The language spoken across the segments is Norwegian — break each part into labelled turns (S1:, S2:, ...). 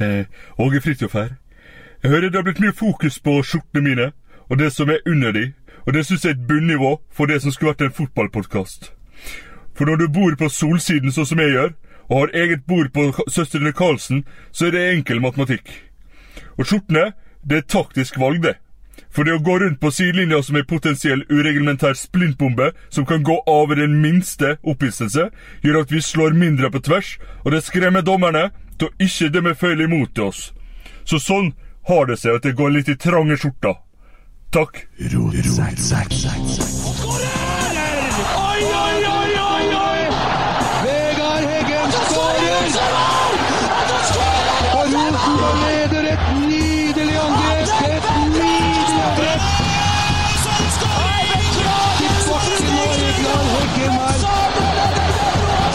S1: Eh, Åge Fridtjof her. Jeg hører det har blitt mye fokus på skjortene mine, og det som er under de, og det syns jeg er et bunnivå for det som skulle vært en fotballpodkast. For når du bor på Solsiden sånn som jeg gjør, og har eget bord på Søstrene Karlsen, så er det enkel matematikk. Og skjortene, det er taktisk valg, det. For det å gå rundt på sidelinja som en potensiell ureglementær splintbombe som kan gå av ved den minste opphisselse, gjør at vi slår mindre på tvers, og det skremmer dommerne til å ikke dømme feil imot oss. Så sånn har det seg at det går litt i trange skjorta. Takk.
S2: Oi, oi, oi, oi, oi! Vegard Heggen skårer! Og Rosenborg leder et nydelig angrep! Et nydelig angrep!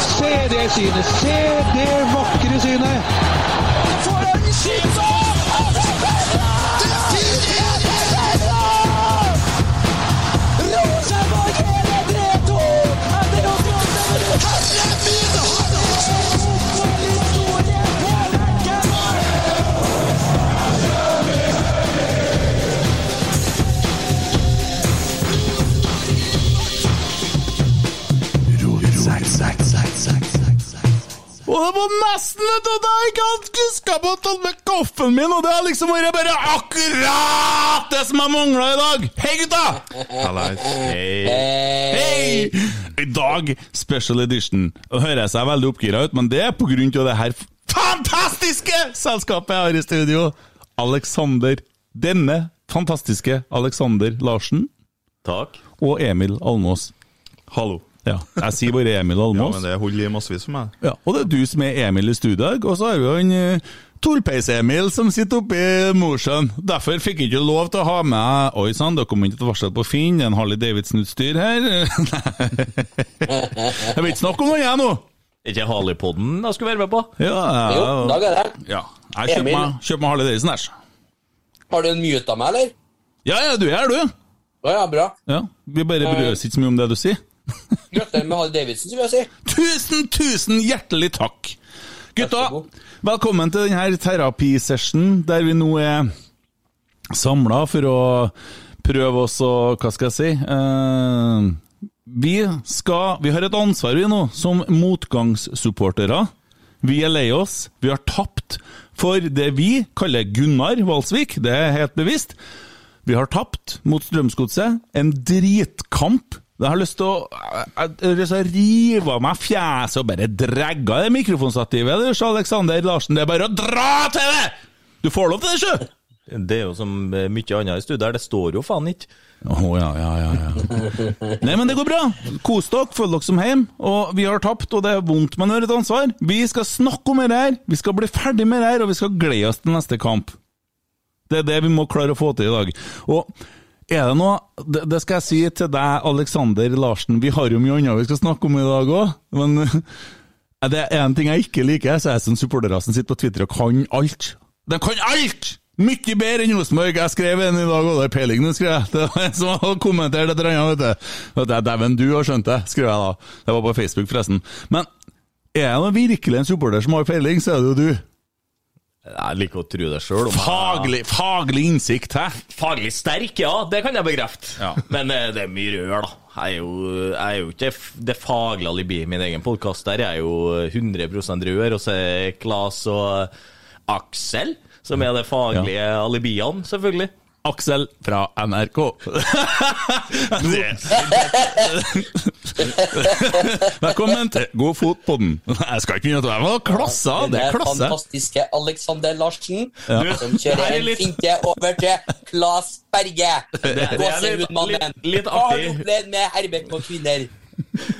S2: Se det synet! Se det vakre synet!
S3: Og det var nesten vet du, da jeg ikke hadde huska på å ta med kaffen min, og det har liksom vært bare akkurat det som jeg mangla i dag. Hei, gutta! Hei. Hei! I dag, special edition. Og hører jeg seg veldig oppgira ut, men det er på grunn av det her fantastiske selskapet jeg har i studio. Alexander. Denne fantastiske Alexander Larsen
S4: Takk.
S3: og Emil Almås.
S4: Hallo.
S3: Ja, jeg sier bare Emil
S4: Ja, men det holder i massevis for meg.
S3: Ja, og det er du som er Emil i studio og så har vi han uh, Torpeis-Emil som sitter oppe i Mosjøen. Derfor fikk jeg ikke lov til å ha med Oi sann, det kom ikke et varsel på Finn, det er en Harley Davidson-utstyr her. jeg vil ikke snakke om noe, jeg nå.
S4: Ikke Harley-podden jeg skulle være med på?
S3: Ja, jeg,
S5: Jo, Dag er det.
S3: ja. jeg kjøper meg, kjøper meg Harley Davidson, æsj.
S5: Har du en mute av meg, eller?
S3: Ja, ja, du er her, du.
S5: Ja, ja, bra.
S3: Ja, Vi bare bryr oss ikke så mye om det du sier.
S5: Gratulerer med Harley Davidson, vil jeg si.
S3: Tusen, tusen hjertelig takk! Gutta, velkommen til denne terapisessionen der vi nå er samla for å prøve oss å Hva skal jeg si? Eh, vi skal Vi har et ansvar, vi nå, som motgangssupportere. Vi er lei oss. Vi har tapt for det vi kaller Gunnar Valsvik. Det er helt bevisst. Vi har tapt mot Strømsgodset. En dritkamp. Jeg har lyst til å, jeg rive av meg fjeset og bare dregge det mikrofonstativet. Du, Alexander Larsen, det er bare å dra til det! Du får lov til det, sjø!
S4: Det er jo som eh, mye annet i studiet her, det står jo faen ikke.
S3: Å, ja, ja, ja, ja. Nei, men det går bra. Kos dere, følg dere som hjem. Og vi har tapt, og det er vondt, men vi har et ansvar. Vi skal snakke om det her, vi skal bli ferdig med det her, og vi skal glede oss til neste kamp. Det er det vi må klare å få til i dag. Og er det noe Det, det skal jeg si til deg, Alexander Larsen. Vi har jo mye annet vi skal snakke om i dag òg, men det er en ting jeg ikke liker, så er jeg som supportere som sitter på Twitter og kan alt. De kan alt! Mye bedre enn Rosenborg. Jeg skrev en i dag, og det er peiling du skrev. Det var en som hadde kommentert et eller annet, vet du. Dæven, du har skjønt det, skrev jeg da. Det var på Facebook, forresten. Men er det virkelig en supporter som har peiling, så er det jo du.
S4: Jeg liker å tro det sjøl.
S3: Faglig, faglig innsikt, hæ?
S4: Faglig sterk, ja, det kan jeg bekrefte.
S3: Ja.
S4: Men eh, det er mye rør, da. Jeg er jo, jeg er jo ikke det faglige alibiet i min egen podkast. Der er jo 100 rør, og så er Klas og Aksel som er det faglige alibiene, selvfølgelig.
S3: Aksel fra NRK. Velkommen til Godfotpodden. Jeg skal ikke begynne å være klasse, det er klasse.
S5: fantastiske Alexander Larsen,
S3: Ja.
S5: som kjører
S4: er
S5: en
S4: litt-
S5: finte over til Claes Berge.
S4: det er
S5: litt,
S4: litt- litt
S5: Hva har du
S4: artig.
S5: opplevd med herved på kvinner?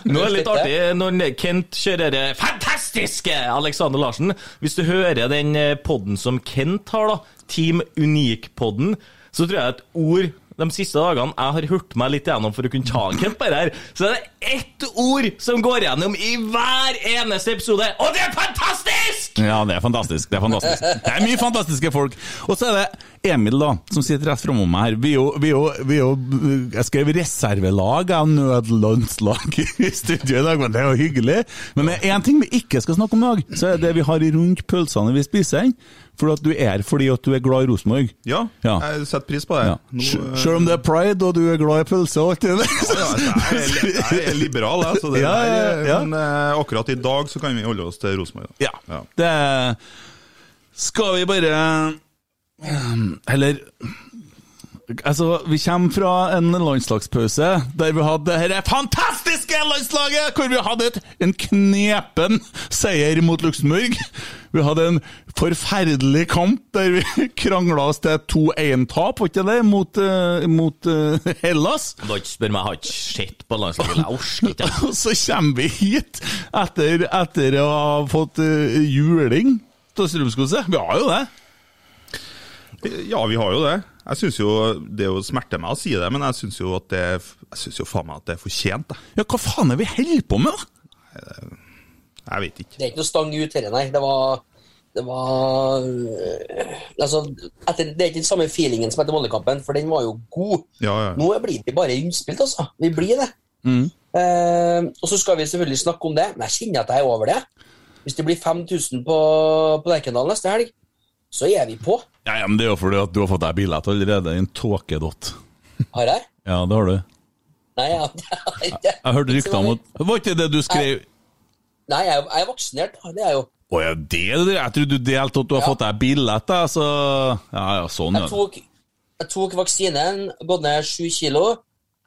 S4: Nå er det litt artig når Kent kjører det fantastiske Alexander Larsen. Hvis du hører den eh, podden som Kent har, da, Team Unik-podden, så tror jeg et ord de siste dagene jeg har hørt meg litt gjennom for å kunne ta en Kent på her, så er det ett ord som går gjennom i hver eneste episode, og det er fantastisk!
S3: Ja, det er fantastisk. Det er fantastisk. Det er mye fantastiske folk. Og så er det Emil, da, som sitter rett framom meg her. Vi er jo, vi er jo, vi er jo Jeg skrev reservelag av nødlandslag i studio i dag, men det er jo hyggelig. Men det er én ting vi ikke skal snakke om i dag, så er det vi har rundt pølsene vi spiser. For at du er fordi at du er glad i Rosenborg.
S6: Ja,
S3: Ja.
S6: jeg setter pris på det.
S3: Ja.
S6: Nå, eh,
S3: Selv om det er pride, og du er glad i pølse og alt det der.
S6: ja, altså, jeg, er, jeg er liberal, jeg. Så det,
S3: Ja, ja, ja.
S6: Men uh, akkurat i dag så kan vi holde oss til Rosenborg.
S3: Ja. Det Skal vi bare Eller Altså, vi kommer fra en landslagspause der vi hadde dette fantastiske landslaget, hvor vi hadde et, en knepen seier mot Luxembourg. Vi hadde en forferdelig kamp der vi krangla oss til 2-1-tap, var ikke det, mot, uh, mot uh, Hellas.
S4: Har ikke spør meg, jeg har ikke sett på landslaget. Jeg orker ikke.
S3: Og så kommer vi hit etter, etter å ha fått uh, juling av Strømskose. Vi har jo det.
S6: Ja, vi har jo det. Jeg synes jo, Det er jo smerter meg å si det, men jeg syns jo at det Jeg synes jo faen meg at det er fortjent. Da.
S3: Ja, hva faen er vi holder på med, da?
S6: Jeg vet ikke.
S5: Det er ikke noe stang ut her, nei. Det var det var øh, altså, etter, Det er ikke den samme feelingen som etter Moldekampen, for den var jo god.
S6: Ja, ja.
S5: Nå blir vi bare innspilt, altså. Vi blir det. Eh, og så skal vi selvfølgelig snakke om det, men jeg kjenner at jeg er over det. Hvis det blir 5000 på, på Lerkendal neste helg, så er vi på.
S3: Ja, ja, men Det er jo fordi at du har fått deg billett allerede. En tåkedott.
S5: Har jeg?
S3: Ja, det har du.
S5: Nei, jeg, jeg, jeg,
S3: Jeg hørte rykter om at Var ikke det du skrev
S5: Nei, jeg, jeg er vaksinert. Det er jeg jo.
S3: Å ja, det det? Jeg trodde du delte at du har
S5: Ja.
S3: fått deg billett, så Ja ja, sånn, ja.
S5: Jeg tok, jeg tok vaksinen, gått ned sju kilo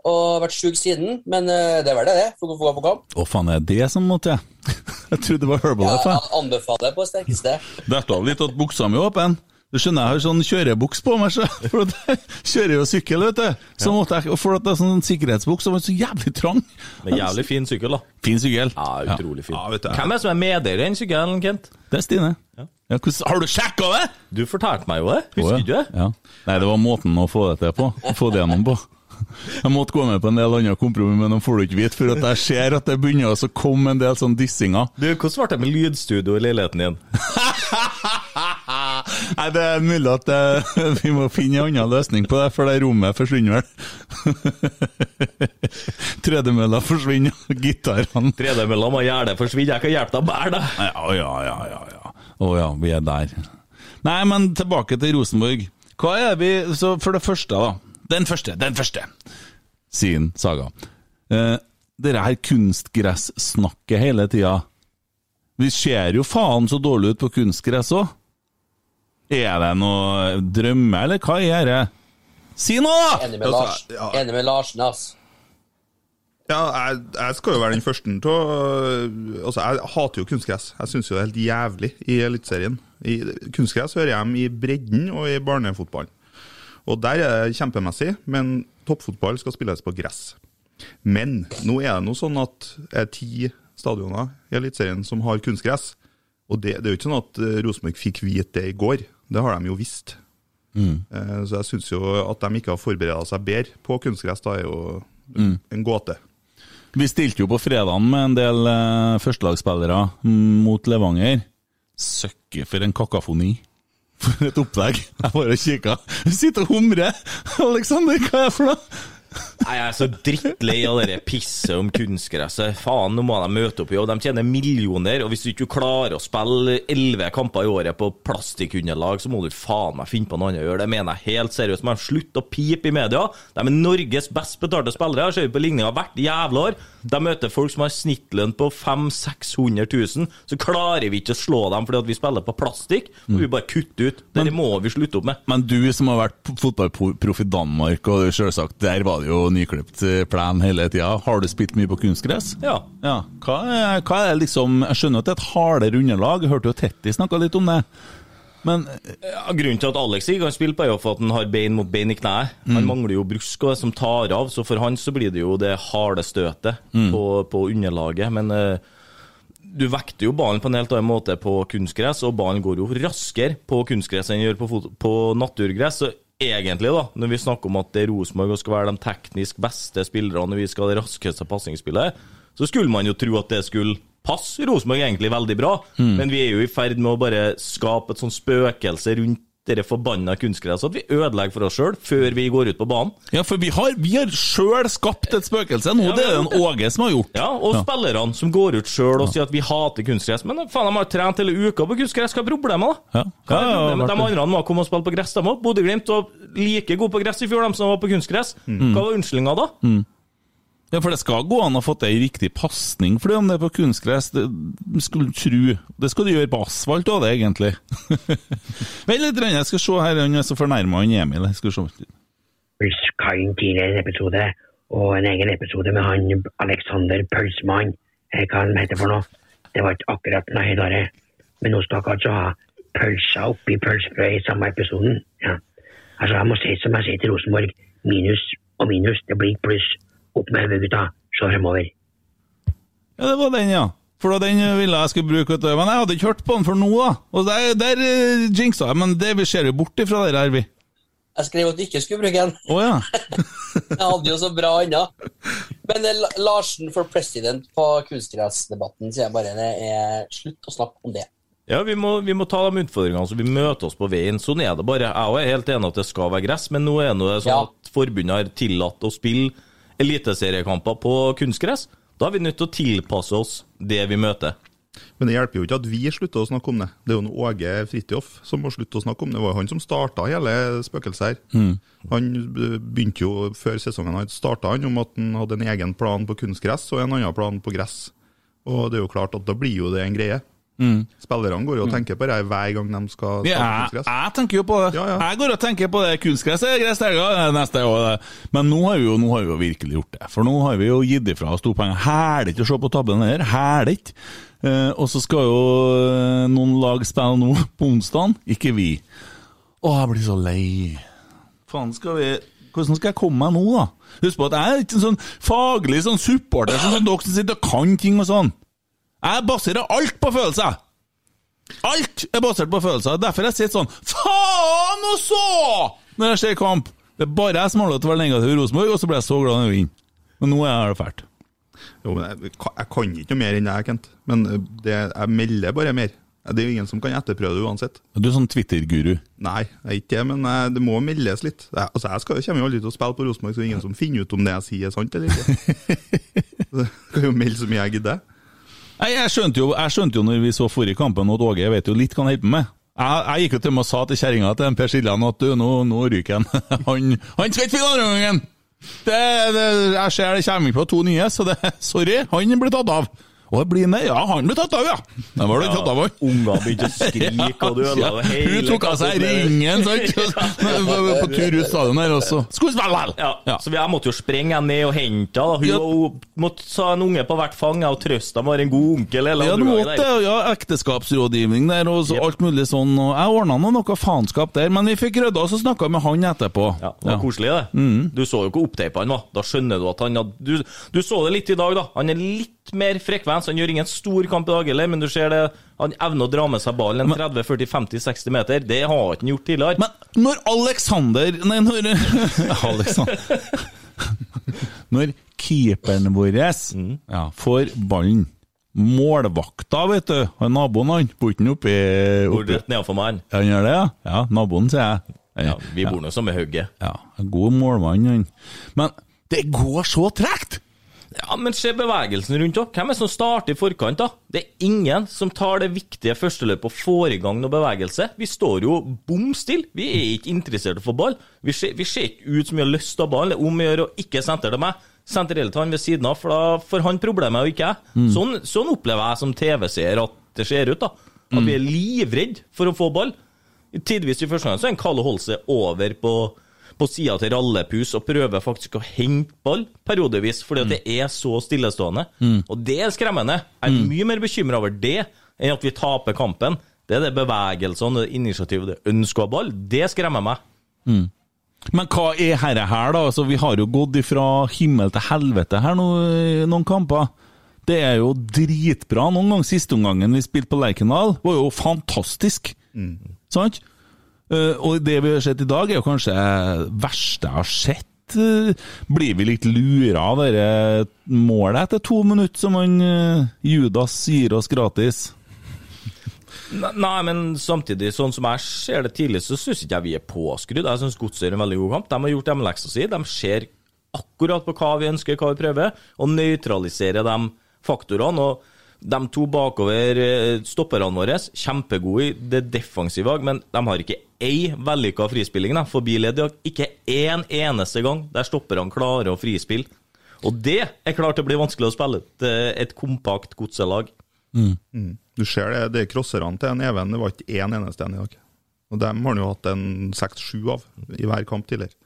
S5: og vært sjuk siden. Men eh, det er vel det, det. For å få gå på kamp.
S3: Å faen, er det som måtte jeg? Jeg trodde det var
S5: Ja,
S3: Herbalife. Ja,
S5: jeg anbefaler på sterkeste.
S3: Dette av litt at buksa mi er åpen. Du skjønner, jeg har sånn kjørebuks på meg, så, for jeg kjører jo sykkel, vet du. Så måtte jeg, for at det er sånn sikkerhetsbuks, så var den så jævlig trang.
S4: Men jævlig fin sykkel, da.
S3: Fin sykkel.
S4: Ja, utrolig fin.
S6: Ja, vet du.
S4: Hvem er det som er medeier i den sykkelen, Kent?
S3: Det er Stine. Ja, hvordan, har du sjekka det?
S4: Du fortalte meg jo det. Husker du det?
S3: Ja. Nei, det var måten å få det til på. Få det gjennom på. Jeg måtte gå med på en del andre kompromiss, men de får du ikke vite, for at jeg ser at det begynner å komme en del sånn dissinger.
S4: Du, Hvordan ble det med lydstudio i leiligheten din?
S3: Nei, det er mulig at det, vi må finne en annen løsning på det, for det rommet forsvinner vel. Tredemølla forsvinner, gitarene
S4: Tredemølla må gjerne forsvinne, jeg kan hjelpe deg å bære det.
S3: Ja, ja, ja, ja, ja. Å ja, vi er der. Nei, men tilbake til Rosenborg. Hva er vi Så for det første, da. Den første, den første. sier saga. Eh, Dette her kunstgressnakket hele tida. Vi ser jo faen så dårlig ut på kunstgress òg. Er det noe drømme, eller hva er det? Si noe, da!
S5: Enig med,
S6: Altså,
S5: Lars.
S6: ja.
S5: Enig med Larsen, ass.
S6: Ja, jeg, jeg skal jo være den første til å Altså, jeg hater jo kunstgress. Jeg syns jo det er helt jævlig i Eliteserien. Kunstgress hører hjemme i bredden og i barnefotballen. Og der er det kjempemessig, men toppfotball skal spilles på gress. Men nå er det noe sånn at det er ti stadioner i Eliteserien som har kunstgress. Og det, det er jo ikke sånn at eh, Rosenborg fikk vite det i går. Det har de jo visst. Mm. Så jeg syns jo at de ikke har forberedt seg bedre på kunstgress, da er jo en gåte.
S3: Vi stilte jo på fredagen med en del eh, førstelagsspillere mm, mot Levanger. Søkke for en kakafoni. For et opplegg. Jeg bare kikka. Sitter og humrer. Aleksander, hva er det for noe?
S4: Nei, Jeg er så drittlei av det pisset om kunstgresset. Faen, nå må de møte opp i jobb. De tjener millioner, og hvis du ikke klarer å spille elleve kamper i året på plastikkunderlag, så må du faen meg finne på noe annet å gjøre. Det mener jeg helt seriøst. Men Slutt å pipe i media. De er Norges best betalte spillere. Ser ser på ligninga hvert jævla år. De møter folk som har snittlønn på 500 000-600 000. Så klarer vi ikke å slå dem fordi at vi spiller på plastikk. Må vi bare kutte ut. Det må vi slutte opp med.
S3: Men du som har vært fotballproff i Danmark, og selvsagt, der var det jo nyklipt eh, plen hele tida. Har du spilt mye på kunstgress?
S4: Ja.
S3: Ja. Hva er, hva er liksom Jeg skjønner at det er et hardere underlag. Jeg hørte jo Tetti snakka litt om det. Men
S4: Ja, grunnen til at Alex ikke kan spille på, er jo for at han har bein mot bein i kneet. Han mangler jo brusk og det som tar av, så for han så blir det jo det harde støtet på, på underlaget. Men uh, du vekter jo ballen på en helt annen måte på kunstgress, og ballen går jo raskere på kunstgress enn den gjør på, på naturgress. Så egentlig, da, når vi snakker om at det er Rosenborg og skal være de teknisk beste spillerne Når vi skal ha det raskeste pasningsspillet, så skulle man jo tro at det skulle passe Rosenborg egentlig veldig bra. Men vi er jo i ferd med å bare skape et sånt spøkelse rundt dere forbanna kunstgresset, at vi ødelegger for oss sjøl før vi går ut på banen.
S3: Ja, for vi har, vi har sjøl skapt et spøkelse nå.
S4: Ja,
S3: det er det Åge som har gjort.
S4: Ja, og spillerne som går ut sjøl og sier at vi hater kunstgress. Men faen, de har trent hele uka på kunstgress, hva er problemet, da?
S3: Ja. Ja, ja?
S4: De andre må komme og spille på gress, de òg. Bodø-Glimt var like gode på gress i fjor, de som var på kunstgress.
S3: Mm.
S4: Hva var unnskyldninga da?
S3: Ja, for det skal gå an å få til ei riktig pasning, for om det er på kunstgress, det skulle du tru. Det skal du gjøre på asfalt òg, det, egentlig. Vent litt, jeg skal se her, han er så fornærma, han Emil. Jeg skal se.
S7: Husk ha en tidligere episode, og en egen episode med han Alexander Pølsemann, eller hva han heter for noe. Det var ikke akkurat noe heller. men nå skal jeg altså ha pølsa oppi pølsebrød i samme episoden. Ja. Altså, jeg må si som jeg sier til Rosenborg, minus og minus, det blir pluss. Opp med hodet, gutta. Se fremover.
S3: Ja, det var den, ja. For da den ville jeg skulle bruke. Men jeg hadde ikke hørt på den for nå, da. Og der, der uh, jinxa jeg, men det vi ser jo bort ifra det her, vi.
S5: Jeg skrev at du ikke skulle bruke den.
S3: Oh, ja.
S5: Jeg hadde jo så bra anna. Men eh, Larsen for president på kunstgressdebatten sier jeg bare det er slutt å snakke om det.
S4: Ja, vi må, vi må ta de utfordringene så vi møter oss på veien. Sånn er det bare. Jeg er helt enig at det skal være gress, men nå er det sånn
S5: Ja.
S4: at forbundet har tillatt å spille eliteseriekamper på kunstgress. Da er vi nødt til å tilpasse oss det vi møter.
S6: Men det hjelper jo ikke at vi slutter å snakke om det. Det er jo en Åge Fridtjof som må slutte å snakke om det. Det var jo han som starta hele spøkelset her. Han eh, begynte jo før sesongen han starta han om at han hadde en egen plan på kunstgress og en annen plan på gress. Og det er jo klart at da blir jo det en greie. Spillerne går jo og tenker på det hver gang de skal
S3: Ja, jeg,
S6: kunstgress.
S3: jeg tenker jo på det.
S6: Ja, ja.
S3: Jeg går og tenker på det. Kunstgress er gress neste år. Men nå har, vi jo, nå har vi jo virkelig gjort det. For nå har vi jo gitt ifra oss to. Hæler ikke å se på tabben her. Hæler ikke. Eh, og så skal jo eh, noen lag spille nå på onsdag. Ikke vi. Å, jeg blir så lei. Faen, skal vi hvordan skal jeg komme meg nå, da? Husk på at jeg er ikke en sånn faglig sånn supporter sånn som dere som sitter og kan ting og sånn. Jeg baserer alt på følelser. Alt er basert på følelser. Derfor jeg sitter sånn Faen og så! Når jeg ser kamp. Det er bare jeg som har lov til å være negativ i Rosenborg, og så blir jeg så glad når vi vinner. Men nå er det fælt.
S6: Jo, men jeg, jeg kan ikke noe mer enn det, Kent. Men eh, det, jeg melder bare mer. Det er jo ingen som kan etterprøve det uansett.
S3: Du er sånn Twitter-guru.
S6: Nei, jeg er ikke det, men eh, det må meldes litt. Jeg, altså, jeg skal, kommer jo aldri til å spille på Rosenborg, så det er ingen som finner ut om det jeg sier er sant eller ikke. Så jeg kan jo melde så mye jeg gidder.
S3: Nei, jeg skjønte jo, jeg skjønte jo når vi så forrige kampen at Åge vet jo litt hva han holder på med. Jeg, jeg gikk jo til meg og sa til kjerringa til Per Siljan at du, nå, nå ryker han. han. Han skal ikke finne andre gangen! Det, det, jeg ser det kommer på to nye, så det, sorry, han blir tatt av. Og det blir med, ja, han blir tatt av, ja! Den var det tatt av, han.
S4: Ungene begynte å skrike, og du ødela hele
S3: Hun tok av seg ringen, sant? På tur ut stadion her også. Vel!
S4: Ja, Så jeg måtte jo sprenge henne ned og hente henne. Hun
S3: Ja.
S4: måtte ta en unge på hvert fang og trøste ham, var en god onkel. Eller
S3: Ja,
S4: andre
S3: måtte
S4: der.
S3: Ja, ekteskapsrådgivning der og så
S4: Jep.
S3: alt mulig sånn. Og jeg ordna noe faenskap der, men vi fikk rydda oss og snakka med han etterpå.
S4: Ja, det var koselig, det.
S3: Mm.
S4: Du så jo hvor oppteipa han var. Da skjønner du at han hadde du, du så det litt i dag, da. Han er litt mer frekvens. Han gjør ingen stor kamp i dag heller, men du ser det. Han evner å dra med seg ballen 30-40-50-60 meter. Det har han ikke gjort tidligere.
S3: Men når Alexander Nei, når Alexander Når keeperen vår
S4: Mm.
S3: ja, får ballen Målvakta, vet du. Han naboen, han. Bor ikke oppi, oppi
S4: rett nedenfor meg, han.
S3: Han gjør det, ja? Ja, naboen, sier jeg.
S4: Ja, vi bor nå samme hugget.
S3: Ja, god målmann, han. Men det går så tregt!
S4: Ja, men se bevegelsen rundt òg. Hvem er det som starter i forkant, da? Det er ingen som tar det viktige førsteløpet og får i gang noe bevegelse. Vi står jo bom stille. Vi er ikke interessert i å få ball. Vi ser, vi ser ikke ut som vi har lyst til å ha ball. Det er om å gjøre å ikke sentre til meg. Sentrere til han ved siden av, for da får han problemet og ikke jeg. Sånn, sånn opplever jeg som TV-seer at det ser ut, da. At vi er livredd for å få ball. Tidvis i første gang så er en Kalle Holse over på, på sida til rallepus og prøver faktisk å hente ball periodevis, fordi at det er så stillestående. Og det er skremmende. Jeg er mye mer bekymra over det enn at vi taper kampen. Det er det bevegelsene, det initiativet, det ønsket av ball. Det skremmer meg.
S3: Men hva er herre her, da? Altså, vi har jo gått ifra himmel til helvete her nå, noen kamper. Det er jo dritbra. Noen gang siste omgangen vi spilte på Lerkendal, var jo fantastisk. Sant? Eh, og det vi har sett i dag, er jo kanskje det verste jeg har sett. Eh, Blir vi litt lura av dette målet etter to minutter som han eh, Judas gir oss gratis?
S4: Nei, men samtidig, sånn som jeg ser det tidlig, så syns ikke jeg vi er påskrudd. Jeg syns Godset gjør en veldig god kamp. De har gjort hjemmeleksa si. De ser akkurat på hva vi ønsker, hva vi prøver, og nøytraliserer de faktorene. og de to bakover eh, stopperne våre, kjempegode i det defensive, men de har ikke ei vellykka frispilling da, forbi ledd. Ikke én eneste gang der stopperne klarer å frispille. Og det er klart det blir vanskelig å spille et, eh, et kompakt godselag.
S6: Du ser det, det er crosserne til en Even, det var ikke én eneste en i dag. Og dem har han jo hatt en seks-sju av i hver kamp tidligere.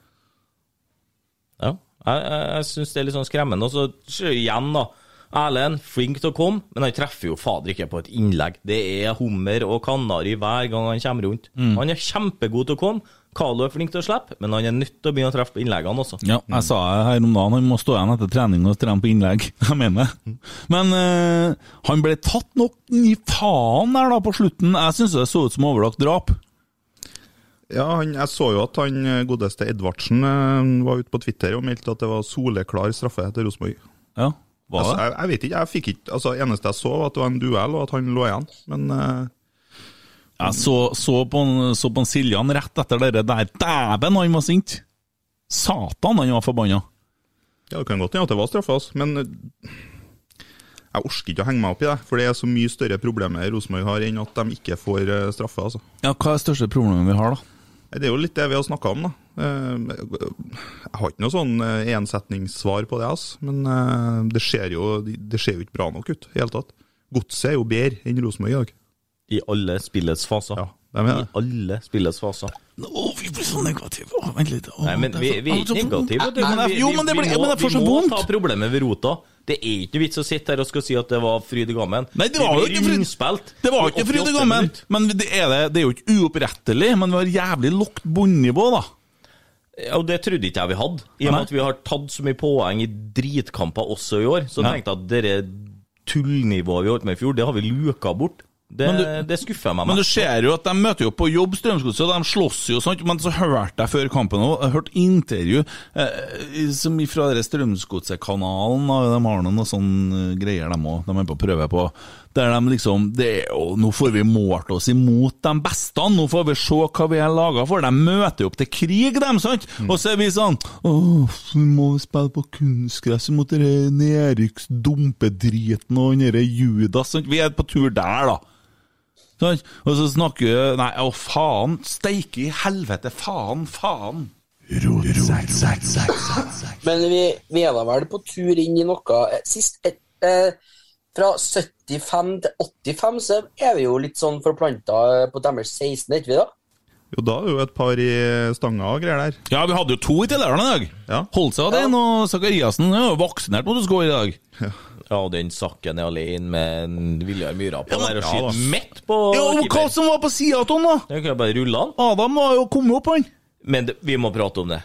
S4: Ja, jeg, jeg, jeg syns det er litt sånn skremmende. Og så igjen, da. Erlend, flink til å komme, men han treffer jo fader ikke på et innlegg. Det er hummer og kanari hver gang han kommer rundt. Han er kjempegod til å komme. Carlo er flink til å slippe, men han er nødt til å begynne å treffe på innleggene også.
S3: Ja, jeg sa her om dagen, han må stå igjen etter trening og trene på innlegg. Jeg mener det. Men øh, han ble tatt nok i faen der da på slutten. Jeg syns det så ut som overlagt drap.
S6: Ja, han, jeg så jo at han eh, godeste Edvardsen eh, var ute på Twitter og meldte at det var soleklar straffe til Rosenborg.
S3: Ja,
S6: Altså, jeg, jeg vet ikke, jeg fikk ikke altså Eneste jeg så, var at det var en duell, og at han lå igjen. Men uh,
S3: Jeg så, så på en- så på en Siljan rett etter det der. Dæven, han var sint! Satan, han var forbanna.
S6: ja, det kan godt hende at det var straffa, altså. Men eh, jeg orker ikke å henge meg opp i det, for det er så mye større problemer Rosenborg har enn at de ikke får eh, straffe. altså.
S3: Ja, hva er det største problemet vi har, da?
S6: Det er jo litt det vi har snakka om, da. Eh, Jeg har ikke noe sånn eh, ensetningssvar på det, altså. men eh, det ser jo det ser jo ikke bra nok ut i hele tatt. Godset er jo bedre enn Rosenborg i dag.
S4: I alle spillets faser.
S6: Ja, de er
S4: I
S6: det.
S4: alle spillets faser.
S3: Å, vi blir så negative. Å, vent litt. Å,
S4: Nei, men
S3: det er
S4: vi, vi er ikke
S3: så-
S4: negative. vet du,
S3: Men jeg-
S4: vi-
S3: Jo, men det
S4: vi
S3: blir-
S4: må-
S3: men jeg får så
S4: Vi må
S3: vondt.
S4: ta problemet ved rota. Det er ikke vits å sitte her og skal si at det var fryd i gammen.
S3: Nei, det var jo ikke fryd-
S4: rundspilt
S3: Det var ikke fryd
S4: 88
S3: gammen,
S4: minutter.
S3: men det er, det, det er jo ikke uopprettelig. Men vi har jævlig lågt bunnivå, da.
S4: Ja, og det trodde ikke jeg vi hadde. I og
S3: Nei.
S4: med at vi har tatt så mye poeng i dritkamper også i år, så
S3: Ja.
S4: tenkte jeg at det tullnivået vi holdt med i fjor, det har vi luka bort. Det,
S3: Men du-
S4: det skuffer meg.
S3: Men du ser jo at de møter jo på jobb, Strømsgodset, og de slåss jo sånt. Men så hørte jeg før kampen òg, hørte intervju eh, som fra Strømsgodset-kanalen, de har noen sånne greier, de òg, de er på å prøve på. Der de liksom det Nå får vi målt oss imot de beste, nå får vi se hva vi er laga for. De møter jo opp til krig, dem, sant? Og så er vi sånn Åh, vi må spille på kunstgress mot den nedrykksdumpedriten og den Judas, sant? Vi er på tur der, da. Sant? Og så snakker Nei, å faen! Steike i helvete! Faen, faen!
S5: Men vi, vi er da vel på tur inn i noe eh, Sist et, eh, Fra 75 til 85 så er vi jo litt sånn forplanta på deres 16, er ikke vi da?
S6: Jo, da er det jo et par i stanga og greier der.
S3: Ja, vi hadde jo to i tilhørende i dag.
S6: Ja.
S3: av den og Sakariassen er jo vaksinert mot å skåre i dag.
S4: Ja, og den sakken er alene med en Viljar Myhra på
S3: Ja,
S4: der og
S6: ja,
S4: skyter
S6: ja,
S4: midt på
S3: Ja, og hva som var på sida av han, da?
S4: Det kan jeg bare rulle han.
S3: Adam var jo kommet opp, han.
S4: Men det, vi må prate om det.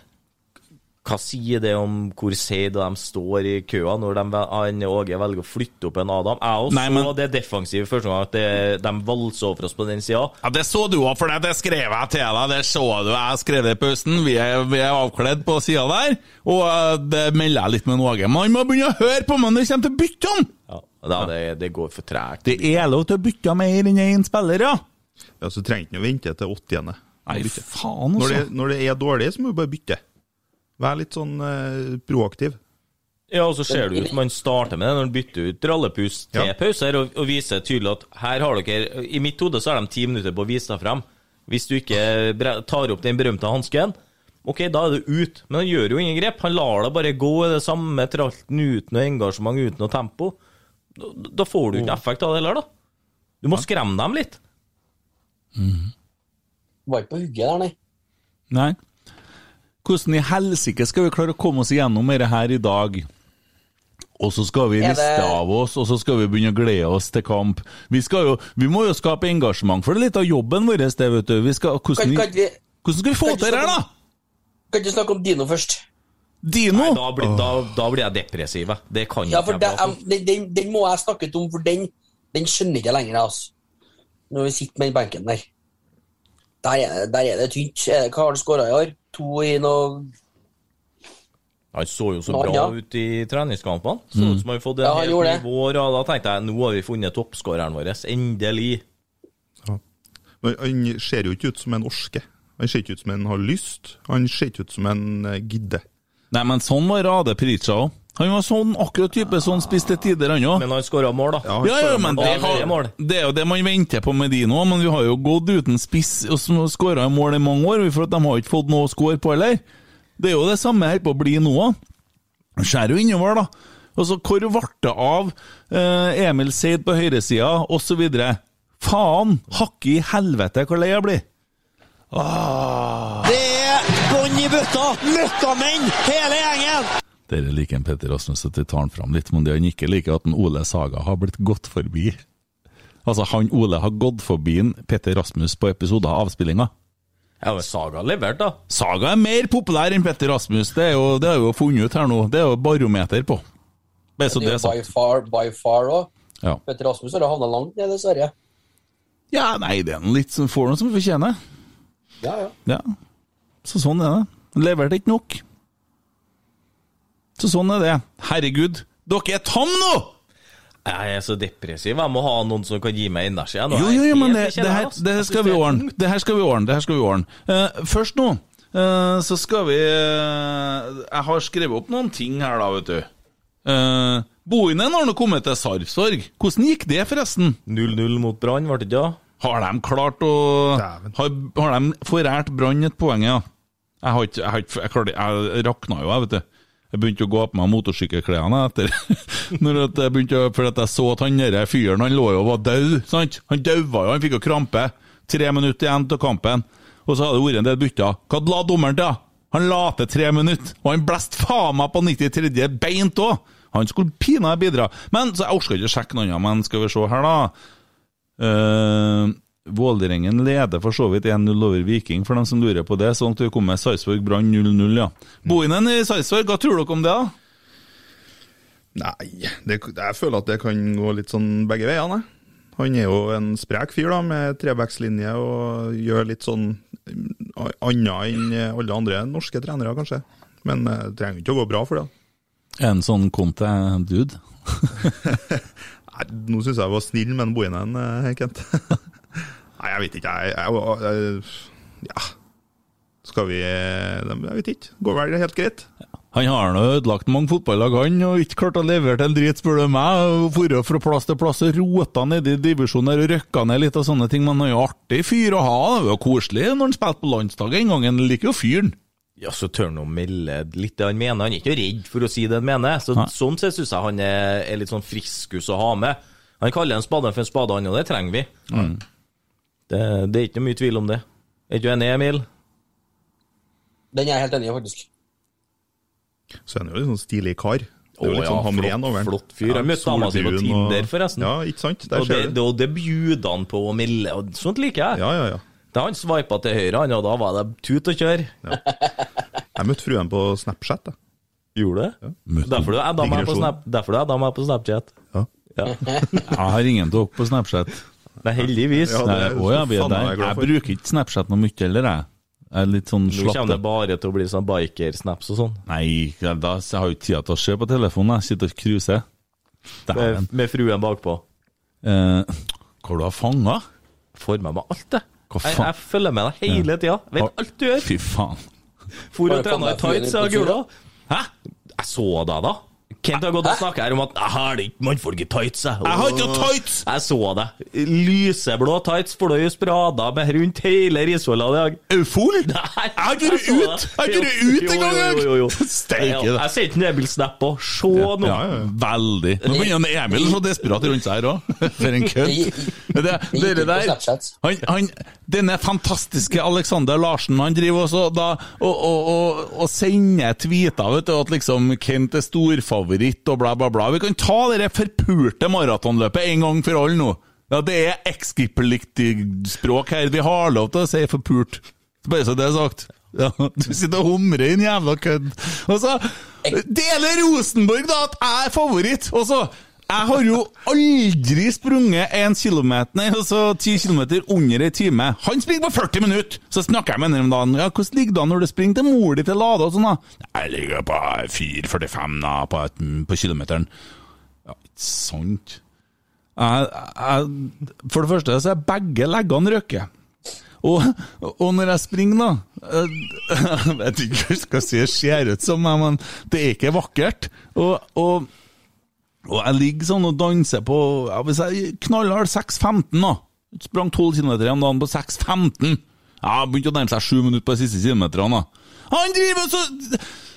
S4: Hva sier det om hvor seig de står i køa når de, Åge velger å flytte opp en Adam? Jeg også
S3: Nei, men-
S4: så det defensive første gang, at det, de valser over oss på den sida.
S3: Ja, Det så du òg, for det, det skrev jeg til deg. Det så du, jeg skrev det i pausen. Vi er, vi er avkledd på sida der. Og eh, det melder jeg litt med Åge. Men han må begynne å høre på meg når det kommer til byttene!
S4: Ja, da, det, det går for tregt.
S3: Det er lov til å bytte mer enn én spiller, ja.
S6: Ja, Så trenger ikke å vente til 80.
S3: Nei, faen,
S6: Når det,
S3: altså.
S6: når det er dårlig, så må du bare bytte. Vær litt sånn eh, proaktiv.
S4: Ja, og så ser det ut som han starter med det når han bytter ut rallepus til
S6: Ja.
S4: pauser, og, og viser tydelig at her har dere I mitt hode så har de ti minutter på å vise deg frem. Hvis du ikke tar opp den berømte hansken, ok, da er det ut. Men han gjør jo ingen grep. Han lar det bare gå i det samme tralten uten noe engasjement, uten noe tempo. Da, da får du ikke effekt av det heller, da. Du må skremme dem litt.
S5: Var ikke på hugget der, nei.
S3: Nei. Hvordan i helsike skal vi klare å komme oss igjennom dette her i dag? Og så skal vi
S5: liste
S3: riste av oss, og så skal vi begynne å glede oss til kamp. Vi, skal jo, vi må jo skape engasjement, for det er litt av jobben vår. Det, vet du. Vi skal, hvordan,
S5: kan, kan vi,
S3: hvordan skal vi få til det her, da?
S5: kan ikke snakke om Dino først?
S3: Dino?
S4: Nei, da, blir, da, da blir jeg depressiv. jeg. Det kan
S5: Ja, for
S4: jeg
S5: den, den, den må jeg snakke om, for den, den skjønner ikke jeg lenger, altså. Når vi sitter med den benken der. Der er, der er det tynt. Eh, Hva har han skåra i år? To i noe
S4: Han så jo så bra
S5: ja.
S4: ut i treningskampene. Så ut som han fått en
S5: Ja,
S4: helt ny vår. Og da tenkte jeg nå har vi funnet toppskåreren vår. Endelig.
S6: Men han ser jo ikke ut som en orske. Han ser ikke ut som en har lyst. Han ser ikke ut som en gidder. gidde.
S3: Nei, men sånn var Rade Pritcha òg. Han var sånn akkurat type sånn spiste tider, han òg.
S4: Men han skåra mål, da.
S6: Ja,
S3: Ja, ja, men det, har, det er jo det man venter på med de nå. Men vi har jo gått uten spiss og skåra mål i mange år, for at de har ikke fått noe å skåre på heller. Det er jo det samme her på å bli nå òg. Skjærer jo innover, da. Og så hvor ble det av eh, Emil Seid på høyresida, osv.? Faen! Hakke i helvete hvor lei jeg blir.
S8: Det er bånn i bøtta! Møkkamenn, hele gjengen!
S3: Dere liker en Petter Rasmus at de tar han fram litt, men det han ikke liker, at en Ole Saga har blitt gått forbi. Altså, han Ole har gått forbi en Petter Rasmus på episoder av avspillinga.
S4: Ja, men Saga levert, da.
S3: Saga er mer populær enn Petter Rasmus, det, er jo, det vi jo funnet ut her nå. Det er jo barometer på. Bare så
S5: Det er
S3: er sagt.
S5: far, by far òg.
S3: Ja.
S5: Petter Rasmus har havna langt ned, dessverre.
S3: ja, nei, det er noe litt som får noe som fortjener.
S5: Ja, ja.
S3: Ja. Så sånn er det. Leverte ikke nok. Så sånn er det. Herregud, dere er tam nå!
S4: Jeg er så depressiv. Jeg må ha noen som kan gi meg energi. Nå
S3: Jo, jo, jo, men det, det, her, det her skal vi ordne. Det her skal vi ordne. Det her skal vi ordne. Uh, først nå, uh, så skal vi uh, Jeg har skrevet opp noen ting her, da, vet du. Uh, Bohinen har nå kommet til Sarpsborg. Hvordan gikk det, forresten?
S4: 0-0 mot Brann, ble det ikke det?
S3: Har de klart å
S6: Dæven.
S3: Har, har de forært Brann et poeng, ja? Jeg har ikke Jeg, har ikke, jeg, klarte, jeg rakna jo, jeg, vet du. Jeg begynte å gå på meg motorsykkelklærne etter Når jeg begynte å, For at jeg så at han derre fyren Han lå jo og var død. sant? Han daua jo, han fikk jo krampe. Tre minutter igjen til kampen. Og så hadde det vært en del bytter. Hva la dommeren til? Han la til tre minutter, og han blåste faen meg på 93. beint òg! Han skulle pinadø bidra. Men så jeg orka ikke å sjekke noe annet, men skal vi se her, da. Uh, Vålerengen leder for så vidt 1-0 over Viking, for dem som lurer på det. Sånn at vi kommer med Sarpsborg Brann 0-0, ja. Bohinen i Sarpsborg, hva tror dere om det? da?
S6: Nei, det, jeg føler at det kan gå litt sånn begge veiene. Han er jo en sprek fyr da, med trebackslinje og gjør litt sånn mm, annet enn alle andre norske trenere, kanskje. Men eh, det trenger ikke å gå bra for det.
S3: En sånn Conte-dude?
S6: Nei, Nå syns jeg jeg var snill med boinen Bohinen, eh, Kent. Nei, jeg vet ikke. Jeg, jeg, jeg Ja. Skal vi eh, Jeg vet ikke. Går vel helt greit.
S3: Han har nå ødelagt mange fotballag, han, og ikke klart å levere til en drit, spør du meg. Dratt fra plass til plass og rota nedi divisjoner og røkka ned litt og sånne ting, men han er jo artig fyr å ha. Det var koselig når han spilte på landslaget en gang. Han liker jo fyren.
S4: Ja, så tør han å melde litt det han mener. Han er ikke redd for å si det han mener. Så, sånn sett syns jeg han er, er litt sånn friskus å ha med. Han kaller en spade for en spade, han, og det trenger vi. Det, det er ikke mye tvil om det. Er ikke du enig, Emil?
S5: Den er jeg helt enig i, faktisk.
S6: Så er han jo litt sånn stilig kar. Det er jo litt sånn hamren
S4: flott-
S6: over
S4: flott fyr. Jeg møtte dama si på Tinder, forresten.
S6: Ja, ikke sant? Der
S4: Og det, det, det bjuder han på å melde, og sånt liker jeg.
S6: Ja, ja, ja.
S4: Da han sveipa til høyre, han, og da var det tut og kjør.
S6: Jeg møtte fruen på Snapchat. Da.
S4: Gjorde det?
S3: Ja.
S4: Derfor du adda meg på Snapchat.
S6: Ja.
S4: Ja.
S3: Jeg har ingen av dere på Snapchat.
S4: Nei, heldigvis.
S6: Ja, det er
S3: å ja, vi er der.
S6: jeg
S3: Jeg bruker ikke Snapchat noe mye heller, jeg. Jeg er litt sånn
S4: Nå kommer det bare til å bli sånn biker-snaps og sånn.
S3: Nei, da jeg har jo ikke tid til å se på telefonen. Jeg sitter og cruiser.
S4: Med, med fruen bakpå.
S3: Eh, hva du har fanga?
S4: Får med meg alt, det.
S3: Hva
S4: Jeg,
S3: faen?
S4: jeg følger med deg hele tida. Vet alt du gjør.
S3: Fy faen.
S4: For å trene i tights, sa Gula. Hæ? Jeg så deg da. Kent har gått og snakka her om at jeg har det ikke mannfolk i tights. Jeg,
S3: Jeg har ikke noe tights!
S4: Jeg så det. Lyseblå tights får du jo sprada med rundt hele Risvolla i dag.
S3: Eufol?
S4: Nei,
S3: Jeg har ikke vært
S4: så
S3: ut! Jeg har ikke vært
S4: Jo,
S3: ut engang, jeg!
S4: Jo, jo, jo.
S3: Steike, det.
S4: Jeg sendte en Emil-snap òg. Se nå.
S3: Ja, ja, veldig. Nå begynner Emil så desperat rundt seg her òg. For en kødd. Det dere der han, han, Denne fantastiske Alexander Larsen Han driver også da og, og, og, og sender tweeter vet du, at liksom Kent er storfavoritt og bla, bla, bla. Vi kan ta det forpulte maratonløpet en gang for alle nå. Ja, Det er ekskippeliktig-språk her. Vi har lov til å si forpult. Bare så det er sagt. Ja, du sitter og humrer, din jævla kødd. Og så deler Rosenborg da at jeg er favoritt, og så Jeg har jo aldri sprunget en kilometer, nei, altså ti kilometer under ei time. Han springer på 40 minutter! Så snakker jeg med ham om dagen. Ja, hvordan ligger det an når du springer til mor di til Lade og sånn, da? Jeg ligger på 4,45 da, på, et, på kilometeren. Ja, ikke sant. Jeg, jeg, for det første så er begge leggene røket. Og, og når jeg springer, da eh, Jeg vet ikke hva jeg skal si det ser ut som, men det er ikke vakkert. Og, og, og jeg ligger sånn og danser på ja, Hvis jeg knallhard 6.15, da Sprang 12 km om dagen på 6.15. Ja, begynte å nærme seg 7 minutter på de siste kilometerne. Han driver så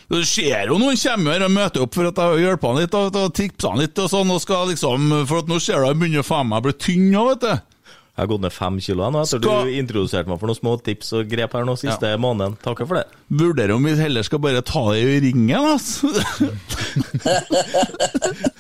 S3: det skjer jo noen kommer her og møter opp for at jeg hjelper han litt og, og tipser han litt og sånn, og skal liksom For at nå ser du han begynner faen meg å bli tynn òg, vet du.
S4: Jeg har gått ned fem kilo nå etter
S3: Skal-
S4: du introduserte meg for noen små tips og grep her nå siste måneden. Takker for det.
S3: Vurderer om vi heller skal bare ta det i ringen, altså.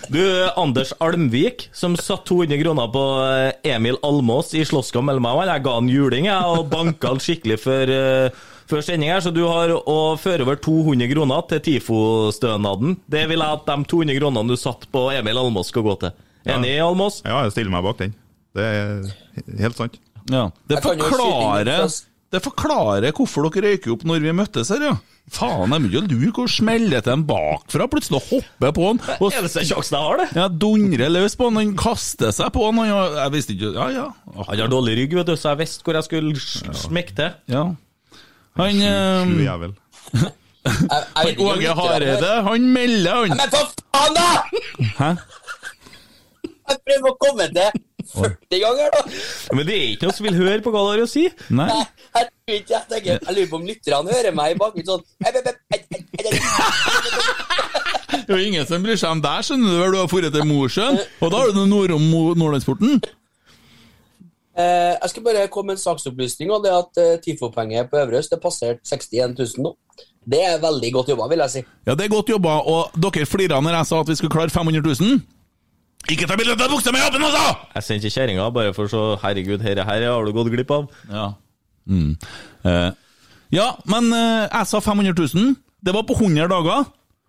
S4: Du, Anders Almvik, som satt 200 kroner på eh, Emil Almås i slåsskamp mellom meg og han. Jeg ga han juling, jeg, og banka han skikkelig før, eh, før sending her. Så du har å føre over 200 kroner til TIFO-stønaden. Det vil jeg at de 200 kronene du satt på Emil Almås, skal gå til. Enig, Almås?
S6: Ja, jeg stiller meg bak den. Det er helt sant.
S3: Ja. Det forklarer. Det forklarer hvorfor dere røyker opp når vi møttes her, ja. Faen, jeg begynner å lure hvor smeller til en bakfra, plutselig hopper på han og
S4: Eneste sjansen jeg har, det.
S3: ja, dundrer løs på han, han kaster seg på han, han jeg visste ikke Ja, ja.
S4: Han har dårlig rygg, vet du, så jeg visste hvor jeg skulle smekke til.
S3: ja. Han
S6: Sju
S3: eh,
S6: jævel.
S3: Åge Hareide, han melder, han.
S5: Men for faen, da!
S3: Hæ?
S5: Jeg prøver å komme til 40 ganger, da!
S4: Men det er ikke noen som vil høre på hva du har å si.
S3: Nei.
S5: Jeg, jeg jeg tenker Jeg lurer på om lytterne hører meg i bakgrunnen sånn.
S3: Det er jo ingen som bryr seg om deg, skjønner du vel. Du har dratt til Mosjøen, og da har du nord om Nordlandsporten.
S5: Eh, Jeg skal bare komme med en saksopplysning, og det er at eh, TIFO-penger på Øverøst er passert 61 000 nå. Det er veldig godt jobba, vil jeg si.
S3: Ja, det er godt jobba, og dere flira når jeg sa at vi skulle klare 500 000. Ikke ta bilde av buksa mi åpen, altså!
S4: Jeg sendte kjerringa bare for så Herregud, herre her har du gått glipp av.
S3: Ja. Mm. Eh, ja, men eh, jeg sa 500 000. Det var på 100 dager.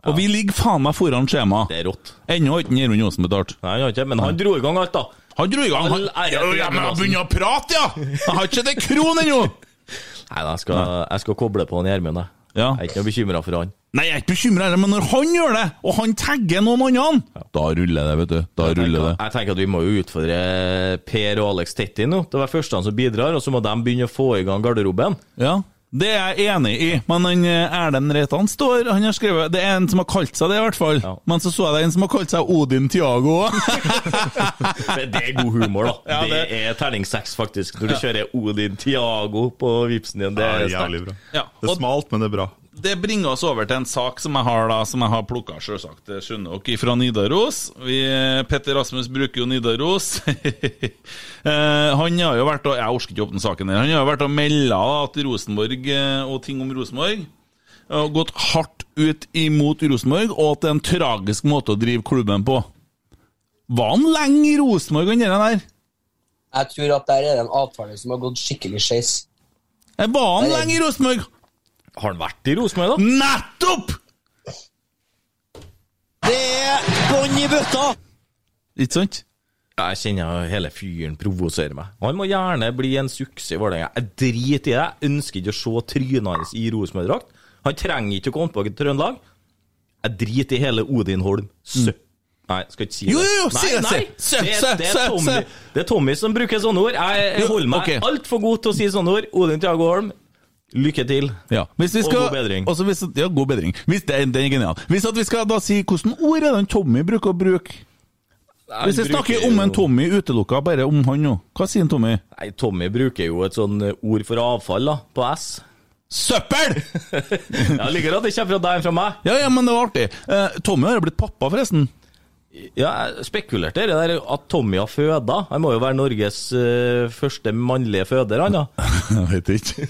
S3: Og vi ligger faen meg foran skjema.
S4: Det er rått.
S3: Ennå har ikke Gjermund Johnsen betalt.
S4: Nei, han har ikke, men han dro i gang alt, da.
S3: Han dro i gang. Han, ja, ja, men han begynner å prate, ja! Jeg har ikke det kron ennå!
S4: Nei, da, jeg skal, jeg skal koble på han Gjermund, jeg.
S3: Ja.
S4: Jeg er ikke noe bekymra for han.
S3: Nei, jeg er ikke bekymra, men når han gjør det, og han tagger noen andre, da ruller det, vet du. Da
S4: Jeg
S3: ruller
S4: tenker,
S3: det.
S4: jeg tenker at vi må jo utfordre Per og Alex Tetti nå. Det var første han som bidrar, og så må de begynne å få i gang garderoben.
S3: Ja, det er jeg enig i, men han eh, Erlend Reitan står Han har skrevet Det er en som har kalt seg det, i hvert fall.
S4: Ja.
S3: Men så så jeg det er en som har kalt seg Odin Tiago òg.
S4: Det, er god humor, da.
S3: Ja,
S4: det...
S3: det-
S4: er terning seks, faktisk. Når du kjører Odin Tiago på vipsen din. Det
S6: Ja,
S4: er
S6: jævlig bra.
S3: Ja,
S6: Det er smalt, men det er bra.
S3: Det bringer oss over til en sak som jeg har da, som jeg har plukka, selvsagt. Det skjønner dere, fra Nidaros. Vi, Petter Rasmus bruker jo Nidaros. Eh, han har jo vært og Jeg orker ikke åpne saken her. Han har jo vært og melda at Rosenborg eh, og ting om Rosenborg har gått hardt ut imot Rosenborg, og at det er en tragisk måte å drive klubben på. Var han lenge i Rosenborg, han der?
S5: Jeg tror at der er det en avtale som har gått skikkelig skeis.
S3: Eh, Var han lenge i Rosenborg?
S4: Har han vært i Rosenborg, da?
S3: Nettopp!
S8: Det er bånn i bøtta!
S3: Ikke sant?
S4: Jeg kjenner hele fyren provoserer meg. Han må gjerne bli en suksess i Vålerenga. Jeg driter i det. Jeg ønsker ikke å se trynet hans i Rosenborg-drakt. Han trenger ikke å komme tilbake til Trøndelag. Jeg driter i hele Odin Holm. Sø... Nei, skal ikke si det.
S3: Jo, jo, jo, si det,
S4: nei.
S3: nei. Sø,
S4: Det,
S3: sø,
S4: det,
S3: sø,
S4: er Tommy,
S3: sø.
S4: det er Tommy som bruker sånne ord. Jeg, jeg holder meg
S3: okay.
S4: altfor god til å si sånne ord. Odin Tiago Holm, lykke til.
S3: Ja, vi
S4: Og god bedring.
S3: hvis, ja, god bedring. Hvis det, den er genial. Hvis vi skal da si hvordan ord er det Tommy bruker å bruke? Hvis vi snakker om en Tommy utelukka, bare om han nå. Hva sier en Tommy?
S4: Nei, Tommy bruker jo et sånn ord for avfall, da, på S.
S3: Søppel!
S4: Jeg liker at det kommer fra deg enn fra meg.
S3: Ja, ja, men det var artig. Eh, Tommy har jo blitt pappa, forresten.
S4: Ja, jeg spekulerte i det der at Tommy har føda. Han må jo være Norges uh, første mannlige føder, han da.
S3: Jeg vet ikke.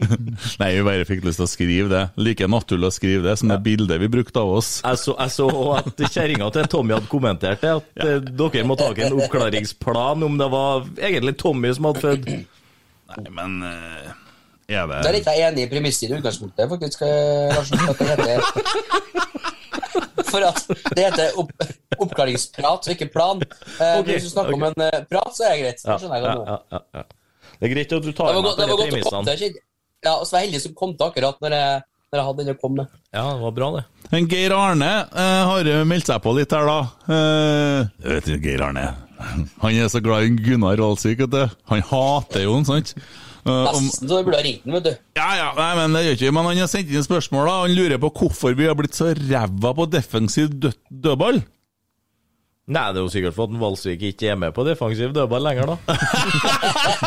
S3: Nei, vi bare fikk lyst til å skrive det. Like naturlig å skrive det som det bildet vi brukte av oss.
S4: Jeg så, jeg så at kjerringa til Tommy hadde kommentert det, at ja. dere må ta en oppklaringsplan om det var egentlig Tommy som hadde født.
S3: Nei, men uh... er
S5: Der er jeg enig i premisset i utgangspunktet, faktisk. eh, Larsen, at det heter For at det heter opp, oppklaringsprat og ikke plan. Eh,
S4: okay,
S5: Hvis du snakker om en uh, prat, så er det greit.
S4: Ja,
S5: Det skjønner jeg
S4: ja,
S5: godt nå.
S4: ja, ja, ja. Det er greit at du tar
S5: med komme
S4: premissene.
S5: Ja, og så var jeg heldig som kom til akkurat når jeg, når jeg hadde den å komme med.
S4: Ja, det var bra, det.
S3: Men Geir Arne eh, har meldt seg på litt her, da. Eh, vet ikke, Geir Arne Han er så glad i Gunnar Valsvik, vet du. Han hater jo han, sant? Eh,
S5: Nesten så du burde ha ringt ham, vet du.
S3: ja, ja, nei, men det gjør ikke Men han har sendt inn spørsmål, da. Han lurer på hvorfor vi har blitt så ræva på defensiv død dødball.
S4: Nei, det er jo sikkert for at Valsvik ikke er med på defensiv dødball lenger, da.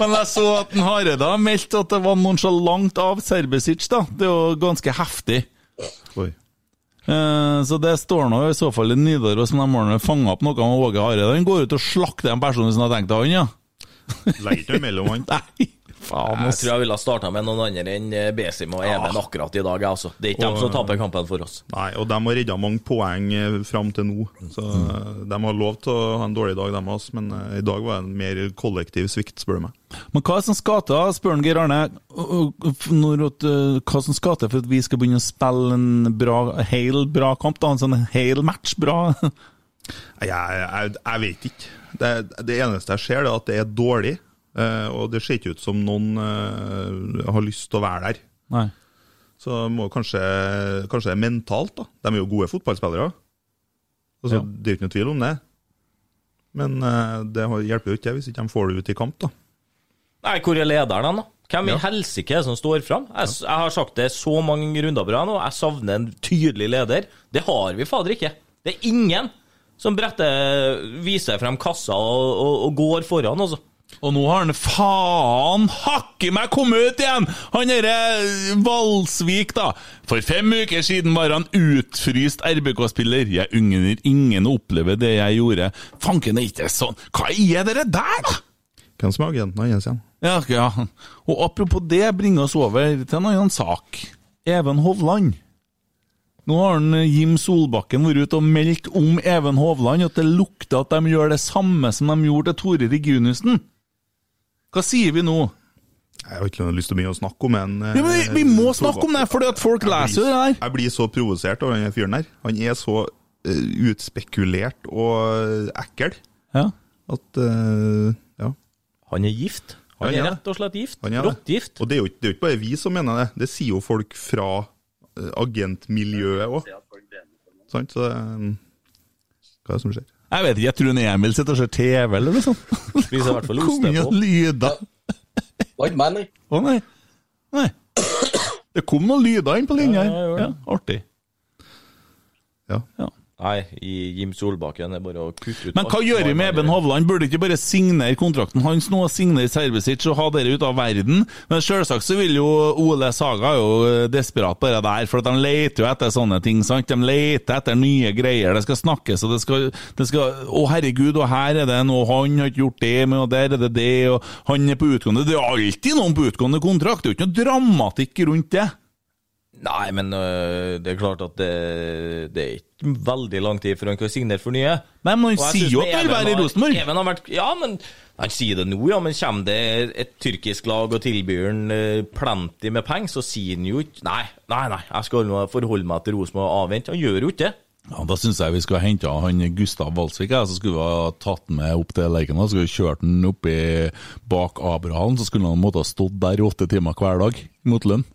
S3: Men jeg så at Hareide har meldt at det var nonsjalant av Serbesic, da. Det er jo ganske heftig.
S6: Oi.
S3: Eh, Så det står nå i så fall i Nidaros, men de har fanga opp noe med Åge Hareide. Han går ut og slakter en person som har tenkt til han, ja.
S6: Legger ikke noe mellom han.
S3: Nei, faen,
S4: Jeg tror jeg ville ha starta med noen andre enn eh, Besim og Even akkurat i dag, altså. Det er ikke dem som taper kampen for oss.
S6: Nei, og de har redda mange poeng eh, fram til nå. Så mm. De har lov til å ha en dårlig dag, dem også, men eh, i dag var det en mer kollektiv svikt, spør du meg.
S3: Men hva er det som skal til, spør Geir Arne, eh, hva som skal til for at vi skal begynne å spille en bra, hel bra kamp? da, En sånn hel match bra?
S6: Jeg, jeg, jeg vet ikke. Det, det eneste jeg ser, er at det er dårlig. eh, og det ser ikke ut som noen eh, har lyst til å være der.
S3: Nei.
S6: Så må kanskje, kanskje det er mentalt, da. De er jo gode fotballspillere. Altså,
S3: Ja.
S6: Det er jo ikke noe tvil om det. Men eh, det hjelper jo ikke hvis ikke de får det ut i kamp, da.
S4: Nei, hvor er lederen hen, da? Hvem i
S6: Ja.
S4: helsike er det som står fram? Jeg, jeg har sagt det så mange runder på rad nå, jeg savner en tydelig leder. Det har vi fader ikke. Det er ingen som bretter, viser frem kassa og, og, og går foran, altså.
S3: Og nå har han faen hakke meg kommet ut igjen! Han derre Valsvik, da. For fem uker siden var han utfryst RBK-spiller. Jeg unner ingen å oppleve det jeg gjorde. Fanken er ikke sånn. Hva er dere der, da?
S6: Hvem som er agenten hans igjen?
S3: Ja, ja. Og apropos det, bringe oss over til en annen sak. Even Hovland. Nå har han eh, Jim Solbakken vært ute og meldt om Even Hovland at det lukter at de gjør det samme som de gjorde til Tore Reginussen. Hva sier vi nå?
S6: Jeg har ikke noe lyst til å begynne å snakke om en
S3: Ja, men vi, vi må snakke om det, fordi at folk
S6: Jeg blir-
S3: leser jo det der.
S6: Jeg blir så provosert av den fyren der. Han er så uh, utspekulert og ekkel
S3: Ja.
S6: at uh, Ja.
S4: Han er gift. Han
S6: Han er
S4: rett og slett gift.
S6: Er.
S4: Råttgift.
S6: Og det er, jo, ikke- det er jo ikke bare vi som mener det. Det sier jo folk fra eh, agentmiljøet òg. Sant? Så eh, Hva er det som skjer?
S3: Jeg vet ikke, jeg tror en Emil sitter og ser TV eller noe sånt.
S4: Spiser i hvert fall
S3: ost.
S4: Kongen
S3: lyder.
S5: Var ikke meg, nei.
S3: Å nei. Nei. Det kom noen lyder inn på linja
S4: Ja,
S3: her.
S4: ja,
S3: Ja,
S4: ja.
S3: artig.
S6: Ja.
S3: Ja.
S4: Nei, i Jim Solbakken er bare å kutte ut
S3: Men hva gjør vi med Eben Hovland? Burde ikke bare signere kontrakten hans nå, signere Servicic og ha dere ut av verden? Men selvsagt så vil jo Ole Saga jo eh, desperat bare der, for de leter jo etter sånne ting, sant? De leter etter nye greier, det skal snakkes, og det skal, det skal Å, herregud, og her er det noe, han har ikke gjort det med, og der er det det, og han er på utgående Det er alltid noen på utgående kontrakt, det er jo ikke noe dramatikk rundt det.
S4: Nei, men øh, det er klart at det, det er ikke veldig lang tid før han kan signere for nye.
S3: Men han sier jo at han vil være i Rosenborg.
S4: Even har vært, ja, men han sier det nå, ja. Men kommer det et tyrkisk lag og tilbyr han øh, plenty med penger, så sier han jo ikke Nei, nei, nei, jeg skal forholde meg til Rosenborg og avvente. Han gjør jo ikke det.
S3: Ja, Da syns jeg vi skulle henta han Gustav Walsvik, ja, så skulle vi ha tatt han med opp til Lerkendal. Så skulle vi kjørt han oppi bak Abraham, så skulle han måtte ha stått der i åtte timer hver dag mot lønn.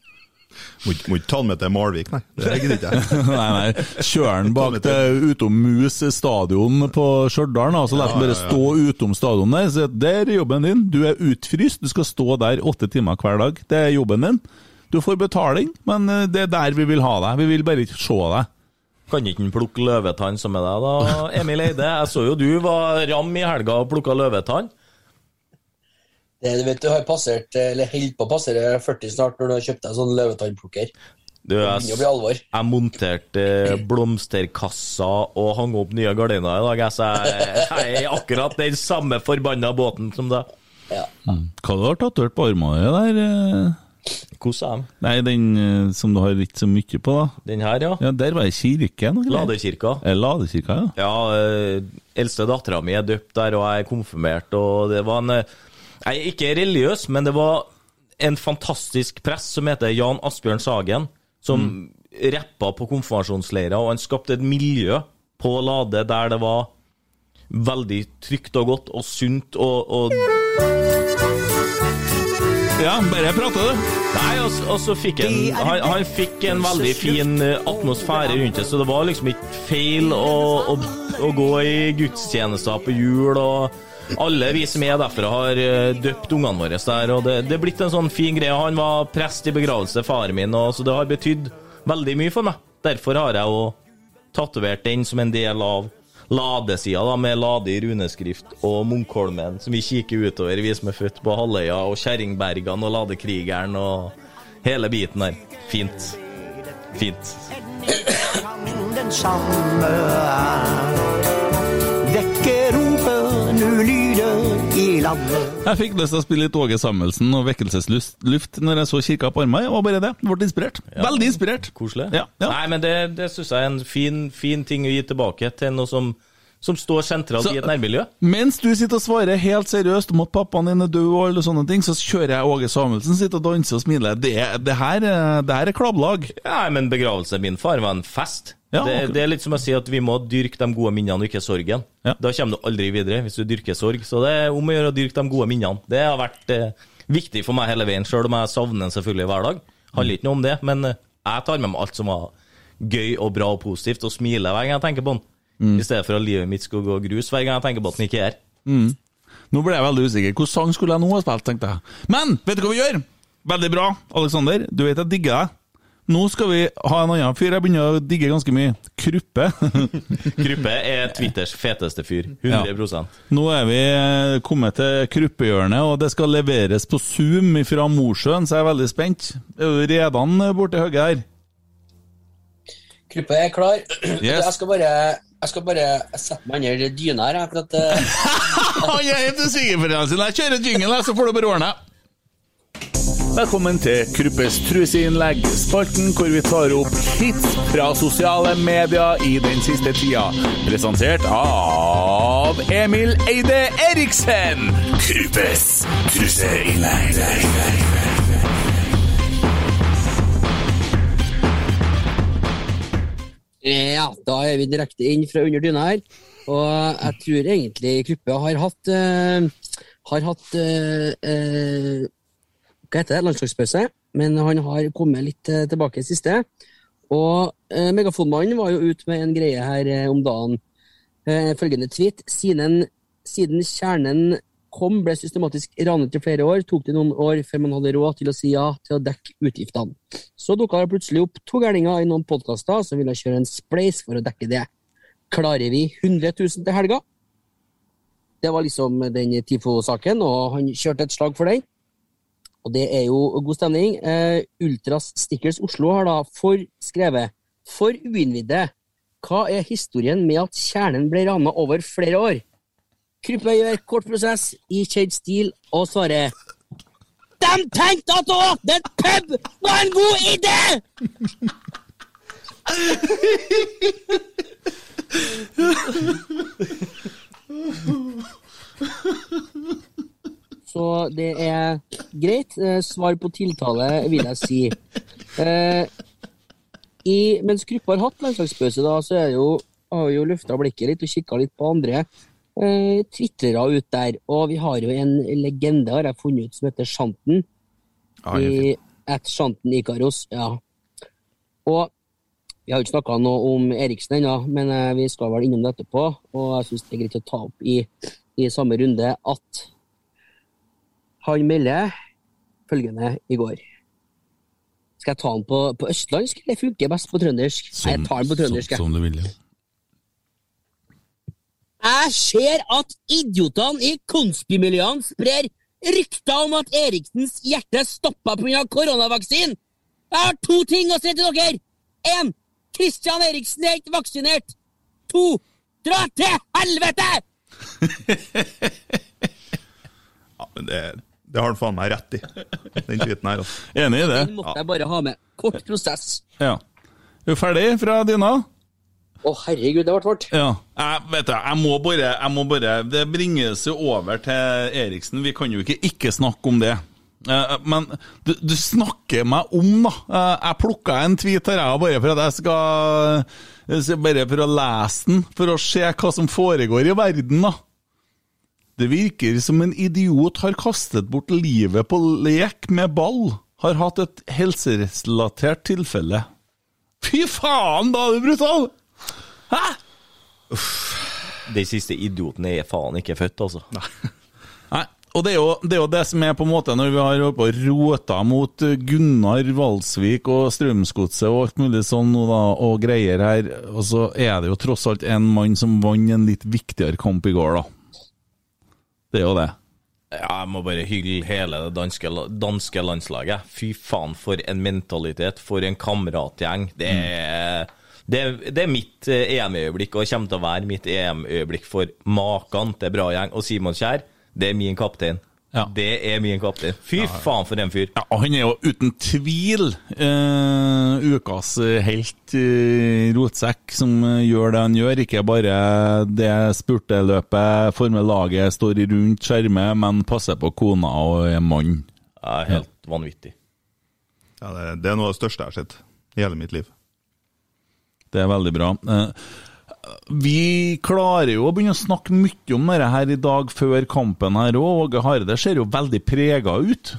S6: Må ikke- ta den med til Malvik, nei. Det gidder ikke jeg.
S3: nei, nei, kjør den bak til utom Mus stadion på Stjørdal, da, så la den bare stå utom stadion der. Så der er jobben din. Du er utfryst, du skal stå der åtte timer hver dag. Det er jobben din. Du får betaling, men eh, det er der vi vil ha deg. Vi vil bare ikke se deg.
S4: Kan ikke han plukke løvetann som med deg, da, Emil Eide? Jeg så jo du var ram i helga og plukka løvetann.
S5: Det, du vet, du har passert, eller holder på å passere 40 snart når du har kjøpt deg sånn løvetannplukker.
S4: Du, jeg, jeg monterte blomsterkassa og hang opp nye gardiner i dag, jeg, så jeg, jeg er akkurat den samme forbanna båten som deg.
S5: Ja.
S3: Hva du har tatovert på armene der? eh?
S4: Hvordan er?
S3: Nei, den eh, som du har litt så mye på, da.
S4: Den her, ja.
S3: Ja, der var det kirken.
S4: Ladekirka.
S3: Eh, Ladekirka, ja.
S4: Ja, eh, eldste dattera mi er døpt der, og jeg er konfirmert, og det var en eh, Jeg er ikke religiøs, men det var en fantastisk prest som heter Jan Asbjørn Sagen, som rappa på konfirmasjonsleirer, og han skapte et miljø på Lade der det var veldig trygt og godt og sunt og, og
S3: Ja, bare prate, du.
S4: Nei, og, og så fikk han, han Han fikk en veldig fin eh, atmosfære rundt det, så det var liksom ikke feil å, å, å gå i gudstjenester på jul, og alle vi som er derfra, har eh, døpt ungene våre der, og det, det er blitt en sånn fin greie. Han var prest i begravelse faren min, og så det har betydd veldig mye for meg. Derfor har jeg jo tatovert den som en del av ladesida, da, med Lade i runeskrift og Munkholmen, som vi kikker utover, vi som er født på Halvøya, og Kjerringbergene og Ladekrigeren og hele biten der. Fint. Fint.
S8: Den samme er. Vekker nu lyder i landet.
S3: Jeg fikk lyst til å spille litt Åge Samuelsen og Vekkelsesluft når jeg så Kirka på Armøy. Det var bare det. Ble inspirert. Veldig inspirert.
S4: Koselig.
S3: Ja, ja.
S4: Nei, men det, det syns jeg er en fin, fin ting å gi tilbake til noe som, som står sentralt
S3: Så-
S4: i et nærmiljø.
S3: Mens du sitter og svarer helt seriøst om at pappaen din er død og alle sånne ting, så kjører jeg Åge Samuelsen, sitter og danser og smiler. Det, det, her, er- det her er klabblag.
S4: Ja, men begravelsen min far var en fest.
S3: Ja,
S4: det, det er litt som å si at vi må dyrke de gode minnene og ikke sorgen.
S3: Ja.
S4: Da kommer du aldri videre hvis du dyrker sorg. Så det er om å gjøre å dyrke de gode minnene. Det har vært eh, viktig for meg hele veien, sjøl om jeg savner den selvfølgelig hver dag. Handler ikke noe om det, men eh, jeg tar med meg alt som var gøy og bra og positivt, og smiler hver gang jeg tenker på den.
S3: Mm.
S4: I stedet for at livet mitt skal gå grus hver gang jeg tenker på at den ikke er her.
S3: Nå ble jeg veldig usikker. Hvilken sang skulle jeg nå ha spilt, tenkte jeg. Men vet du hva vi gjør? Veldig bra, Aleksander. Du vet jeg digger deg. Nå skal vi ha en annen fyr jeg begynner å digge ganske mye. Kruppe.
S4: Kruppe er Twitters feteste fyr. 100 ja.
S3: Nå er vi eh, kommet til kruppehjørnet, og det skal leveres på Zoom fra Mosjøen, så jeg er veldig spent. Er du redan borti høyre her?
S5: Kruppe er klar.
S3: Yes.
S5: Jeg skal bare jeg skal bare sette meg under dyna her, jeg, for at eh,
S3: Han er helt usikker for det. Jeg kjører jingle, så får du bare ordne. Velkommen til Kruppes truseinnlegg, spalten hvor vi tar opp hits fra sosiale medier i den siste tida. Presentert av Emil Eide Eriksen. Kruppes truseinnlegg.
S5: Ja, da er vi direkte inn fra under dyna her. Og jeg tror egentlig Kruppe har hatt uh, Har hatt uh, eh, Hva heter det? Landslagspause. Men han har kommet litt eh, tilbake i siste. Og eh, Megafonmannen var jo ute med en greie her eh, om dagen. Eh, følgende tweet. Siden, siden kjernen kom, ble systematisk ranet i flere år, tok det noen år før man hadde råd til å si ja til å dekke utgiftene. Så dukka det plutselig opp to gærninger i noen podkaster som ville kjøre en spleis for å dekke det. Klarer vi 100 000 til helga? Det var liksom den TIFO-saken, og han kjørte et slag for den. Og det er jo god stemning. Eh, Ultras Stickers Oslo har da for skrevet For uinnvidde, hva er historien med at kjernen ble rana over flere år? Kruppe gjør kort prosess i kjent stil og svarer De tenkte at å åpne en pub var en god idé! Så det er greit. Eh, Svar på tiltale, vil jeg si. Eh, i, mens gruppa har hatt landslagspause, da, så er jo, har vi jo løfta blikket litt og kikka litt på andre eh, twitrere ut der. Og vi har jo en legende, har jeg funnet ut, som heter Shanten.
S6: Er
S5: i at Shanten Ikaros. Ja. Og vi har jo ikke snakka noe om Eriksen ennå, men eh, vi skal vel innom det etterpå. Og jeg syns det er greit å ta opp i, i samme runde at han melder følgende i går. Skal jeg ta den på, på østlandsk, eller funker best på trøndersk? Nei, jeg tar den på trøndersk. Som,
S3: Som du vil, ja.
S5: Jeg ser at idiotene i konspimiljøene sprer rykter om at Eriksens hjerte stoppa pga. koronavaksinen. Jeg har to ting å si til dere. Én. Christian Eriksen er ikke vaksinert. To. Dra til helvete!
S6: Ja, men det, det har han faen meg rett i, den tweeten her. Altså.
S3: Enig i det?
S5: Den måtte jeg bare ha med. Kort prosess.
S3: Ja. Er du ferdig fra dyna?
S5: Å, herregud, det ble fort.
S3: Ja. Jeg, vet du, jeg må bare, jeg må bare Det bringes jo over til Eriksen. Vi kan jo ikke ikke snakke om det. Eh, Men du, du snakker meg om, da. Eh, Jeg plukka en tweet her, jeg, bare for at jeg skal Bare for å lese den, for å se hva som foregår i verden, da. Det virker som en idiot har kastet bort livet på lek med ball. Har hatt et helserelatert tilfelle. Fy faen, da er du brutal! Hæ?
S4: Den siste idioten er faen ikke født, altså.
S3: Nei, og det er, jo, det er jo det som er på en måte når vi har på rota mot Gunnar Valsvik og Strømsgodset og alt mulig sånn og, da, og greier her, og så er det jo tross alt en mann som vant en litt viktigere kamp i går, da. Det er jo det.
S4: Ja, jeg må bare hylle hele det danske, danske landslaget. Fy faen, for en mentalitet, for en kameratgjeng. Det er, det, det er mitt eh, EM-øyeblikk, og kommer til å være mitt EM-øyeblikk for maken til bra gjeng. Og Simon Kjær, det er min kaptein.
S3: Ja.
S4: Det er min kaptein. Fy faen, for en fyr.
S3: Ja, han er jo uten tvil eh, ukas eh, helt eh, rotsekk som eh, gjør det han gjør. Ikke bare det spurteløpet, former laget, står rundt skjermet, men passer på kona og er mann.
S4: Ja, helt vanvittig.
S6: Ja, det, det er noe av det største jeg har sett i hele mitt liv.
S3: Det er veldig bra. Eh, Vi klarer jo å begynne å snakke mye om dette her i dag før kampen her òg. Åge Harde ser jo veldig prega ut.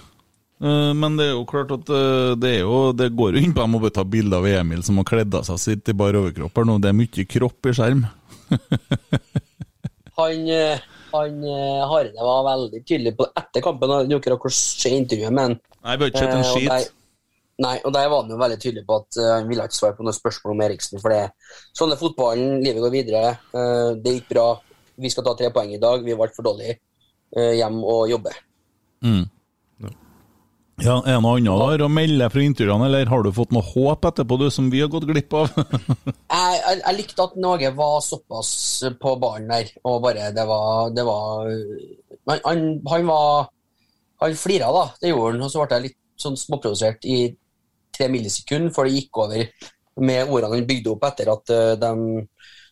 S3: Eh, Men det er jo klart at eh, det, jo, det går jo inn på Jeg må bare ta bilde av Emil som har kledd av seg sitt i bar overkropp her nå. Det er mye kropp i skjerm.
S5: Han, eh, han Harde var veldig tydelig på etter kampen. Vet ikke hvor intervjuet med han.
S3: Nei, vi har ikke sett en skit.
S5: Nei, og der var han jo veldig tydelig på at eh, han ville ikke svare på noe spørsmål om Eriksen. For det sånn er fotballen, livet går videre. Eh, det gikk bra. Vi skal ta tre poeng i dag. Vi ble for dårlige. Eh, hjem og jobbe.
S3: Ja, Er det noe annet der å melde fra intervjuene, eller har du fått noe håp etterpå, du, som vi har gått glipp av?
S5: Jeg, jeg, jeg likte at Norge var såpass på ballen der, og bare det var, det var Han, han, han var Han flira, da. Det gjorde han. Og så ble jeg litt sånn småprovosert i tre millisekunder før det gikk over med ordene han bygde opp etter at eh, de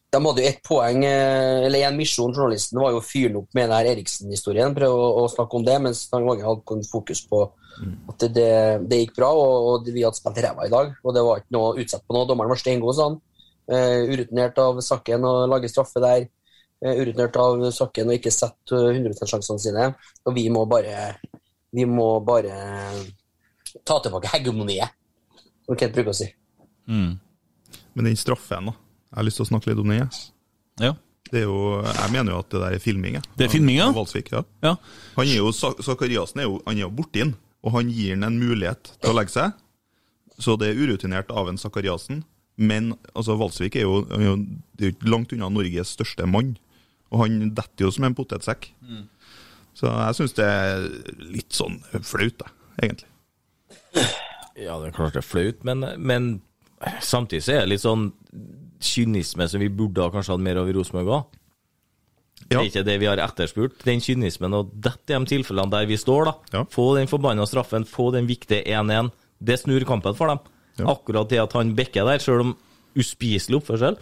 S5: de hadde jo ett poeng, eh, eller én misjon. Journalisten var jo å fyre opp med denne Eriksen-historien, prøve å, å snakke om det, mens Mange hadde fokus på at det, det, det gikk bra, og, og vi hadde spilt ræva i dag. Og det var ikke noe utsett på noe. Dommeren var steingod, sa han. Uh, urutinert av Sakken å lage straffe der. Uh, urutinert av Sakken å ikke sette uh, 100 sjansene sine. Og vi må bare Vi må bare ta tilbake hegemoniet, som Kent bruker å si.
S6: Men den straffen, da. Jeg har lyst til å snakke litt om den.
S3: ja.
S6: Det er jo, jeg mener jo at det der er filming. jeg.
S3: Det er filming, ja?
S6: Valsvik, ja.
S3: ja.
S6: Han er jo, Sakariassen er jo, han er jo borti den, og han gir han en mulighet til å legge seg. Så det er urutinert av en Sakariassen. Men altså, Valsvik er jo, er jo, det er jo langt unna Norges største mann. Og han detter jo som en potetsekk. Så jeg syns det er litt sånn flaut, egentlig.
S4: Ja, det er klart det er flaut, men, men samtidig så er det litt sånn kynisme som vi burde ha kanskje hatt mer av i Rosenborg òg. Det er ikke det vi har etterspurt. Den kynismen og dette er de tilfellene der vi står, da.
S6: Ja.
S4: Få den forbanna straffen, få den viktige 1-1. Det snur kampen for dem.
S6: Ja.
S4: Akkurat det at han bekker der, sjøl om uspiselig oppførsel.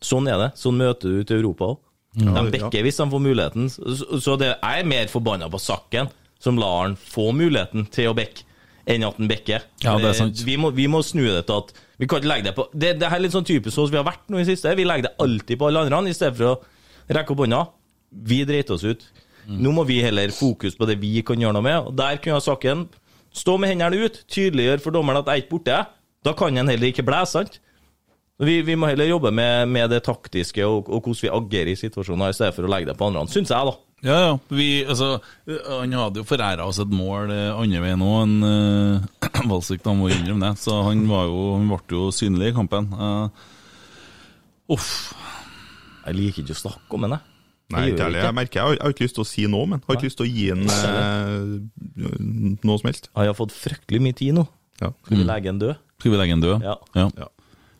S4: Sånn er det. Sånn møter du til Europa òg. De bekker hvis de får muligheten. Så, så det, jeg er mer forbanna på Sakken, som lar han få muligheten til å bekke, enn at han bekker.
S3: Ja, det er sant.
S4: Vi må, vi må snu det til at Vi kan ikke legge det på Det, det her er litt sånn typisk hos som vi har vært nå i det siste. Vi legger det alltid på alle andre, i stedet for å rekke opp hånda. Vi dreit oss ut. Nå må vi heller fokus på det vi kan gjøre noe med. Og Der kunne Saken stå med hendene ut, tydeliggjøre for dommeren at jeg er ikke borte. Da kan en heller ikke blæse, sant? Vi, vi må heller jobbe med, med det taktiske og, og hvordan vi agerer i situasjoner, i stedet for å legge det på andre, syns jeg, da.
S3: Ja, ja. Vi, altså, han hadde jo foræra oss et mål eh, andre veien òg, en uh, Valsvik, da må vi innrømme det. Så han, var jo, han ble jo synlig i kampen. Uh, uff.
S4: Jeg liker ikke å snakke om henne.
S6: Nei,
S4: Jeg
S6: ikke heller. Jeg merker jeg har, jeg har ikke lyst til å si noe, men har ikke lyst til å gi en eh, noe som helst.
S4: Jeg har fått fryktelig mye tid nå.
S6: Ja.
S4: Skal vi legge en død?
S3: Skal vi legge en død?
S4: Ja.
S3: ja.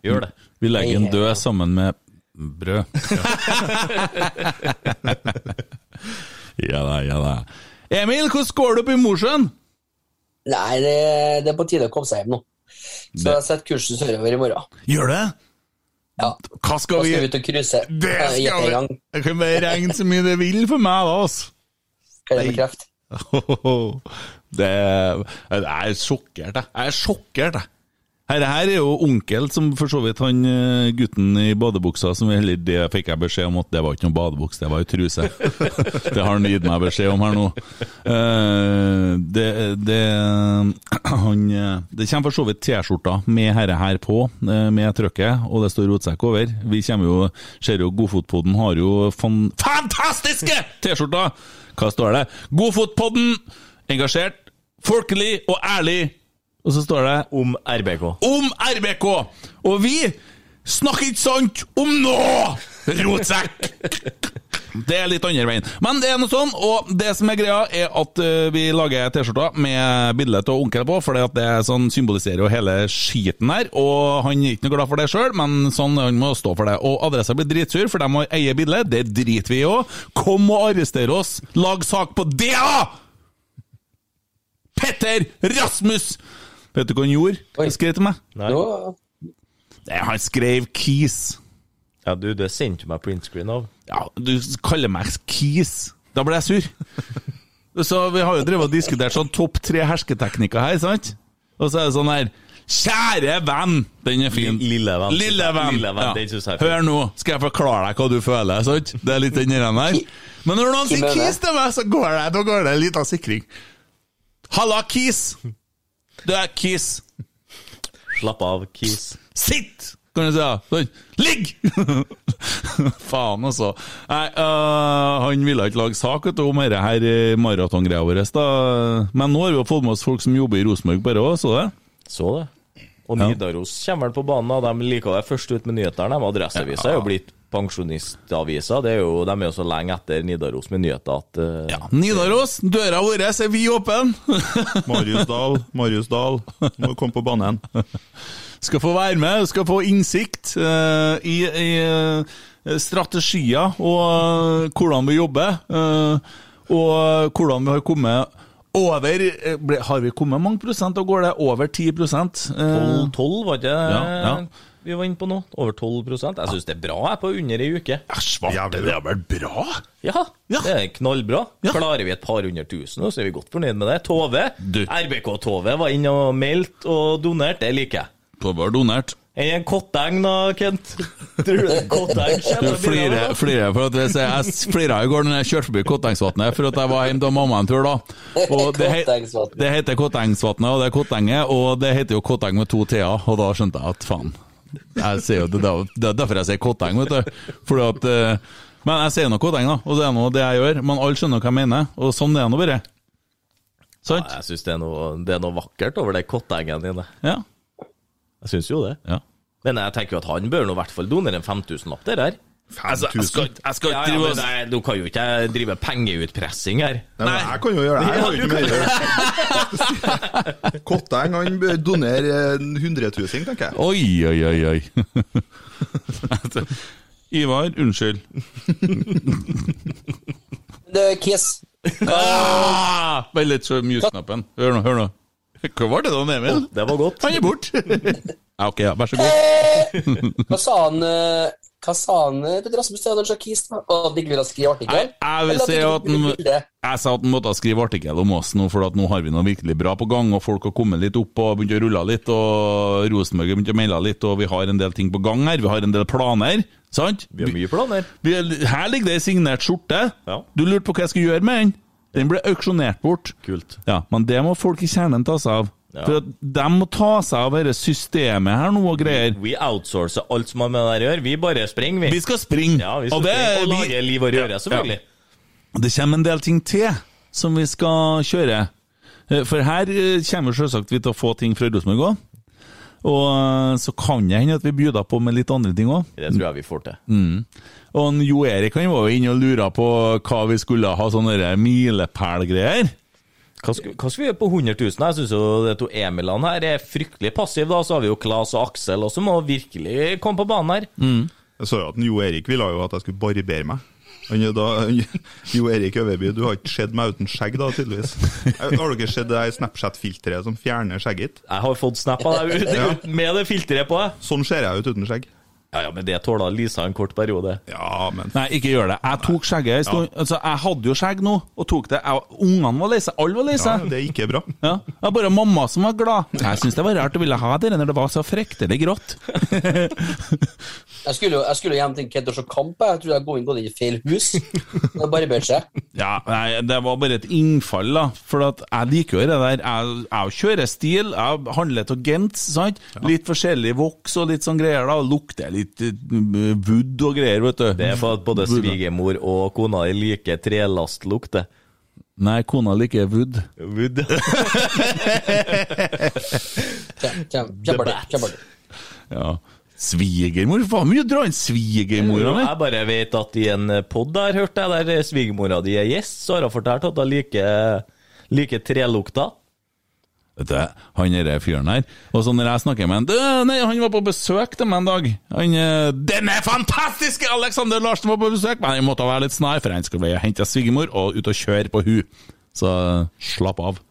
S4: Gjør det.
S3: Vi legger en død sammen med brød. ja da, ja da. Emil, hvordan går det opp i Mosjøen?
S5: Nei, det, det er på tide å komme seg hjem nå. Så
S3: Det-
S5: jeg setter kursen sørover i morgen.
S3: Gjør det?
S5: Ja.
S3: Hva skal vi
S5: skal vi ut og cruise.
S3: Det skal vi! Det kan bare regne så mye det vil for meg, da, altså.
S5: Kan jeg bekrefte?
S3: Det, jeg er sjokkert, jeg. Jeg er sjokkert, jeg. Her, her er jo onkel, som for så vidt han eh, gutten i badebuksa som heller Det fikk jeg beskjed om at det var ikke noen badebuks, det var ei truse. det har han gitt meg beskjed om her nå. Uh, det, det han eh, Det kommer for så vidt T-skjorter med herre her på, med trykket, og det står rotsekk over. Vi kommer jo Ser jo Godfotpodden har jo fan, fantastiske T-skjorter! Hva står det? Godfotpodden! Engasjert, folkelig og ærlig. Og så står det
S4: Om RBK.
S3: om RBK! Og vi snakker ikke sant om noe! Rotsekk! Det er litt andre veien. Men det er noe sånn, og det som er greia, er at eh, vi lager T-skjorter med bilde av onkel på, for det er sånn symboliserer jo hele skiten her. Og han er ikke noe glad for det sjøl, men sånn han må stå for det. Og adressa blir dritsur, for de må eie bildet. Det driter vi i òg. Kom og arrester oss! Lag sak på det, da! Petter Rasmus! Vet du hva han gjorde? Han skrev til meg.
S4: Nei.
S3: Nei, han skrev Keys.
S4: Ja, du, det sendte du meg printscreen av.
S3: Ja, du kaller meg Keys. Da ble jeg sur. Så vi har jo drevet og diskutert sånn topp tre hersketeknikker her, sant? Og så er det sånn her Kjære venn! Den er fin.
S4: Lille venn.
S3: Lille venn.
S4: Lille venn, den synes jeg er.
S3: Hør nå, skal jeg forklare deg hva du føler, sant? Det er litt den der. Men når noen sier
S5: er?
S3: Keys til meg, så går det, da går det en liten sikring. Halla, Keys! Du er Keys.
S4: Slapp av, Keys.
S3: Sitt! Kan du si. ja. Sånn. Ligg! Faen, altså. Nei, øh, han ville ikke lage sak du, om dette her eh, maratongreia vår. da. Men nå har vi jo fått med oss folk som jobber i Rosenborg bare òg, så det?
S4: Så det. Og
S3: Ja.
S4: Nidaros kommer vel på banen, og de liker være først ut med nyhetene. Adresseavisa ja. er jo blitt pensjonistavisa. Det er jo, de er jo så lenge etter Nidaros med nyheter at uh,
S3: Ja. Nidaros, døra vår er vid åpen!
S6: Marius Dahl, Marius Dahl, må komme på banen.
S3: skal få være med, skal få innsikt uh, i, i eh, strategier og uh, hvordan vi jobber. og hvordan vi har kommet over ble, Har vi kommet mange prosent, og går det over 10 eh,
S4: 12, 12 var ikke det
S3: Ja, ja.
S4: Vi var inne på nå? Over 12% Jeg syns det er bra jeg, på under ei uke.
S3: Svarte, det er vel bra?
S4: Ja,
S3: Ja.
S4: det er knallbra.
S3: Ja.
S4: Klarer vi et par hundre tusen, så er vi godt fornøyd med det. Tove, RBK-Tove var inne og meldt og donert. Det liker jeg.
S3: Tove var donert.
S4: Er en kotteng da, Kent? Tror du det er kotteng
S3: Du flirer, flirer for at jeg, jeg flira i går når jeg kjørte forbi Kottengsvatnet for at jeg var hjemme til mamma en tur, da. Og det, he- det heter Kottengsvatnet, og det er Kottenget, og det heter jo Kotteng med to t-er, og da skjønte jeg at faen. Jeg ser jo det, er- det er derfor jeg sier Kotteng, vet du. Fordi at eh, Men jeg sier nå Kotteng, da, og det er nå det jeg gjør. Men alle skjønner hva jeg mener, og sånn er det nå bare. Sant?
S4: Jeg syns det, det er noe vakkert over de kottengene dine.
S3: Ja.
S4: Jeg syns jo det.
S3: ja.
S4: Men jeg tenker jo at han bør nå i hvert fall donere en 5000-lapp der her.
S3: Altså, jeg skal, jeg skal
S4: Ja, ja, men nei, Du kan jo ikke drive pengeutpressing her.
S6: Nei, nei. jeg kan jo gjøre det. Jeg har jo ikke mer å gjøre. Kotteng han bør donere en hundretusing, tenker jeg.
S3: Oi, oi, oi, oi. Ivar, unnskyld.
S5: det er Kiss.
S3: Ah, bare litt, så mute-knappen. Hør nå, hør nå. Hva var det da, Emil?
S4: Det var godt.
S3: Han er borte! Ja, ok, ja, vær så god.
S5: Hva sa han Petter Rasmus Kiss? da? Og de ville skrive artikkel?
S3: Jeg, jeg sa at han måtte skrive artikkel om oss nå, for at nå har vi noe virkelig bra på gang, og folk har kommet litt opp og begynt å rulle litt, og Rosenborg har begynt å melde litt, og vi har en del ting på gang her. Vi har en del planer, sant?
S4: Vi har mye planer.
S3: Vi, her ligger det ei signert skjorte.
S4: Ja.
S3: Du lurte på hva jeg skulle gjøre med den? Den ble auksjonert bort.
S4: Kult.
S3: Ja, men det må folk i kjernen ta seg av.
S4: Ja.
S3: For at de må ta seg av dette systemet her nå og greier.
S4: Vi outsourcer alt som har med det å gjøre. Vi bare springer, vi.
S3: Vi skal springe.
S4: Ja, vi skal
S3: og det,
S4: springe og
S3: vi-
S4: lage liv og røre, selvfølgelig.
S3: Det kommer en del ting til som vi skal kjøre. Eh, For her eh, kommer selvsagt vi til å få ting fra Rosenborg òg. Og eh, så kan det hende at vi bjuder på med litt andre ting òg.
S4: Det tror jeg vi får til.
S3: Mm. Og Jo Erik han var jo inne og lura på hva vi skulle ha sånne milepælgreier.
S4: Hva skal, hva skal vi gjøre på 100 000? Jeg syns jo de to Emilene her er fryktelig passive. da, Så har vi jo Klas og Aksel også, som må virkelig komme på banen her.
S6: Jeg så jo at Jo Erik ville jo at jeg skulle barbere meg. Da, jo Erik Øverby, du har ikke sett meg uten skjegg, da, tydeligvis. Har dere sett det Snapchat-filteret som fjerner skjegget?
S4: Jeg har fått snap av deg ut-
S6: Ja.
S4: med det filteret på.
S6: Sånn ser jeg ut uten skjegg.
S4: Ja, ja, men det tåler Lisa en kort periode.
S6: Ja, men
S3: Nei, ikke gjør det. Jeg tok skjegget en stund. Altså, jeg hadde jo skjegg nå, og tok det. Jeg, ungene var lei seg, alle var lei
S6: ja, det er ikke bra.
S3: Ja, det var bare mamma som var glad. Jeg syns det var rart å ville ha det når det var så fryktelig grått.
S5: Jeg skulle jo, jeg skulle jo hjem til Kent og se kamp. jeg. trodde tror jeg går inn, gått inn i feil hus. Det er bare børt seg.
S3: Ja, nei, det var bare et innfall, da. For at jeg liker jo det der. Jeg, jeg kjører stil, jeg handler til Gent, sant. Litt forskjellig voks og litt sånn greier, da. Lukter litt eh, wood og greier, vet du.
S4: Det er for at både svigermor og kona di liker trelastlukt, det.
S3: Nei, kona liker wood.
S4: Wood.
S5: Kjem- kjem- Kjempeartig. kjempeartig.
S3: Ja. Svigermor? Faen mye dra inn svigermora mi.
S4: Jeg bare vet at i en pod der hørte jeg der svigermora di er gjest, så har hun fortalt at hun liker, like trelukta.
S3: Vet du, han derre fyren her Og så når jeg snakker med han du, Nei, han var på besøk til meg en dag. Han eh, Den er fantastiske Alexander Larsen var på besøk! Men jeg måtte være litt snar, for han skulle hente svigermor og ut og kjøre på hun. Så slapp av.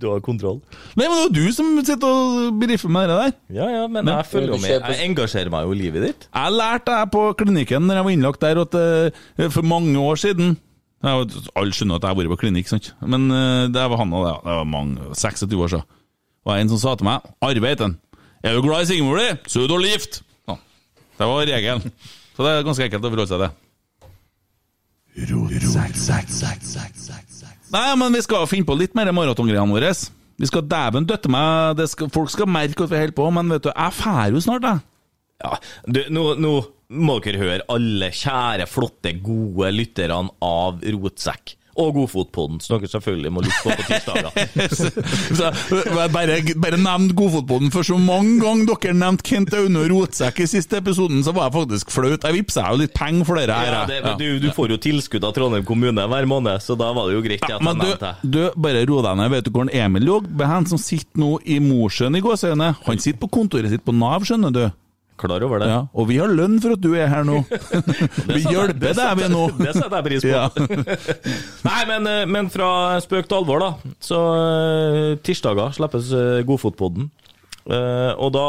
S4: Du har kontroll.
S3: Nei, men det var du som sitter og briefer med det der.
S4: Ja, ja, men jeg følger jo med. Jeg engasjerer meg jo i livet ditt.
S3: Jeg lærte det på klinikken når jeg var innlagt der at eh, for mange år siden jeg, var- Alle skjønner at jeg har vært på klinikk, sant? men eh, det var han og det, det var mange, 26 år siden. Det var en som sa til meg 'Arbeiden, er du glad i Sigmor di, så er du dårlig gift'. Ja. Det var regelen. Så det er ganske enkelt å forholde seg til. Nei, men vi skal finne på litt mer maratongreiene våre. Vi skal dæven døtte meg skal, Folk skal merke at vi holder på, men vet du, jeg drar jo snart, jeg.
S4: Ja, du, nå, nå må dere høre, alle kjære, flotte, gode lytterne av Rotsekk. Og Godfotpodden, som dere selvfølgelig må lytte på på tirsdager.
S3: Bare, bare nevn Godfotpodden, for så mange ganger dere nevnte Kent Aune og Rotsekk i siste episoden, så var jeg faktisk flaut. Jeg vippsa jo litt penger for dere her.
S4: Ja, det, du, du får jo tilskudd av Trondheim kommune hver måned, så da var det jo greit jeg
S3: Men du, du, bare ro deg ned. Vet du hvor Emil lå? Han som sitter nå i Mosjøen i gåseøyne. Han sitter på kontoret sitt på Nav, skjønner du.
S4: Klar over det?
S3: Ja, og vi har lønn for at du er her nå. vi hjelper deg, vi nå.
S4: Det setter jeg pris på.
S3: Ja.
S4: Nei, men, eh, men fra spøk til alvor, da. Så eh, tirsdager slippes uh, Godfotpodden. Eh, og da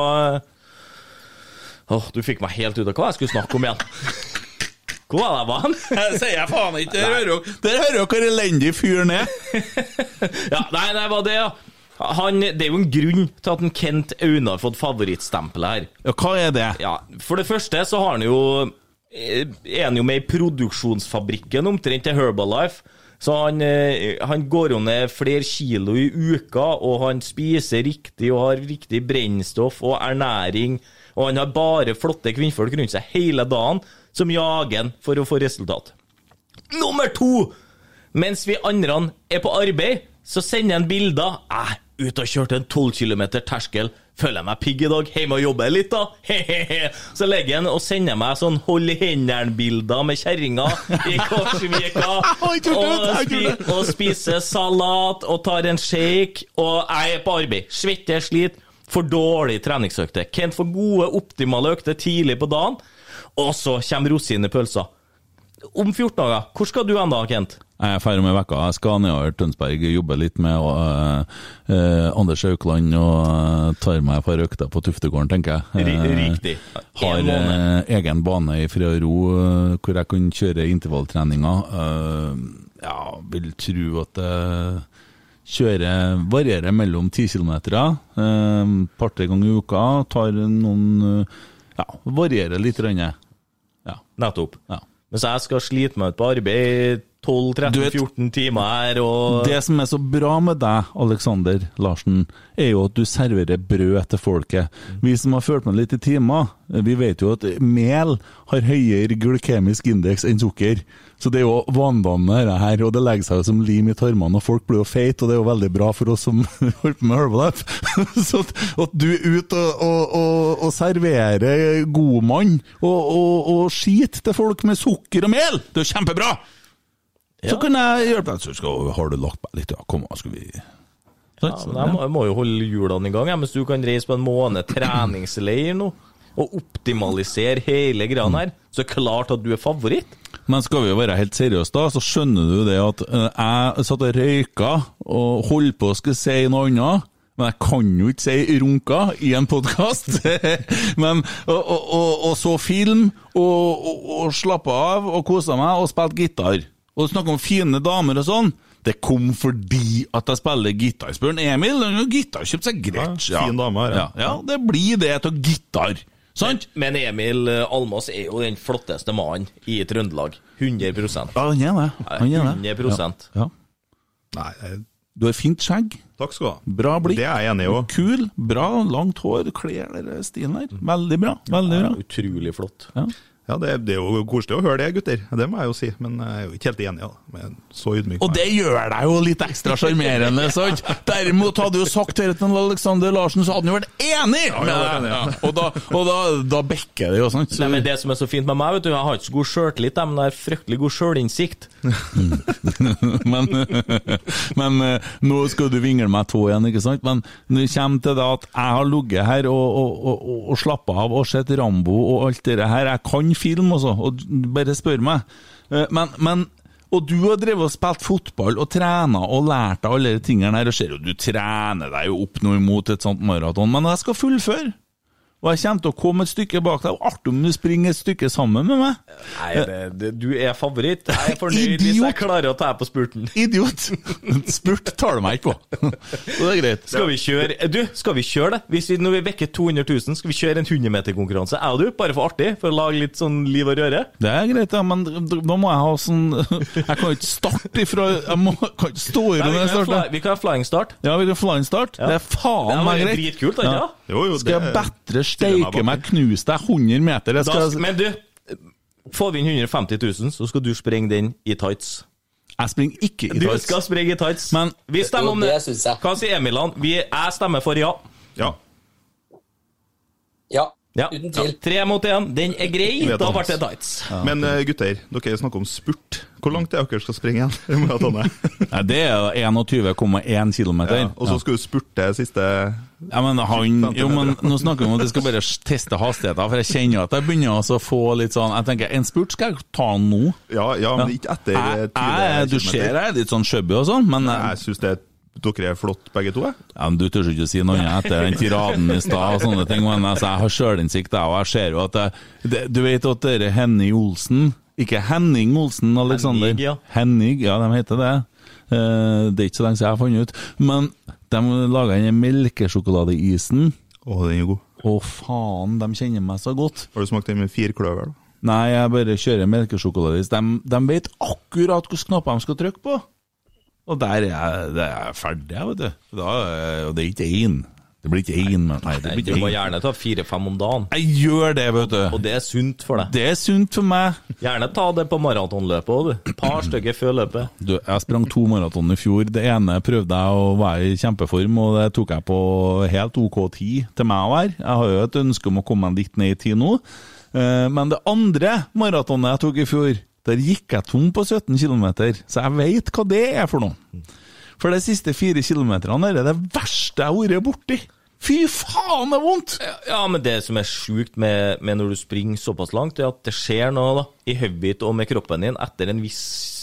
S4: Åh, du fikk meg helt ut av hva jeg skulle snakke om igjen. Hvor var det jeg var
S3: sier jeg faen ikke. Der hører dere- Der hører dere hvor elendig fyren er.
S4: Ja, nei, det var det, ja. Han, det er jo en grunn til at en Kent Aune har fått favorittstempelet her.
S3: Ja, hva er det?
S4: Ja, For det første så har han jo eh, er han jo med i produksjonsfabrikken omtrent til Herbalife. Så han, eh, han går jo ned flere kilo i uka, og han spiser riktig og har riktig brennstoff og ernæring. Og han har bare flotte kvinnfolk rundt seg hele dagen som jager han for å få resultat. Nummer to! Mens vi andre er på arbeid, så sender han bilder. Jeg ute og kjørte en 12 km terskel. Føler jeg meg pigg i dag. Hjemme og jobber litt, da. Hehehe. Så legger han og sender meg sånn hold i hendene-bilder med kjerringa i Korsvika. Og, spi og spiser salat og tar en shake. Og jeg er på arbeid. Svetter, sliter. For dårlig treningsøkte. Kent får gode, optimale økter tidlig på dagen. Og så kommer rosinen i pølsa. Om 14 dager, hvor skal du hen da, Kent?
S3: Jeg er ferdig med vekka. Jeg skal nedover Tønsberg jobbe litt med uh, uh, Anders Aukland og uh, tar meg et par økter på Tuftegården, tenker jeg.
S4: Ri- riktig.
S3: Har
S4: En
S3: egen bane i fred og ro hvor jeg kan kjøre intervalltreninger. Ja, vil tro at det kjører varierer mellom 10 km, et par-tre ganger i uka. Tar noen Ja, varierer litt. Rønne. Ja.
S4: Nettopp.
S3: ja.
S4: Mens jeg skal slite meg ut på arbeid 12-13-14 timer her, og
S3: Det som er så bra med deg, Alexander Larsen, er jo at du serverer brød til folket. Vi som har fulgt med litt i timer, vi vet jo at mel har høyere glykemisk indeks enn sukker. Så det er jo vanedannende dette her, og det legger seg jo som lim i tarmene, og folk blir jo feite, og det er jo veldig bra for oss som holder på med Herbalife. så at, at du er ute og, og, og, og serverer godmann og, og, og skit til folk med sukker og mel, det er jo kjempebra! Så kan jeg hjelpe deg. Så har du lagt meg litt, ja. Kom, skal vi
S4: ja, men jeg, må, jeg må jo holde hjulene i gang. jeg, Mens du kan reise på en måned treningsleir nå, og optimalisere hele greia her, så er det klart at du er favoritt.
S3: Men skal vi jo være helt seriøse, da, så skjønner du det at eh, jeg satt og røyka og holdt på å skulle si noe annet. Men jeg kan jo ikke si runka i en podkast. Men og, og, og, og så film, og, og, og slappa av, og kosa meg, og spilte gitar. Og snakke om fine damer og sånn. Det kom fordi at jeg spiller gitar. Spør Emil, han har gitar, kjøpt seg Gretsch.
S6: Ja, fin dame her, ja.
S3: ja. ja, det blir det av gitar. Sant?
S4: Men Emil eh, Almås er jo den flotteste mannen i Trøndelag. 100
S3: Ja, han er det. Han er det.
S4: 100
S3: Ja.
S6: Nei, eh,
S3: Du har fint skjegg,
S6: takk skal du ha.
S3: bra blikk.
S6: Det er jeg enig i òg.
S3: Kul, bra, langt hår, kler den stilen der. Veldig bra. veldig bra.
S4: Utrolig flott.
S3: Ja.
S6: Ja, det, det er jo koselig å høre det, gutter. Det må jeg jo si. Men jeg er jo ikke helt enig. Men så ydmyk.
S3: Og det gjør deg jo litt ekstra sjarmerende, sant? Derimot hadde du sagt dette til Alexander Larsen, så hadde han jo vært enig!
S6: Ja, ja, ja.
S3: Ja. Og, da, og da, da bekker det jo, sant? Så,
S4: Nei, men Det som er så fint med meg, vet du, jeg har ikke så god sjøltillit, men jeg har fryktelig god sjølinnsikt.
S3: men, men nå skal du vingle meg tå igjen, ikke sant? Men når det kommer til det at jeg har ligget her og, og, og, og, og slappa av og sett Rambo og alt det her Jeg kan film, også, og bare spør meg. Eh, Men, men og du har drevet og spilt fotball og trena og lært deg alle de tingene her, og ser jo du trener deg jo opp nå imot et sånt maraton, men jeg skal fullføre. Og jeg kommer til å komme et stykke bak deg, artig om du springer et stykke sammen med meg.
S4: Nei, det, det, Du er favoritt. Jeg er fornøyd hvis
S3: Idiot.
S4: jeg klarer å ta på spurten.
S3: Idiot! Spurt tar du meg ikke på. Så det er greit.
S4: Skal vi kjøre Du, skal vi kjøre det? Hvis vi, når vi vekker 200 000, skal vi kjøre en 100-meterkonkurranse? Jeg og du, bare for artig? For å lage litt sånn liv og røre?
S3: Det er greit, ja, men da må jeg ha sånn Jeg kan ikke starte ifra Jeg må, kan ikke stå i det når jeg starter.
S4: vi kan ha flying start.
S3: Ja, vi kan flying start. Det er faen meg greit.
S4: dritkult, da, Ja.
S6: Jo, jo,
S3: Skal jeg
S6: det- meg
S3: steike meg, knuse deg 100 meter jeg
S4: Da,
S3: skal,
S4: men du, får vi inn 150 000, så skal du sprenge den i tights.
S3: Jeg springer ikke i
S4: Du
S3: tights.
S4: skal springe i tights.
S3: Men-
S4: vi stemmer om det. Hva sier Emilan? Vi, jeg stemmer for ja.
S6: Ja.
S5: Ja,
S4: ja.
S5: uten tvil.
S4: Tre mot én. Den er grei. Da ble det tights.
S6: Men eh, gutter, dere snakker om spurt. Hvor langt er dere skal springe igjen?
S3: det er 21,1 km.
S6: Ja, og så skal du spurte siste
S3: Ja, men han, jo, men nå snakker vi om at jeg skal bare teste hastigheten, for jeg kjenner at jeg begynner å få litt sånn Jeg tenker, en spurt skal jeg ta nå.
S6: Ja, ja men ikke etter eh, 20
S3: km. du ser jeg er litt sånn chubby og sånn, men
S6: Jeg syns dere er flott begge to. jeg.
S3: Ja, men Du tør ikke å si noe annet etter den tiraden i stad og sånne ting. Men altså, jeg har sjølinnsikt, jeg, og jeg ser jo at det, det, Du vet at dere Henning Olsen Ikke Henning Olsen, Alexander.
S4: Henning, ja.
S3: Henning, ja, de heter det. Eh, det er ikke så lenge siden jeg har funnet ut. Men de laga den melkesjokoladeisen.
S6: Å, den er god.
S3: Å, faen, de kjenner meg så godt.
S6: Har du smakt den med fire kløver? da?
S3: Nei, jeg bare kjører melkesjokoladeis. De, de vet akkurat hvilke knapper de skal trykke på. Og der er jeg, der er jeg ferdig, jeg, vet du. Da, er- og det er ikke én. Det blir ikke én, men nei, det blir
S4: Du må gjerne ta fire-fem om dagen.
S3: Jeg gjør det, vet du.
S4: Og det er sunt for deg.
S3: Det er sunt for meg.
S4: Gjerne ta det på maratonløpet òg, du. Par stykker før løpet.
S3: Du, jeg sprang to maraton i fjor. Det ene prøvde jeg å være i kjempeform, og det tok jeg på helt OK tid til meg å være. Jeg har jo et ønske om å komme meg litt ned i tid nå. Eh, Men det andre maratonet jeg tok i fjor, der gikk jeg tom på 17 km, så jeg veit hva det er for noe. For de siste fire kilometerne er det verste jeg har vært borti. Fy faen, det er vondt!
S4: Ja, men det som er sjukt med, med når du springer såpass langt, er at det skjer noe da, i hodet ditt og med kroppen din etter en viss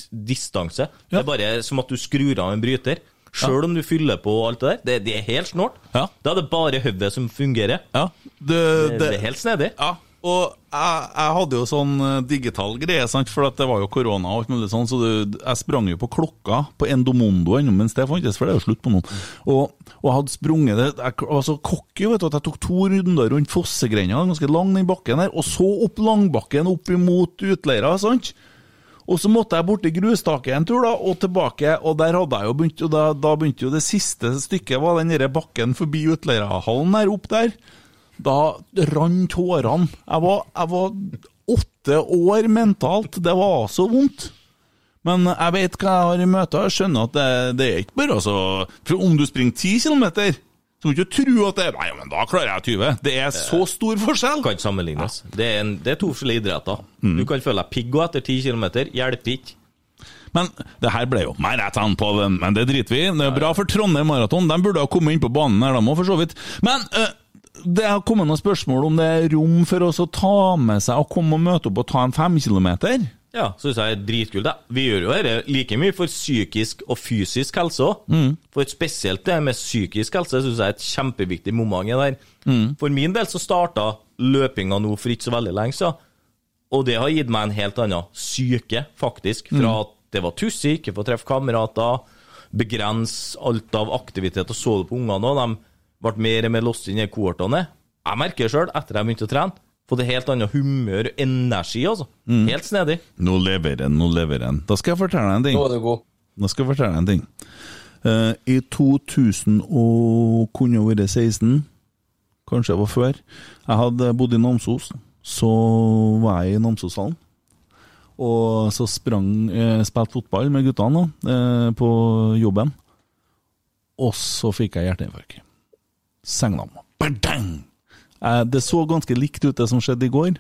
S4: distanse. Det er bare som at du skrur av en bryter. Sjøl om du fyller på alt det der. Det, det er helt snålt.
S3: Ja.
S4: Da er det bare hodet som fungerer.
S3: Ja, det,
S4: Det, det er helt snedig.
S3: Ja, og jeg, jeg hadde jo sånn eh, digital greie, sant? for det var jo korona og alt mulig sånn, så det, jeg sprang jo på klokka på Endomondo ennå mens det fantes, for det er jo slutt på noen. Og jeg hadde sprunget det Jeg var så cocky at jeg tok to runder rundt Fossegrenda, ganske lang den bakken der, og så opp langbakken opp imot Utleira, sant? Og så måtte jeg borti grustaket en tur, da, og tilbake, og der hadde jeg jo begynt, og da, da begynte jo det siste stykket, var den derre bakken forbi Utleirahallen der, opp der. Da rant tårene. Jeg var, jeg var åtte år mentalt, det var så vondt. Men jeg vet hva jeg har i møte, jeg skjønner at det, det er ikke bare altså For om du springer 10 kilometer, så må du ikke tro at det Nei, men da klarer jeg 20. Det er så stor forskjell!
S4: Kan ikke sammenlignes. Det, er en, det er to forskjellige idretter.
S3: Mm.
S4: Du kan føle deg piggo etter 10 km. Hjelper ikke.
S3: Men det her ble jo maraton på den, men det driter vi i. Det er bra for Trondheim Maraton. De burde ha kommet inn på banen her, de òg, for så vidt. Men øh, det har kommet noen spørsmål om det er rom for oss å ta med seg og komme og møte opp og ta en femkilometer.
S4: Ja, syns jeg er dritkult. det. Vi gjør jo dette like mye for psykisk og fysisk helse òg. For spesielt det med psykisk helse syns jeg er et kjempeviktig moment i der. For min del så starta løpinga nå for ikke så veldig lenge siden. Og det har gitt meg en helt annen syke, faktisk. Fra at det var tussig, ikke få treffe kamerater, begrense alt av aktivitet, og så det på ungene òg. Ble mer og mer låst inn i kohortene. Jeg merker det sjøl, etter jeg begynte å trene. Fått et helt annet humør og energi, altså. Helt snedig.
S3: Nå lever en, nå lever en. Da skal jeg fortelle deg en ting.
S5: Nå er du god.
S3: Da skal jeg fortelle deg en ting. Uh, I 2000 og kunne vært 16, kanskje det var før, jeg hadde bodd i Namsos. Så var jeg i Namsoshallen. Og så sprang eh, Spilte fotball med guttene eh, på jobben. Og så fikk jeg hjerteinfarkt. Sengnam. Badang! Eh, det så ganske likt ut, det som skjedde i går.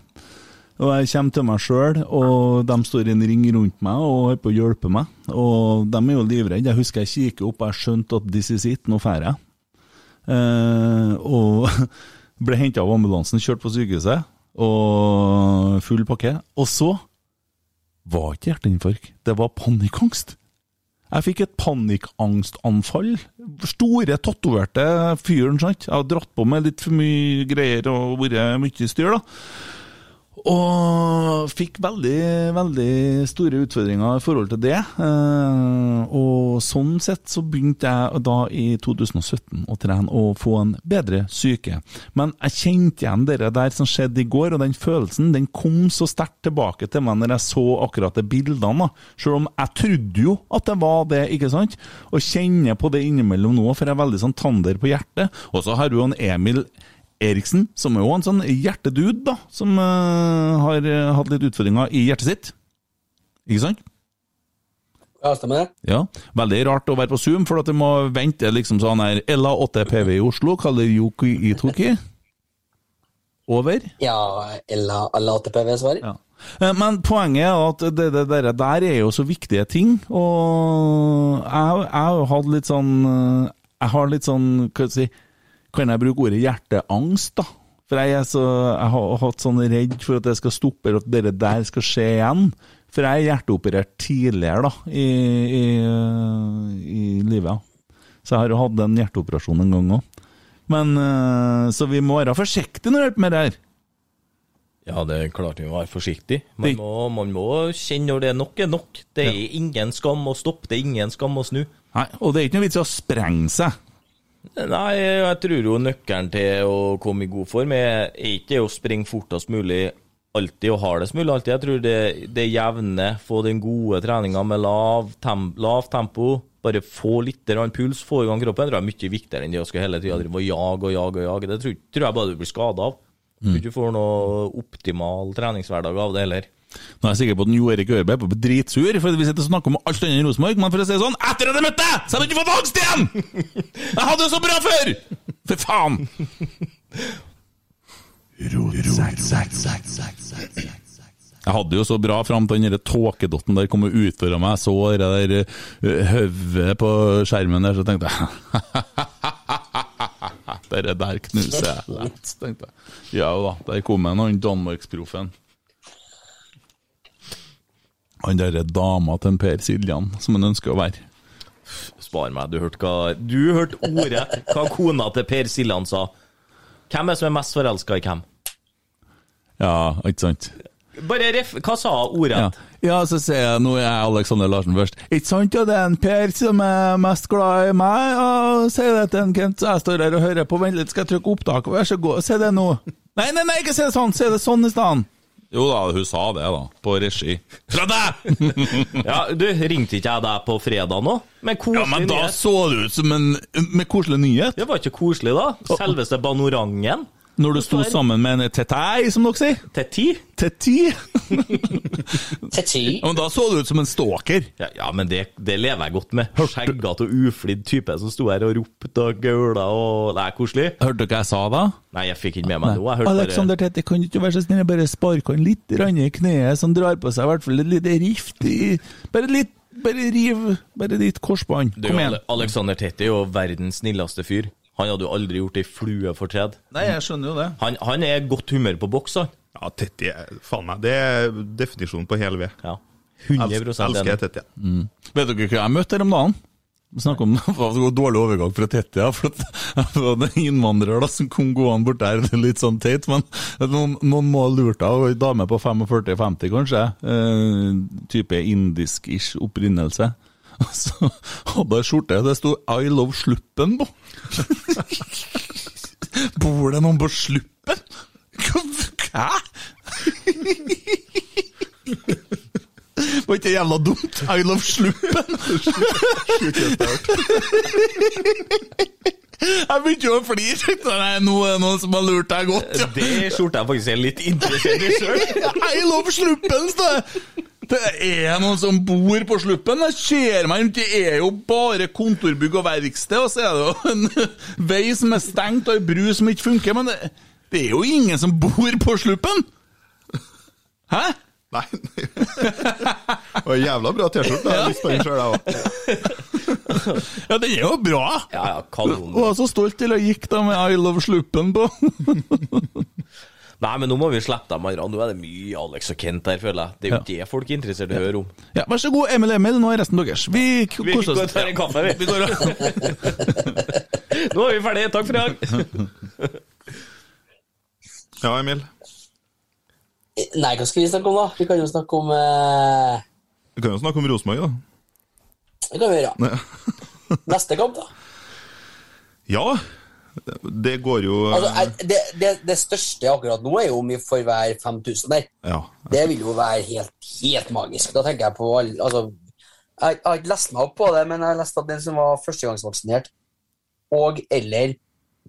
S3: Og jeg kommer til meg sjøl, og de står i en ring rundt meg og holder på å hjelpe meg. Og de er jo livredde. Jeg husker jeg kikker opp, og jeg skjønte at this is it, nå drar jeg. Eh, og ble henta av ambulansen, kjørt på sykehuset, og full pakke. Og så var ikke hjerteinfarkt, det var panikkangst. Jeg fikk et panikkangstanfall. Store, tatoverte fyren, sant. Jeg har dratt på meg litt for mye greier og vært mye styr, da. Og fikk veldig, veldig store utfordringer i forhold til det. Eh, Og sånn sett så begynte jeg da i 2017 å trene og få en bedre syke. Men jeg kjente igjen det der som skjedde i går, og den følelsen den kom så sterkt tilbake til meg når jeg så akkurat de bildene. Selv om jeg trodde jo at det var det, ikke sant? Og kjenner på det innimellom nå, for jeg er veldig sånn tander på hjertet. Og så har jo en Emil Eriksen, som er jo en sånn hjertedude, da, som uh, har eh, hatt litt utfordringer i hjertet sitt. Ikke sant?
S5: Ja, stemmer det?
S3: Ja. Veldig rart å være på Zoom, for at du må vente liksom sånn her Ella 8PV i Oslo kaller Yuki Itoki. Over.
S5: Ja, eller alle ATPV-svar.
S3: Ja. Eh, Men poenget er at det, det der, der er jo så viktige ting, og jeg, har hatt litt sånn Jeg har litt sånn, hva skal jeg si Kan jeg bruke ordet hjerteangst, da? For jeg, så, jeg har hatt sånn redd for at det skal stoppe, eller at det der skal skje igjen. For jeg er hjerteoperert tidligere da, i, i, i livet. Så jeg har jo hatt en hjerteoperasjon en gang òg. Men eh, Så vi må være forsiktige når det gjelder med det her.
S4: Ja, det er klart vi må være
S3: forsiktige.
S4: Man må, man må kjenne når det er nok er nok. Det er ingen skam å stoppe, det er ingen skam å snu.
S3: Nei, Og det er ikke noe vits i å sprenge seg.
S4: Nei, jeg tror jo nøkkelen til å komme i god form er ikke å springe fortest mulig alltid og hardest mulig alltid. Jeg tror det, det jevne, få den gode treninga med lav, tem, lav tempo, bare få litt puls, få i gang kroppen, tror jeg er mye viktigere enn det å hele tida drive og jage og jage og jage. Det tror, tror jeg bare du blir skada av. Mm. du får noe optimal treningshverdag av det heller.
S3: Nå er jeg sikker på at Jo Erik Ørberg er dritsur, for vi sitter og snakker om alt annet enn Rosenborg. Men for å si det sånn, etter at jeg møtte deg, så har jeg ikke fått angst igjen! Jeg hadde det så bra før! For faen! Jeg hadde det jo så bra fram til den tåkedotten der kom og utfordra meg. Jeg så det der eh, hodet på skjermen der, så tenkte jeg Dette der knuser jeg lett, tenkte jeg. Ja da, der kom en han Danmarksproffen. Han derre dama til en Per Siljan, som han ønsker å være.
S4: Spar meg, du hørte hva Du hørte ordet hva kona til Per Siljan sa. Hvem er det som er mest forelska i hvem?
S3: Ja, ikke sant?
S4: Bare ref... Hva sa hun
S3: Ja. ja, så sier jeg Nå er jeg Alexander Larsen først. Ikke sant, ja, det er en Per som er mest glad i meg, og sier det til en Kent, så jeg står her og hører på. Vent litt, skal jeg trykke opptak? Vær så god, si det nå. Nei, nei, nei, ikke si det sånn, si det sånn i stedet. Jo da, hun sa det, da. På regi. Fra deg!
S4: Ja, du, ringte ikke jeg deg på fredag nå? Med
S3: Ja, men da
S4: nyhet?
S3: så det ut som en med koselig nyhet.
S4: Det var ikke koselig, da? Selveste Banorangen?
S3: Når du sto sammen med en tetei, som dere sier.
S4: Teti? ti?
S3: Teti?
S5: Teti.
S3: Ja, men da så det ut som en stalker.
S4: Ja, ja, men det, det lever jeg godt med. Skjeggete og uflidd type som sto her og ropte og gaula og Det er koselig.
S3: Hørte du hva jeg sa da?
S4: Nei, jeg fikk ikke med meg noe. Alexander bare...
S3: Alexander Tete, kan du ikke være så snill å bare sparke han litt i kneet, som drar på seg i hvert fall et lite rift i Bare litt Bare riv Bare ditt korsbånd. Kom
S4: du,
S3: igjen.
S4: Alexander Tetti er jo verdens snilleste fyr. Han hadde jo aldri gjort ei flue fortred.
S3: Nei, jeg skjønner jo det.
S4: Han, han er godt humør på boks, han.
S6: Ja, Tetti faen meg Det er definisjonen på hel ved.
S4: Ja.
S6: Elsker,
S4: 100
S6: elsker jeg Tetti.
S3: Vet dere hva jeg møtte her om dagen? Vi snakker om det var dårlig overgang fra Tettia. For at det var en innvandrer da, som kom gående bort der, det er litt sånn teit, men noen, noen må ha lurt deg. Ei dame på 45-50 kanskje, eh, type indisk-ish opprinnelse. Og så hadde jeg skjorte det sto 'I love sluppen' på. Bor det noen på Sluppen? Hæ? Var ikke det jævla dumt? I love Sluppen! Jeg begynte jo å flire. Nei, nå er det noen som har lurt deg godt. Ja.
S4: Det skjorta jeg faktisk er litt interessert i sjøl.
S3: I love Sluppen, står det! Det er noen som bor på Sluppen. Jeg ser meg rundt. Det er jo bare kontorbygg og verksted, og så er det jo en vei som er stengt, og ei bru som ikke funker. Men det, det er jo ingen som bor på Sluppen! Hæ?
S6: Nei. Det var jævla bra T-skjorte. Jeg har lyst på den sjøl, jeg òg.
S3: Ja, den er jo bra!
S4: Ja, ja, kanon.
S3: Hun var så stolt til jeg gikk da med I love Sluppen på.
S4: Nei, men nå må vi slippe dem andre. Nå er det mye Alex og Kent her, føler jeg. Det er jo det folk er interessert i å høre om.
S3: Ja, Vær så god, Emil Emil, nå er resten deres. Vi k-
S4: Vi
S3: koser
S4: går
S3: oss.
S4: og tar en kaffe, vi.
S3: Vi går og
S4: Nå er vi ferdige. Takk for i dag.
S6: Ja, Emil.
S5: Nei, hva skal vi snakke om, da? Vi kan jo snakke om uh...
S6: Vi kan jo snakke om Rosenborg, da.
S5: Det kan vi gjøre. Neste kamp, da.
S6: Ja, det går jo
S5: Altså, det, det, det største akkurat nå er jo om vi får hver 5000 der.
S6: Ja.
S5: Det vil jo være helt, helt magisk. Da tenker jeg på altså, jeg, har ikke lest meg opp på det, men jeg har lest at den som var førstegangsvaksinert og eller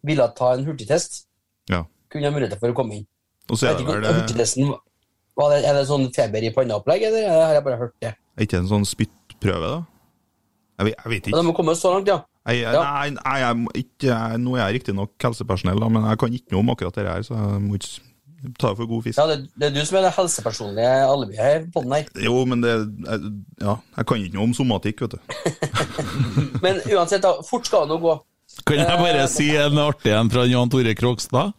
S5: ville ta en hurtigtest,
S6: ja.
S5: kunne ha mulighet for å komme inn.
S6: Og så er det vel det,
S5: hurtigtesten det, Er det sånn feber i panna-opplegg, eller har jeg bare hørt det?
S6: er ikke en sånn spyttprøve, da? Jeg vet, jeg vet
S5: Men
S6: ikke.
S5: de må komme så langt, ja.
S6: Jeg,
S5: Ja.
S6: nei, nei jeg, må ikke, nå er jeg riktignok helsepersonell, men jeg kan ikke noe om akkurat det her, så jeg må ikke ta for god fisk.
S5: ja det, det er du som er det helsepersonlige alibiet her på den her.
S6: Jo, men det jeg, Ja, jeg kan ikke noe om somatikk, vet du.
S5: Men uansett, da, fort skal det nå gå.
S3: Kan jeg bare si en artig en fra Jan Tore Krogstad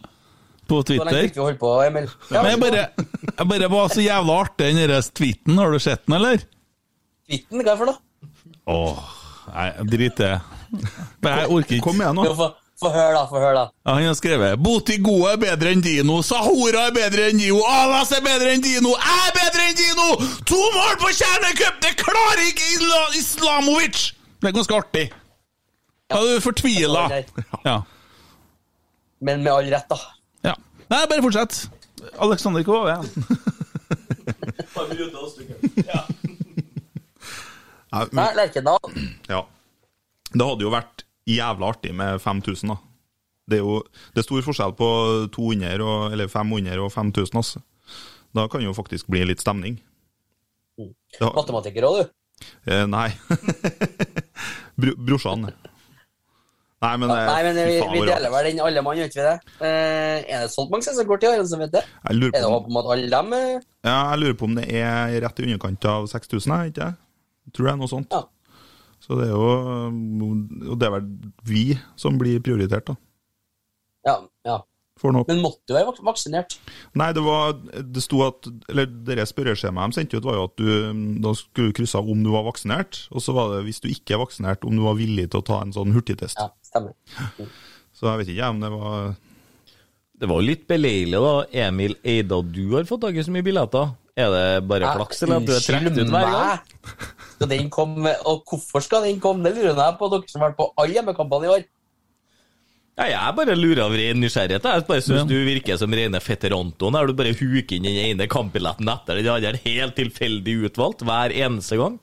S3: på
S5: lenge
S3: Twitter?
S5: vi holde på, Emil. Ja,
S3: Men jeg bare, jeg bare var så jævla artig, den derre tweeten. Har du sett den, eller?
S5: Tweeten? hva er det for noe?
S3: Åh, nei, drit i det. Men Jeg orker ikke.
S6: Kom igjen,
S5: Jo,
S6: nå.
S5: Få få høre, da. Høre, da.
S3: Ja, han har skrevet Botigo er bedre enn Dino, Sahora er bedre enn Dio, Alas er bedre enn Dino, jeg er bedre enn Dino! To mål på kjernecup! Det klarer ikke Isla Islamovic! Det er ganske artig. Ja, du fortvila. Ja.
S5: Men med all rett, da.
S3: ja. Nei, bare fortsett. Aleksander, Kove.
S6: Nei, men-
S5: Nei, Lerkendal.
S6: Ja. Det hadde jo vært jævla artig med 5000, da. Det er jo det er stor forskjell på 200 og, eller 500 og 5000, altså. Da kan jo faktisk bli litt stemning. Ja,
S5: Matematiker òg, du.
S6: eh, nei. Bro, brorsan. Nei, men, ja,
S5: Nei, men vi,
S6: faen,
S5: vi deler vel den alle mann, gjør vi det? Eh, er det solgt mange sesongkort i år, er som vet det?
S6: Jeg
S5: Er det håp om at alle dem eh,
S6: ja, jeg lurer på om det er rett i underkant av 6000, jeg, ikke det? Tror er noe sånt.
S5: Ja.
S6: Så det er jo Og det er vel vi som blir prioritert, da.
S5: Ja, ja. Men måtte du være vak- vaksinert?
S6: Nei, det var Det sto at Eller det spørreskjemaet de sendte ut, var jo at du Da skulle krysse av om du var vaksinert, og så var det hvis du ikke er vaksinert, om du var villig til å ta en sånn hurtigtest.
S5: Ja, stemmer.
S6: Så jeg vet ikke om det var
S4: Det var jo litt beleilig, da. Emil Eida, du har fått tak i så mye billetter. Er det bare flaks, eller at du er trukket ut hver gang?
S5: Skal den komme, og hvorfor skal den komme? Det lurer jeg på, dere som har vært på alle hjemmekampene i år.
S4: Ja, jeg bare lurer av ren nysgjerrighet. Jeg bare syns du virker som rene fetter Anton. Der du bare huker inn den ene kampbilletten etter den andre, helt tilfeldig utvalgt hver eneste gang.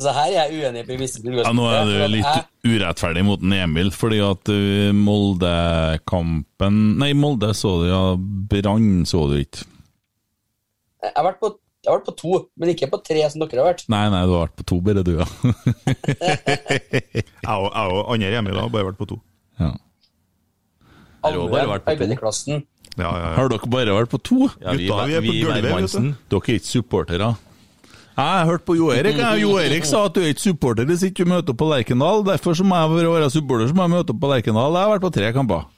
S5: Så her er jeg uenig i premisset. til
S3: Ja, nå er du litt urettferdig mot en Emil, fordi at uh, Molde-kampen Nei, Molde så du, ja. Brann så du ikke.
S5: Jeg har vært på jeg har vært på to, men ikke på tre som dere har vært.
S3: Nei, nei, du har vært på to, bare du, ja.
S6: Jeg og jeg og andre Emil har bare vært på to.
S3: ja.
S4: To.
S5: Arbeiderklassen.
S6: Ja, ja, ja.
S3: Har dere bare vært på to?
S4: Ja, vi,
S6: Gutta, vi er på
S4: vi
S6: gulvet, vet du.
S3: Dere er ikke supportere? Jeg har hørt på Jo Erik. Jo Erik sa at du er ikke supporter hvis ikke du møter opp på Lerkendal. Derfor så må jeg være supporter så må jeg møte opp på Lerkendal. Jeg har vært på tre kamper.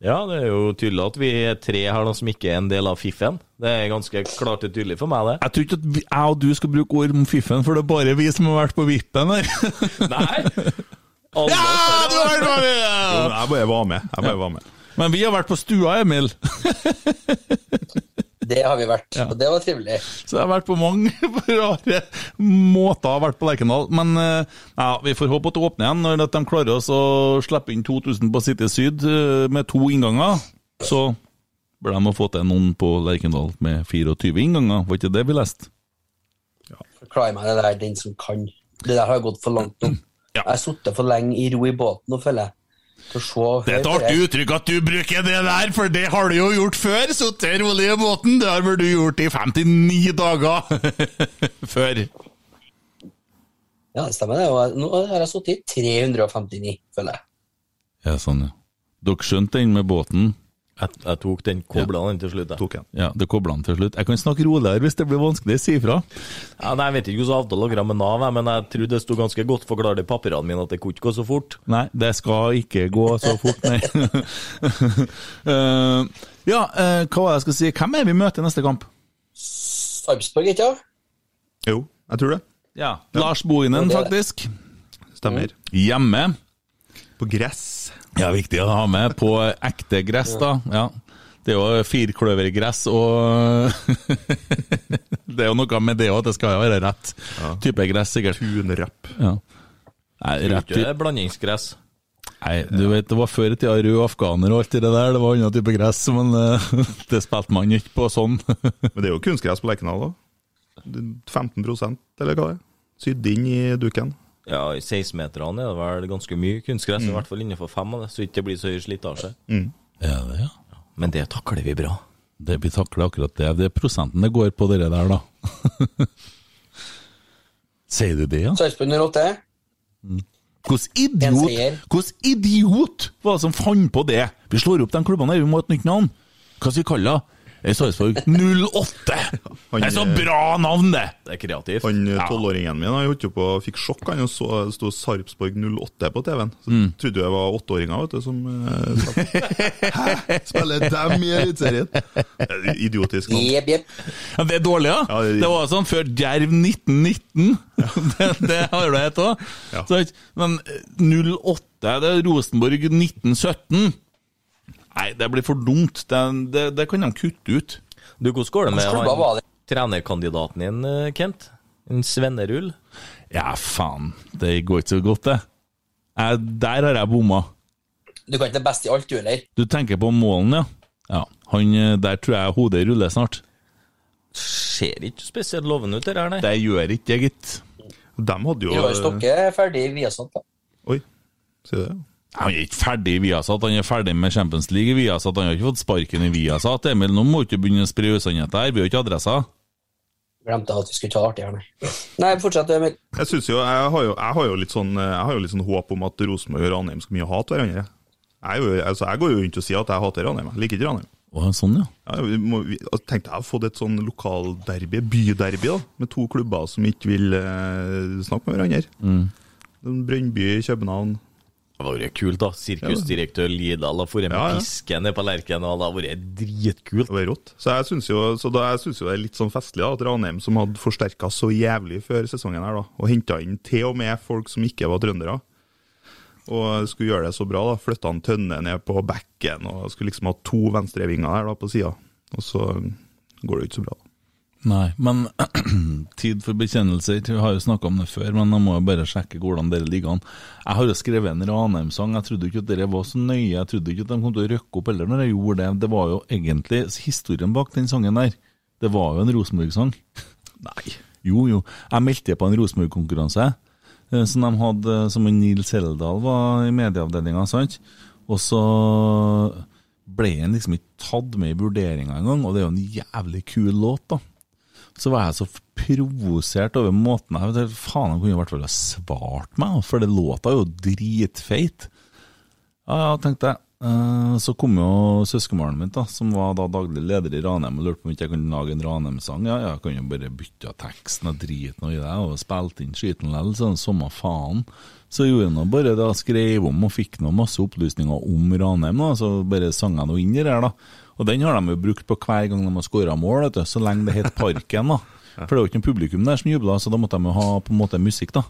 S4: Ja, det er jo tydelig at vi er tre her da, som ikke er en del av fiffen. Det er ganske klart og tydelig for meg, det.
S3: Jeg tror ikke at vi, jeg og du skal bruke ord om fiffen, for det er bare vi som har vært på vippen her.
S4: Nei! Alle
S3: Ja, du har vært med!
S6: Jo, Jeg bare var med. Jeg bare var med.
S3: Men vi har vært på stua, Emil.
S5: Det har vi vært, og det var trivelig.
S3: Så jeg har vært på mange rare måter har vært på Lerkendal. Men eh, ja, vi får håpe at det åpner igjen når de klarer oss å slippe inn 2000 på City Syd eh, med to innganger. Så bør de ha fått til noen på Lerkendal med 24 innganger. Var ikke det vi leste?
S5: Forklar meg det der, den som kan. Det der har gått for langt nå.
S3: Ja.
S5: Jeg har sittet for lenge i ro i båten nå, føler jeg.
S3: Det er et artig uttrykk at du bruker det der, for det har du jo gjort før. Sittet rolig i båten. Det har vel du gjort i 59 dager før.
S5: Ja, det stemmer det. Og nå har jeg sittet i 359, føler jeg.
S3: Ja, sånn, ja. Dere skjønte den med båten?
S4: Jeg, jeg tok den, kobla den til slutt. jeg.
S3: Ja, det kobla den til slutt. Jeg kan snakke roligere hvis det blir vanskelig. Si ifra.
S4: Ja, nei, Jeg vet ikke hvordan avtalen logret med Nav, men jeg tror det sto ganske godt forklart i papirene mine at det kunne ikke gå så fort.
S3: Nei, det skal ikke gå så fort, nei. uh, ja, uh, hva var det jeg skal si? Hvem er vi møter i neste kamp?
S5: Sarpsborg, ikke sant?
S6: Jo, jeg tror det.
S3: Ja, Lars Bohinen,
S5: er
S3: faktisk.
S6: Stemmer.
S3: Hjemme.
S6: På gress.
S3: Ja, viktig å ha med på ekte gress, da. Ja. Det er jo firkløvergress, og Det er jo noe med det òg, det skal være rett type gress, sikkert.
S6: Tunrapp.
S3: Ja. Nei, rett
S4: Ikke
S3: type
S4: blandingsgress.
S3: Nei, du vet, det var før i tida rød afghaner og alt det der, det var annen type gress, men eh, det spilte man ikke på sånn.
S6: Men det er jo kunstgress på Lerkendal òg. 15 eller hva det er. Sydd inn i duken.
S4: Ja, i 16-meterne er det vel ganske mye kunstgress, i hvert fall innenfor fem av det, så ikke det blir så høy slitasje.
S3: Ja, det, ja.
S4: Men det takler vi bra.
S3: Det, vi takler akkurat det. Det er prosenten det går på dere der, da. Sier du det, ja?
S5: Sarpsborg 08.
S3: Hvordan
S5: En
S3: idiot, idiot var det som fant på det? Vi slår opp de klubbene her, vi må ha et nytt navn. Hva skal vi kalle det? Det Sarpsborg 08! Det er så bra navn, det!
S4: Det er kreativt.
S6: Han eh, tolvåringen min han holdt jo på, fikk sjokk han og så det sto Sarpsborg 08 på TV-en. Så
S3: Mm.
S6: trodde jo jeg var åtteåringer vet du, som uh, Hæ? Spiller dem i Eliteserien? Det er Idiotisk navn.
S5: Yep, jep.
S3: Ja, det er dårlig, ja?
S6: Ja, det-
S3: det var sånn før Djerv 1919. det, det har du hett òg.
S6: Ja.
S3: Men eh, 08, det er Rosenborg 1917. Nei, det blir for dumt. Det, det, det kan de kutte ut.
S4: Du, hvordan går det med han, trenerkandidaten din, eh, Kent? En Svennerull?
S3: Ja, faen. Det går ikke så godt, det. Jeg, der har jeg bomma.
S5: Du kan ikke det beste i alt, du heller.
S3: Du tenker på målen, ja? Ja. Han, eh, der tror jeg hodet ruller snart.
S4: Ser ikke spesielt lovende ut, det der, nei.
S3: Det gjør ikke det, gitt.
S6: De hadde jo
S5: Roar Stokke er ferdig i Viasat, da.
S6: Oi, sier du det?
S3: Han er ikke ferdig i Viasat, han er ferdig med Champions League i Viasat. Han har ikke fått sparken i Viasat. Emil, nå må du ikke begynne å spre usannheter her, vi har ikke adresser.
S5: Glemte at vi skulle ta artig her, nei. Nei, fortsett, Emil.
S6: Jeg synes jo, jeg har jo, jeg har jo litt sånn Jeg har jo litt sånn håp om at Rosenborg og Ranheim skal mye hate hverandre. Jeg, er jo, altså, jeg går jo rundt og sier at jeg hater Ranheim. Jeg liker ikke Ranheim.
S3: Å, sånn, ja.
S6: Ja, vi må, vi, jeg tenkte jeg å fått et sånn lokalderby, byderby, da, med to klubber som ikke vil eh, snakke med hverandre. Mm. Brønnby i København.
S4: Det hadde vært kult, da. Sirkusdirektør har dratt med
S6: Ja, ja.
S4: pisken ned på Lerken, og det hadde vært dritkult.
S6: Det var rått. Så jeg syns jo, jo det er litt sånn festlig da, at Ranheim, som hadde forsterka så jævlig før sesongen, her da, og henta inn til og med folk som ikke var trøndere, og skulle gjøre det så bra, da, flytta han Tønne ned på bekken og skulle liksom ha to venstrevinger der da på sida. Og så går det jo ikke så bra. da.
S3: Nei, men tid for bekjennelser. Vi har jo snakka om det før, men jeg må jo bare sjekke hvordan dere ligger an. Jeg har jo skrevet en Ranheim-sang. Jeg trodde ikke at dere var så nøye. Jeg trodde ikke at de kom til å røkke opp heller når jeg gjorde det. Det var jo egentlig historien bak den sangen der. Det var jo en Rosenborg-sang. Nei. Jo, jo. Jeg meldte på en Rosenborg-konkurranse eh, som de hadde, som en Nils Heldal var i medieavdelinga, sant. Og så ble han liksom ikke tatt med i vurderinga engang, og det er jo en jævlig kul låt, da. Så var jeg så provosert over måten jeg vet, Faen, han kunne i hvert fall ha svart meg, for det låta jo dritfeit. Ja, ja, tenkte jeg. eh, så kom jo søskenbarnet mitt, da, som var da daglig leder i Ranheim, og lurte på om ikke jeg kunne lage en Ranheim-sang. Ja, jeg kan jo bare bytte av teksten og drite noe i det, og spilte inn skiten likevel, sånn samme faen. Så gjorde jeg nå bare da, skrev om og fikk noe masse opplysninger om Ranheim, da, så bare sang jeg noe inn i det her, da. Og den har de jo brukt på hver gang de har skåra mål, vet du, så lenge det het Parken, da. For det var jo ikke noe publikum der som jubla, så da måtte de jo ha på en måte musikk, da.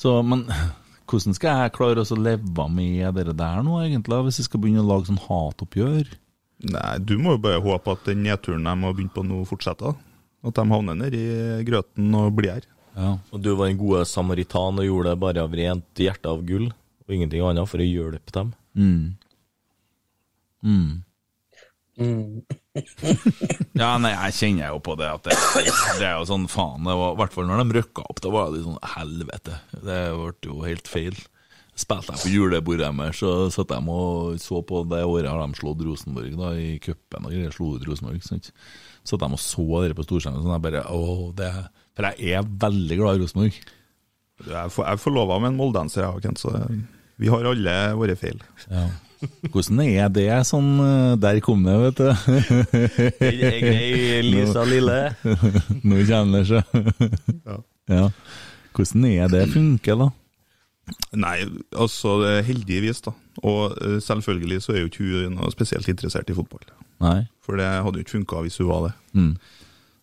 S3: Så, men hvordan skal jeg klare å leve med det der nå, egentlig, hvis jeg skal begynne å lage sånn hatoppgjør?
S6: Nei, du må jo bare håpe at den nedturen de har begynt på nå, fortsetter. At de havner nedi grøten og blir her.
S3: Ja.
S4: Og du var en gode samaritan og gjorde det bare av rent hjerte av gull, og ingenting annet for å hjelpe dem.
S3: Mm. Mm. ja, nei, jeg kjenner jo på det at det, det er jo sånn faen. Det var, I hvert fall når de røkka opp, da var det sånn helvete. Det ble jo helt feil. Spilte jeg på julebordet deres, så satt de og så på det året har de slått Rosenborg da, i cupen og greier. Slo ut Rosenborg, sant. Så at de og så dere på storskjermen, sånn jeg bare åh, det For jeg er veldig glad i Rosenborg.
S6: Jeg er forlova med en moldenser, jeg Kent, så vi har alle våre feil.
S3: Ja. Hvordan er det sånn eh, Der kom det, vet du.
S4: Jeg er grei, Lisa Lille.
S3: Nå kjenner det seg. Ja. Hvordan er det funker, da?
S6: Nei, altså heldigvis, da. Og eh, selvfølgelig så er jo ikke hun noe spesielt interessert i fotball.
S3: Nei.
S6: For det hadde jo ikke funka hvis hun var det.
S3: Mm.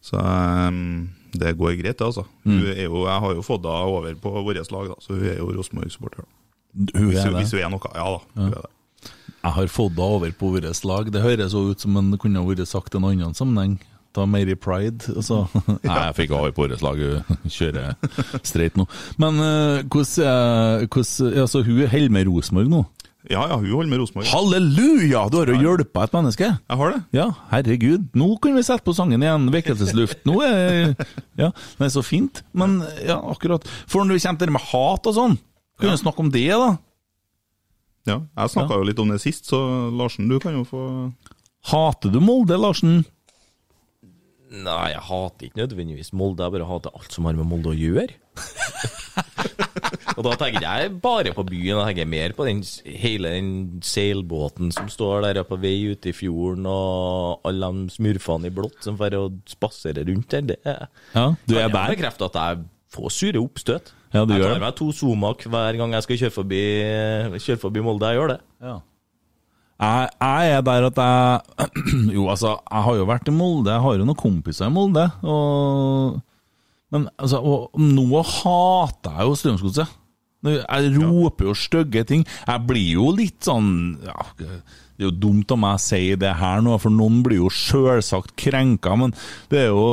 S6: Så um, det går greit, det, altså.
S3: Mm.
S6: Hun er jo, jeg har jo fått henne over på vårt lag, da, så hun er jo Rosenborg-supporter. Hvis, hvis hun er noe, ja da. Hun er det.
S3: Jeg har fått det over på vårt lag. Det høres jo ut som en kunne vært sagt i en annen sammenheng. Ta Mary pride. Altså. Nei, jeg fikk over på vårt lag. Kjører streit nå. Men eh, hvordan, uh, altså, Hun holder med Rosenborg nå?
S6: Ja, ja, hun holder med Rosenborg.
S3: Halleluja! Du har jo hjulpet et menneske.
S6: Jeg har det.
S3: Ja, herregud. Nå kan vi sette på sangen igjen. Vekkelsesluft. Nå er Ja, det er så fint. Men ja, akkurat. For når vi kommer til det med hat og sånn, kan vi snakke om det, da?
S6: Ja, jeg snakka jo litt om det sist, så Larsen, du kan jo få
S3: Hater du Molde, Larsen?
S4: Nei, jeg hater ikke nødvendigvis Molde, jeg bare hater alt som har med Molde å gjøre. og da tenker jeg bare på byen, jeg tenker mer på den, hele den seilbåten som står der på vei ute i fjorden, og alle de smurfene i blått som får å spasere rundt der. Det
S3: Ja, du er
S4: kan jeg
S3: der.
S4: bekrefte at jeg får sure oppstøt.
S3: Ja, du
S4: jeg tar meg to Zomac hver gang jeg skal kjøre forbi, kjøre forbi Molde. Jeg gjør det.
S3: Ja. Jeg, jeg er der at jeg Jo, altså, jeg har jo vært i Molde, jeg har jo noen kompiser i Molde. Og, men altså, og, nå hater jeg jo Strømsgodset. Jeg roper jo stygge ting. Jeg blir jo litt sånn ja, Det er jo dumt av meg å si det her nå, for noen blir jo sjølsagt krenka, men det er jo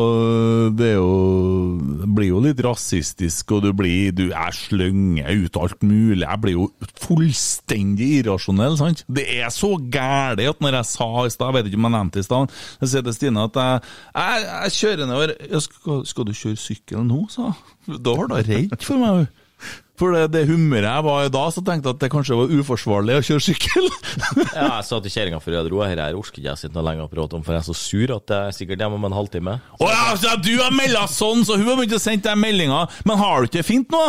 S3: Det, er jo, blir jo litt rasistisk, og du blir Du er slenger ut alt mulig. Jeg blir jo fullstendig irrasjonell, sant? Det er så gæli at når jeg sa i stad, jeg vet ikke om jeg nevnte det i stad, jeg sier til Stine at jeg, jeg, jeg kjører nedover skal, skal du kjøre sykkel nå, sa hun. Da var hun redd for meg. For det, det humøret jeg var i da, så tenkte jeg at det kanskje var uforsvarlig å kjøre sykkel.
S4: Ja, jeg sa til kjerringa før jeg dro her, jeg orker ikke jeg sitte noe lenger og prate om, for jeg er så sur at jeg er sikkert hjemme om en halvtime.
S3: Å ja, du har melda sånn, så hun har begynt å sende deg meldinger. Men har du ikke det fint nå?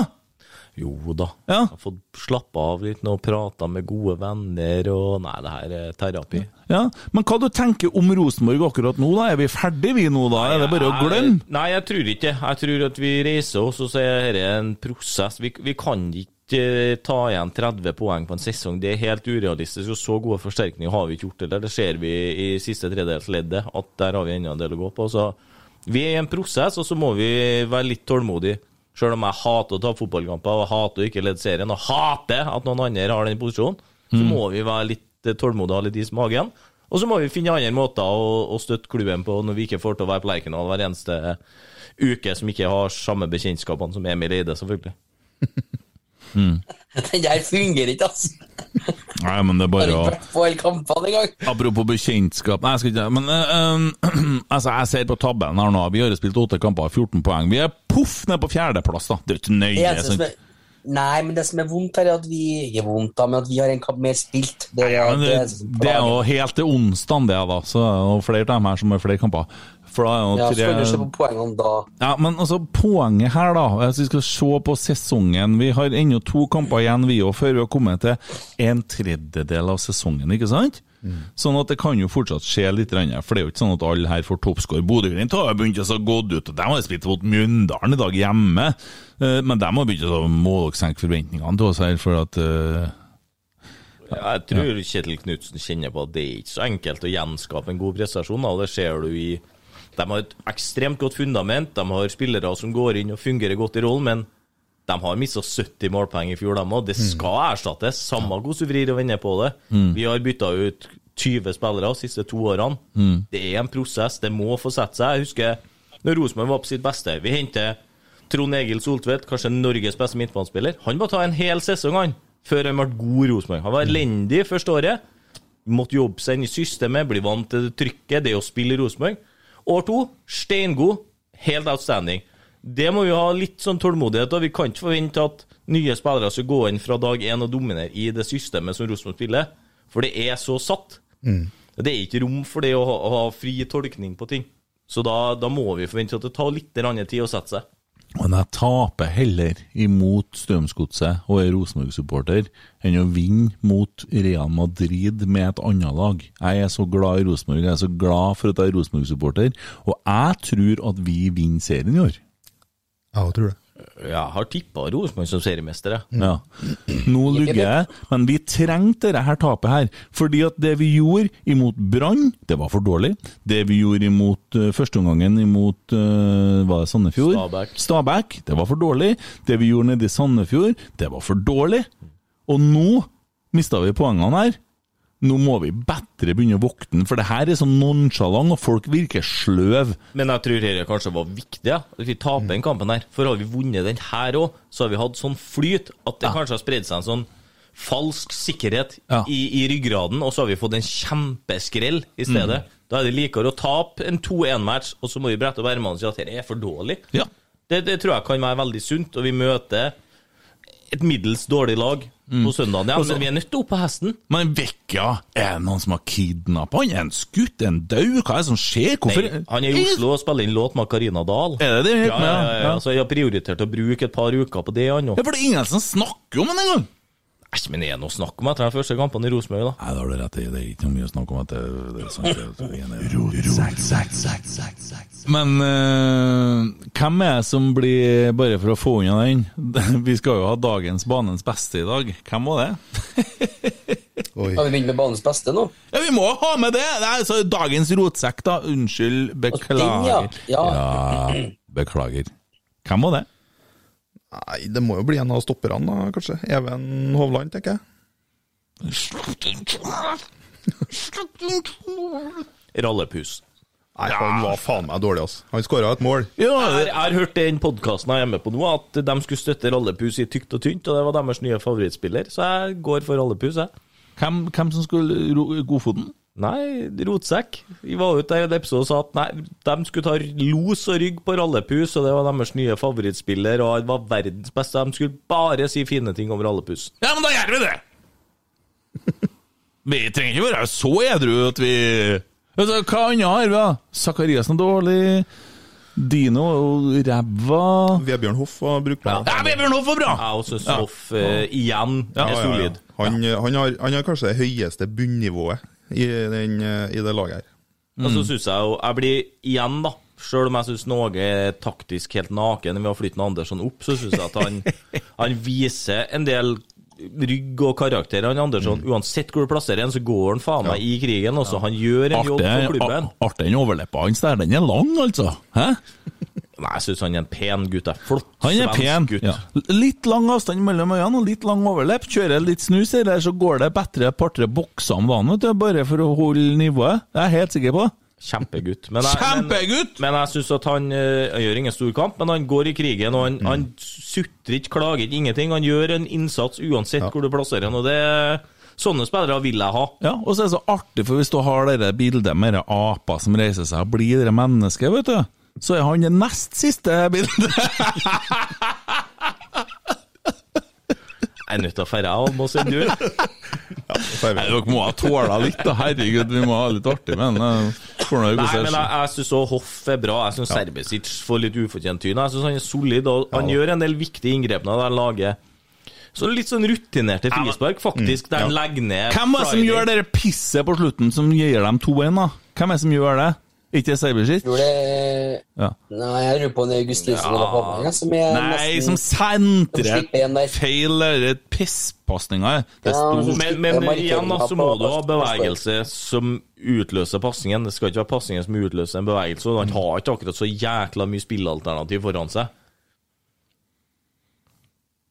S4: Jo da.
S3: Ja.
S4: Jeg har fått slappe av litt nå, prata med gode venner og Nei, det her er terapi.
S3: Ja, Men hva du tenker om Rosenborg akkurat nå, da? Er vi ferdige vi nå, da? Er det bare å glemme?
S4: Nei, jeg tror ikke det. Jeg tror at vi reiser oss, og så er dette en prosess. Vi, vi kan ikke eh, ta igjen 30 poeng på en sesong. Det er helt urealistisk, og så gode forsterkninger har vi ikke gjort. Eller det ser vi i siste tredjedelsleddet, at der har vi enda en del å gå på. Så vi er i en prosess, og så må vi være litt tålmodige. Selv om jeg hater å ta fotballkamper, og hater å ikke lede serien, og hater at noen andre har den posisjonen, så må vi være litt eh, tålmodige og litt is i magen. Og så må vi finne andre måter å, å støtte klubben på når vi ikke får til å være på Lerkendal hver eneste uke, som ikke har samme bekjentskapene som Emil Eide, selvfølgelig.
S5: Den der fungerer ikke, altså.
S3: Nei, men det er bare å
S5: på hele kampene engang.
S3: Apropos bekjentskap Nei, jeg skal ikke Men uh, altså, jeg ser på tabellen her nå. Vi har spilt åtte kamper, 14 poeng. Vi er poff ned på fjerdeplass, da. Det er jo ikke nøye.
S5: som
S3: sant?
S5: er Nei, men det som er vondt her, er at vi ikke er vondt, da, men at vi har en kamp mer spilt. Det,
S3: Ja, men
S5: det,
S3: det, det er jo helt til onsdag, det, da. Så det er flere av dem her som har flere kamper. For da er jo
S5: Ja, så kan du se på poengene da.
S3: Ja, men altså, poenget her, da Hvis vi skal se på sesongen Vi har ennå to kamper igjen, vi òg, før vi har kommet til en tredjedel av sesongen, ikke sant? Sånn at det kan jo fortsatt skje litt, for det er jo ikke sånn at alle her får toppscore. Bodø-Glimt har begynt å gå ut, og de har spilt mot Mjøndalen i dag hjemme. Eh, Men de har begynt å målsenke forventningene til oss her, for at eh,
S4: Jeg tror Kjetil Knutsen kjenner på at det er ikke så enkelt å gjenskape en god prestasjon. da, det ser du i De har et ekstremt godt fundament, de har spillere som går inn og fungerer godt i rollen, men de har mista 70 målpoeng i fjor, de òg. Det skal erstattes, samme hvordan du vrir og vender på det. Vi har bytta ut 20 spillere de siste to årene. Det er en prosess, det må få sette seg. Jeg husker når Rosenborg var på sitt beste. Vi henter Trond Egil Soltvedt, kanskje Norges beste midtbanespiller. Han må ta en hel sesong, han, før han ble god i Rosenborg. Han var elendig første året. Måtte jobbe seg inn i systemet, bli vant til det trykket, det å spille i Rosenborg. År to, steingod. Helt outstanding. Det må vi ha litt sånn tålmodighet, og vi kan ikke forvente at nye spillere skal gå inn fra dag én og dominere i det systemet som Rosenborg spiller, for det er så satt. Det er ikke rom for det å ha, å ha fri tolkning på ting. Så da, da må vi forvente at det tar litt tid å sette seg.
S3: Men jeg taper heller imot Strømsgodset og er Rosenborg-supporter enn å vinne mot Real Madrid med et annet lag. Jeg er så glad i Rosenborg, jeg er så glad for at jeg er Rosenborg-supporter, og jeg tror at vi vinner serien i år.
S6: Ja, Jeg tror det.
S4: Jeg har tippa Rosenborg som seriemester, jeg.
S3: Ja. Nå lugger jeg, men vi trengte dette her tapet her. Fordi at det vi gjorde imot Brann, det var for dårlig. Det vi gjorde imot uh, førsteomgangen imot uh, var det Sandefjord?
S4: Stabæk.
S3: Stabæk. Det var for dårlig. Det vi gjorde nede i Sandefjord, det var for dårlig. Og nå mista vi poengene her. Nå må vi bedre begynne å våkne, for det her er så nonsjalant, og folk virker sløv.
S4: Men jeg tror dette kanskje var viktig, ja. at vi taper den kampen her. For har vi vunnet den her òg, så har vi hatt sånn flyt at det kanskje har spredd seg en sånn falsk sikkerhet
S3: Ja.
S4: i, i ryggraden, og så har vi fått en kjempeskrell i stedet. Da er det likere å tape en 2-1-match, og så må vi brette opp ermene og si at dette er for dårlig.
S3: Ja.
S4: Det, det tror jeg kan være veldig sunt, og vi møter et middels dårlig lag på søndagen. Ja,
S3: Også,
S4: men vi er nødt til å opp på hesten.
S3: Men Vekka, er det noen som har kidnappa han? Er han skutt? Er han død? Hva er det som skjer? Hvorfor
S4: Nei, han er i Oslo og spiller inn låt med Karina Dahl.
S3: Er det det?
S4: Ja, ja, ja, ja. Så jeg har prioritert å bruke et par uker på det, han òg.
S3: Ja, for det er ingen som snakker om han engang!
S4: Æsj, men det er noe snakk om etter de første kampene i Rosenborg, da.
S3: Nei, det har du rett i. Det er ikke noe mye å snakke om at det, det er sant. Men uh, hvem er det som blir Bare for å få unna den Vi skal jo ha dagens banens beste i dag. Hvem var det?
S6: Oi.
S5: Har vi vinne med banens beste nå?
S3: Ja, vi må ha med det! det er altså dagens rotsekk, da. Unnskyld. Beklager.
S5: den, ja. Ja.
S3: Ja, beklager. Hvem var det?
S6: Nei, det må jo bli en av stopperne, da, kanskje. Even Hovland, tenker jeg.
S4: Rallepus.
S6: Nei, han var faen meg dårlig, altså. Han skåra et mål.
S4: Ja, jeg har hørt den podkasten jeg er med på nå, at de skulle støtte Rallepus i tykt og tynt, og det var deres nye favorittspiller, så jeg går for Rallepus, jeg.
S3: Hvem, hvem som skulle ro Godfoten?
S4: Nei, rotsekk. Vi var ute i en episode og sa at nei, de skulle ta los og rygg på Rallepus, og det var deres nye favorittspiller, og han var verdens beste. De skulle bare si fine ting om Rallepus.
S3: Ja, men da gjør vi det! vi trenger ikke være så edru at vi Vet Hva annet har vi, da? Sakariassen dårlig. Dino og ræva.
S6: Vebjørn Hoff var brukbar.
S3: Ja, Vebjørn Hoff var bra!
S4: Ja, også syns Hoff uh, igjen
S3: Ja,
S4: er
S6: Ja, ja, ja.
S4: solid.
S6: Han, han, har, han har kanskje det høyeste bunnivået i, den, eh, i det laget her.
S4: Og så syns jeg jo Jeg blir igjen, da. Sjøl om jeg syns Norge er taktisk helt naken ved å flytte Andersson opp, så syns jeg at han, han viser en del rygg og karakter. Han Andersson, Uansett hvor du plasserer en, så går han faen meg i krigen også. Han gjør en jobb for klubben.
S3: Artig den overleppa hans der. Den er lang, altså. Hæ?
S4: Nei, jeg syns han er en pen gutt. jeg. Flott
S3: Han er pen.
S4: gutt.
S3: Ja. Litt lang avstand mellom øynene og litt lang overlepp. Kjører litt snus eller så går det bedre par-tre bokser om dagen, bare for å holde nivået. Det er jeg helt sikker på.
S4: Kjempegutt. Men jeg,
S3: Kjempegutt!
S4: Men, men jeg syns at han eh, gjør ingen stor kamp, men han går i krigen, og han,
S3: Mm.
S4: han sutrer ikke, klager ikke, ingenting. Han gjør en innsats uansett hvor du plasserer han, og det Sånne spillere vil jeg ha.
S3: Ja, og så er det så artig, for hvis du har det bildet med de apa som reiser seg og blir det mennesket, vet du, så er han det nest siste bildet.
S4: Jeg er nødt til å dra, jeg må sende ut.
S6: Er
S3: Nei, dere må ha tåla litt, da. Herregud, vi må ha litt artig, med eh,
S4: Nei, men jeg, jeg syns Hoff er bra. Jeg syns Serbesic får litt ufortjent tyn. Jeg syns han er solid, og han gjør en del viktige inngrep når han lager så litt sånn rutinerte frispark, faktisk, der han legger ned
S3: Hvem er det som gjør det pisset på slutten som gir dem 2-1, da? Hvem er det som gjør det? Ikke
S5: det
S3: Ja.
S5: Nei, jeg lurer på om det er Augustinsen eller Håvard som er
S3: Nei, som
S5: nesten som
S3: sentrer feil eller pisspasninger.
S5: Ja,
S4: Men, men igjen så må du ha bevegelse som utløser pasningen. Det skal ikke være pasningen som utløser en bevegelse. og Han har ikke akkurat så jækla mye spillealternativ foran seg.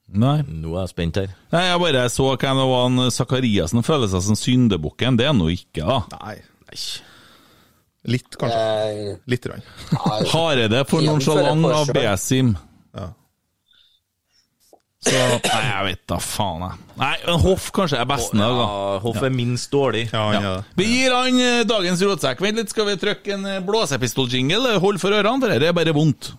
S3: Nei.
S4: Nå er jeg spent her.
S3: Nei, jeg bare så hvem det var Sakariassen føler seg som syndebukken. Det er han nå ikke, da.
S6: Nei.
S4: Nei.
S6: Litt, kanskje.
S5: Eh,
S6: Litt. Rann.
S5: ja,
S3: Hareide for
S5: noen
S3: nonchalant av. Besim.
S6: Ja.
S3: Så Nei, jeg vet da faen, jeg. Nei, Hoff kanskje er best da.
S4: Ja, Hoff er minst dårlig.
S6: Ja,
S3: Ja. Vi gir han eh, dagens rotsekk. Vent litt, skal vi trykke en blåsepistol-jingle? Hold for ørene, for dette er bare vondt.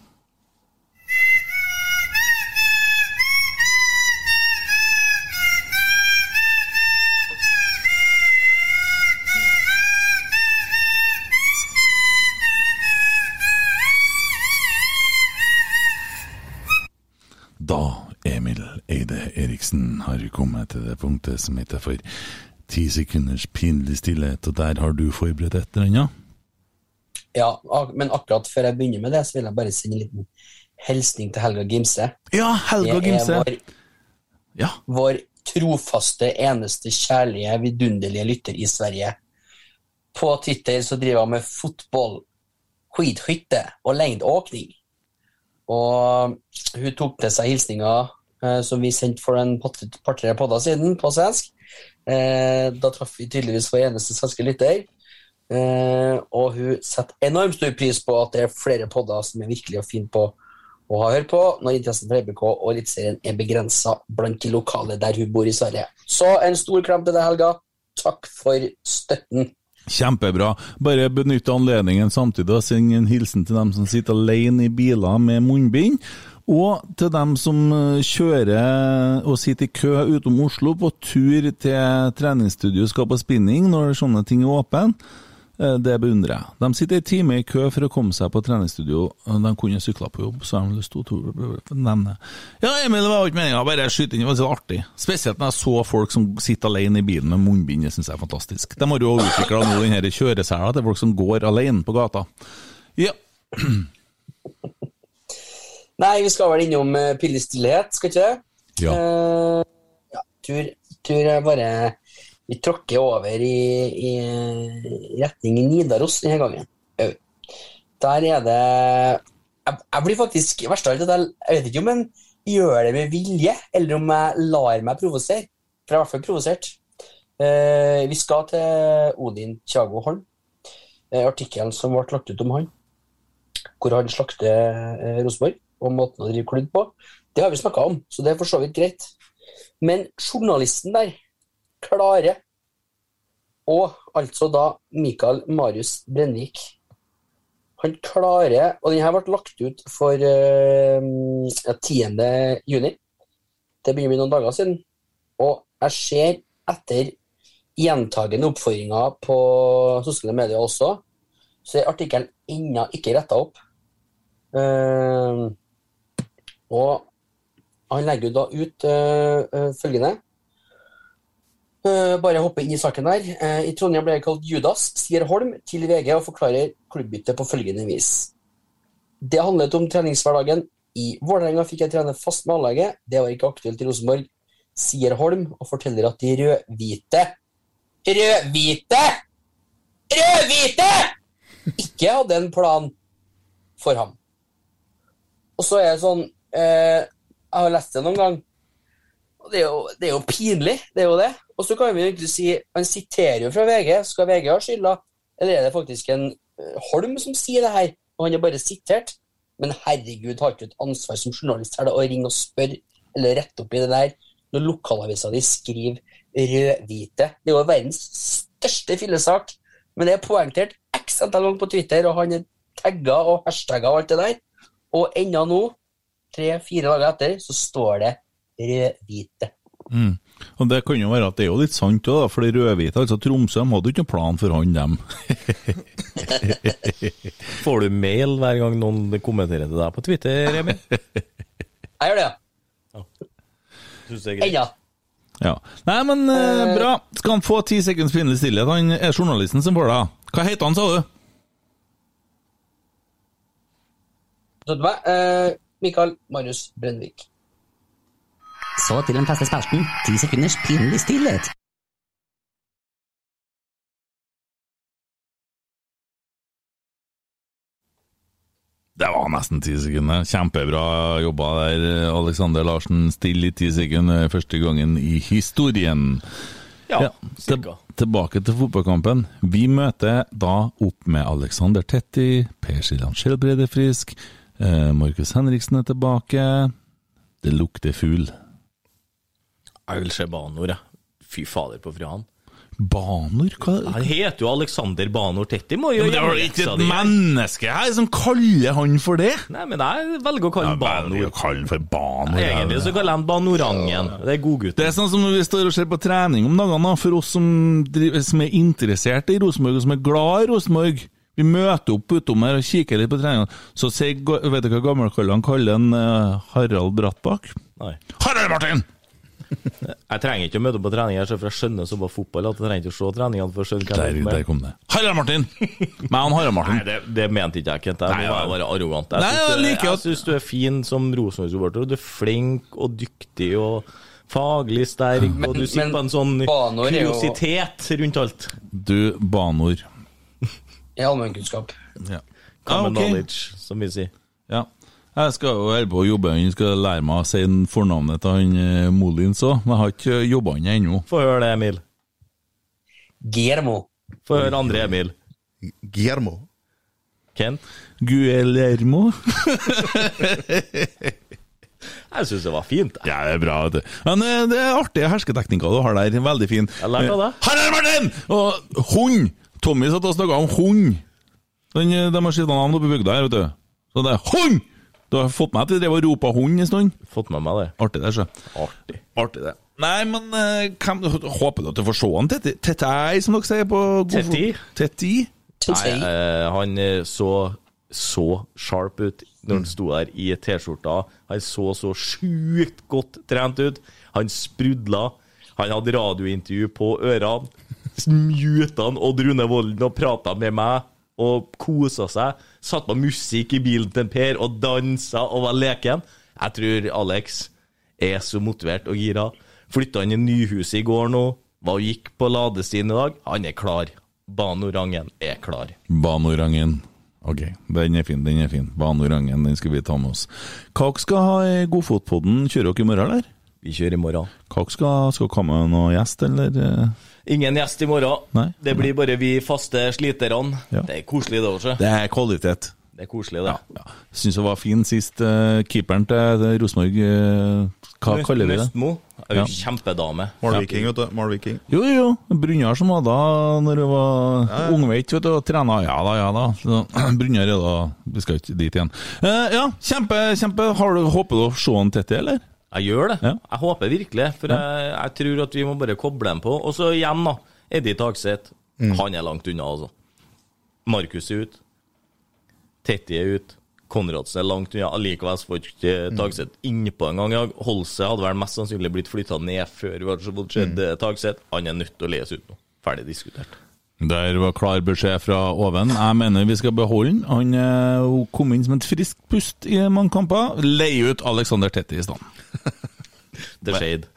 S3: Eriksen har kommet til det punktet som heter for ti sekunders pinlig stillhet, og der har du forberedt et eller annet?
S5: ja, men akkurat før jeg begynner med det, så vil jeg bare sende en liten hilsning til Helga Gimse.
S3: Ja, Helga Gimse.
S5: vår,
S3: Ja.
S5: vår trofaste, eneste kjærlige, vidunderlige lytter i Sverige. På Twitter så driver hun med fotball, skidskytte og lengdeåkning. Og hun tok til seg hilsninga som vi sendte for en par-tre podder siden på svensk. Eh, da traff vi tydeligvis vår eneste svenske lytter. Eh, og hun setter enormt stor pris på at det er flere podder som er virkelig fine på å ha hørt på når interessen for EBK og Eliteserien er begrensa blant de lokale der hun bor i Sverige. Så en stor klem til deg, Helga. Takk for støtten.
S3: Kjempebra. Bare benytte anledningen samtidig og sende en hilsen til dem som sitter alene i biler med munnbind. Og til dem som eh, kjører og sitter i kø utom Oslo på tur til treningsstudio skal på spinning når sånne ting er åpne. Eh, Det beundrer jeg. De sitter en time i kø for å komme seg på treningsstudio. De kunne sykla på jobb, så har de lyst til å nevne Ja, Emil, det var jo ikke meninga, bare skyte inn. Det var så artig. Spesielt når jeg så folk som sitter alene i bilen med munnbind. Det syns jeg er fantastisk. De har jo utvikla nå den kjøresela til folk som går alene på gata. Ja.
S5: Nei, vi skal vel innom uh, pillestillhet, skal ikke det?
S3: Ja.
S5: Uh, ja, tur, tur er bare Vi tråkker over i, i retning Nidaros denne gangen. Der er det jeg, jeg blir faktisk verst av alt at jeg, jeg vet ikke om jeg gjør det med vilje, eller om jeg lar meg provosere. For jeg er i hvert fall provosert. Uh, vi skal til Odin Tjago Holm. Uh, artikkelen som ble lagt ut om han, hvor han slakter uh, Rosenborg og måten å drive klubb på. Det har vi snakka om, så det er for så vidt greit. Men journalisten der klarer, og altså da Mikael Marius Brennvik Han klarer Og den her ble lagt ut for eh, ja, 10. juni. Det begynner å bli noen dager siden. Og jeg ser etter gjentagende oppfordringer på sosiale medier også, så er artikkelen ennå ikke retta opp. Eh, og han legger da ut eh, følgende. uh, bare hoppe inn i saken der. Uh, I Trondheim ble jeg kalt Judas, sier Holm til VG og forklarer klubbbyttet på følgende vis. Det handlet om treningshverdagen. I Vålerenga fikk jeg trene fast med anlegget. Det var ikke aktuelt i Rosenborg, sier Holm og forteller at de rød-hvite Rød-hvite! Rød-hvite! Ikke hadde en plan for ham. Og så er det sånn eh, Jeg har lest det noen gang. Og det er, jo, det er jo pinlig, det er jo det. Og så kan vi egentlig si Han siterer jo fra VG. Skal VG ha skylda? Eller er det faktisk en eh, Holm som sier det her, og han er bare sitert? Men herregud, har ikke et ansvar som journalist her da, å ringe og spørre eller rette opp i det der når lokalavisa di skriver rød-hvite? Det er jo verdens største fillesak, men det er poengtert x antall ganger på Twitter, og han er tagga og hashtagga og alt det der. Og ennå nå, tre-fire dager etter, så står det rød-hvite.
S3: Mm. Og det kan jo være at det er jo litt sant òg, for de rødhvite, altså Tromsø, de hadde jo ikke noen plan for han, dem.
S4: Får du mail hver gang noen kommenterer til deg på Twitter, Emil?
S5: Jeg gjør det, ja.
S4: Syns det er greit.
S5: Ennå.
S3: Ja. Nei, men eh, bra. Skal han få ti sekunds pinlig stillhet? Han er journalisten som får det. Hva heter han, sa du?
S5: Du meg? Eh, Mikael Marius Brennvik.
S9: Så til den faste spalten. Ti sekunders pinlig stillhet.
S3: Det var nesten ti sekunder. Kjempebra jobba der, Alexander Larsen. Stille i ti sekunder første gangen i historien.
S4: Ja,
S3: til, tilbake til fotballkampen. Vi møter da opp med Alexander Tetti, Per Siljan Skjelbred er frisk, Markus Henriksen er tilbake. Det lukter fugl.
S4: Jeg vil se Banor, jeg. Fy fader på Frihan.
S3: Banor? Hva
S4: Han heter jo Alexander Banor Tetti, må jo
S3: Men det var
S4: jo
S3: ikke et menneske her som kaller han for det!
S4: Nei, men jeg velger å kalle han Banor.
S3: Kalle han for Banor.
S4: Nei, Egentlig så kaller jeg han Banorangen. Det er godgutten.
S3: Det er sånn som når vi står og ser på trening om dagene, da, for oss som, driver, som er interessert i Rosenborg, og som er glad i Rosenborg. Vi møter opp utom her og kikker litt på treningene. Så sier, vet du hva gammelkallene kaller en uh, Harald Brattbakk?
S4: Nei.
S3: Harald Martin!
S4: Jeg trenger ikke å møte opp på trening her, for jeg skjønner så bare fotball at jeg trenger ikke å se treningene for å skjønne hva
S3: Der,
S4: jeg er
S3: der
S4: med.
S3: kom det. Harald Martin! Meg og Harald Martin.
S4: Nei, det, det mente ikke jeg, Kent. Jeg
S3: Nei,
S4: være arrogant. Jeg
S3: Nei,
S4: syns
S3: jeg
S4: du, jeg
S3: at-
S4: syns du er fin som Rosenborg-supporter. Du er flink og dyktig og faglig sterk, og du sitter
S5: men
S4: på en sånn kuriositet rundt alt.
S3: Du, Banor.
S5: I allmennkunnskap.
S3: Ja.
S4: Common
S3: Ah, okay.
S4: knowledge, som vi sier.
S3: Ja. Jeg skal jo holde på å jobbe, han skal lære meg å si fornavnet til han eh, Molins òg, men jeg har ikke jobba han ennå.
S4: Få høre det, Emil.
S5: Guillermo.
S4: Få høre andre Emil.
S6: Guillermo.
S4: Kent?
S3: Guillermo.
S4: Jeg syns det var fint. jeg.
S3: Ja, det er bra. vet du. Men eh, det er artige hersketeknikker du har der. Veldig fin.
S4: Jeg lærte av deg.
S3: Her Harald Martin! Og hund! Tommy satt og snakka om hund. Den, eh, de har skifta navn oppe i bygda her, vet du. Så det er hund! Du har fått med at vi drev og ropa hund en stund?
S4: Fått med meg det.
S3: Artig det, Ikke?
S4: Artig.
S3: Artig det. Nei, men eh, hvem, håper du at du får se han Tetti? Tettei, som dere sier på
S4: Tetti?
S3: Tetti?
S4: Nei, eh, han så så sharp ut når han sto der i T-skjorta. Han så så sjukt godt trent ut. Han sprudla. Han hadde radiointervju på ørene. Muta han Odd Rune Volden og prata med meg og kosa seg. Satt på musikk i bilen til Per og dansa og var leken. Jeg tror Alex er så motivert og gira. Flytta inn i nyhuset i går nå. Var og gikk på ladestien i dag. Han er klar. Banorangen er klar.
S3: Banorangen. Ok, den er fin, den er fin. Banorangen, den skal vi ta med oss. Hva skal ha i Godfotpodden? Kjører dere i morgen, eller?
S4: Vi kjører i morgen.
S3: Hva skal, skal komme noen gjest, eller? Eh?
S4: Ingen gjest i morgen.
S3: Nei.
S4: Det blir bare vi faste sliterne.
S3: Ja.
S4: Det er koselig, det også.
S3: Det er kvalitet.
S4: Det er koselig, det.
S3: Ja. Syns det var fin sist. Uh, keeperen til til Rosenborg, uh, hva
S4: Nøst-
S3: kaller vi det?
S4: Nøstmo
S3: Ja.
S4: kjempedame.
S6: Malviking, vet du. Malviking.
S3: Jo, jo. Brynjar som var da når hun var ungveit vet du, og trena. Ja da, ja da. Brunjar Brynjar er da Vi skal ikke dit igjen. Uh, ja, kjempe, kjempe. Har du, håper du å se han Tetti, eller?
S4: Jeg gjør det.
S3: Ja.
S4: Jeg håper virkelig, for jeg, jeg tror at vi må bare koble dem på. Og så igjen, da. Eddie Mm. Han er langt unna, altså. Markus er ut. Tetty er ut. Konradsen er langt unna. Allikevel får ikke Tagseth innpå engang. gang. Holse hadde vel mest sannsynlig blitt flytta ned før vi hadde fått sett Tagseth. Han er nødt til å lese ut nå. Ferdig diskutert.
S3: Der var klar beskjed fra Oven. Jeg mener vi skal beholde han. Han eh, kom inn som et friskt pust i mange kamper. Leie ut Alexander Tetti i stedet.
S4: The Shade.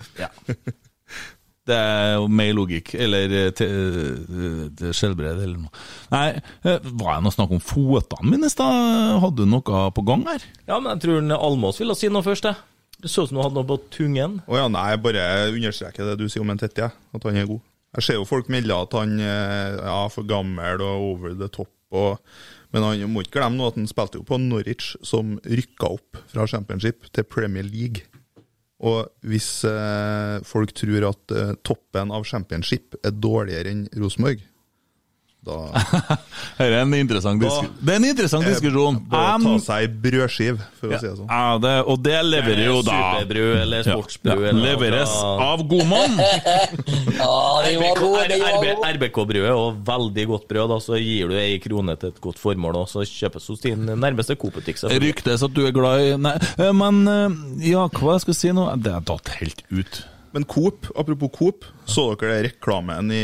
S3: Det er jo mer logikk. Eller eh, eh, det skjelbred eller noe. Nei, var det noe snakk om føttene mine i stad? Hadde du noe på gang her?
S4: Ja, men jeg tror den Almås ville si noe først, jeg. Det så ut som du hadde noe på tungen.
S6: Å ja, nei, jeg bare understreker det du sier om en Tetti, jeg, at han er god. Jeg ser jo folk melde at han er ja, er for gammel og over the top. Og, men han må ikke glemme at han spilte jo på Norwich, som rykka opp fra Championship til Premier League. Og hvis eh, folk tror at eh, toppen av Championship er dårligere enn Rosenborg, Da
S3: er en interessant, disku det er en interessant diskusjon.
S6: Bare ta seg ei brødskiv, for å si det sånn.
S3: ja, det, og det leverer jo da
S4: Superbrød eller sportsbrød.
S3: Ja,
S4: eller
S3: leveres
S4: noe.
S3: av god mann.
S5: Ja, den var god, den var god.
S4: RBK-brød er også veldig godt brød. da, Så gir du ei krone til et godt formål, og så kjøpes hos din nærmeste Coop-butikk.
S3: Ryktes at du er glad i Nei, eh, men eh, ja, hva skal jeg si nå? Det er datt helt ut.
S6: Men Coop, apropos Coop, så dere det reklamen i,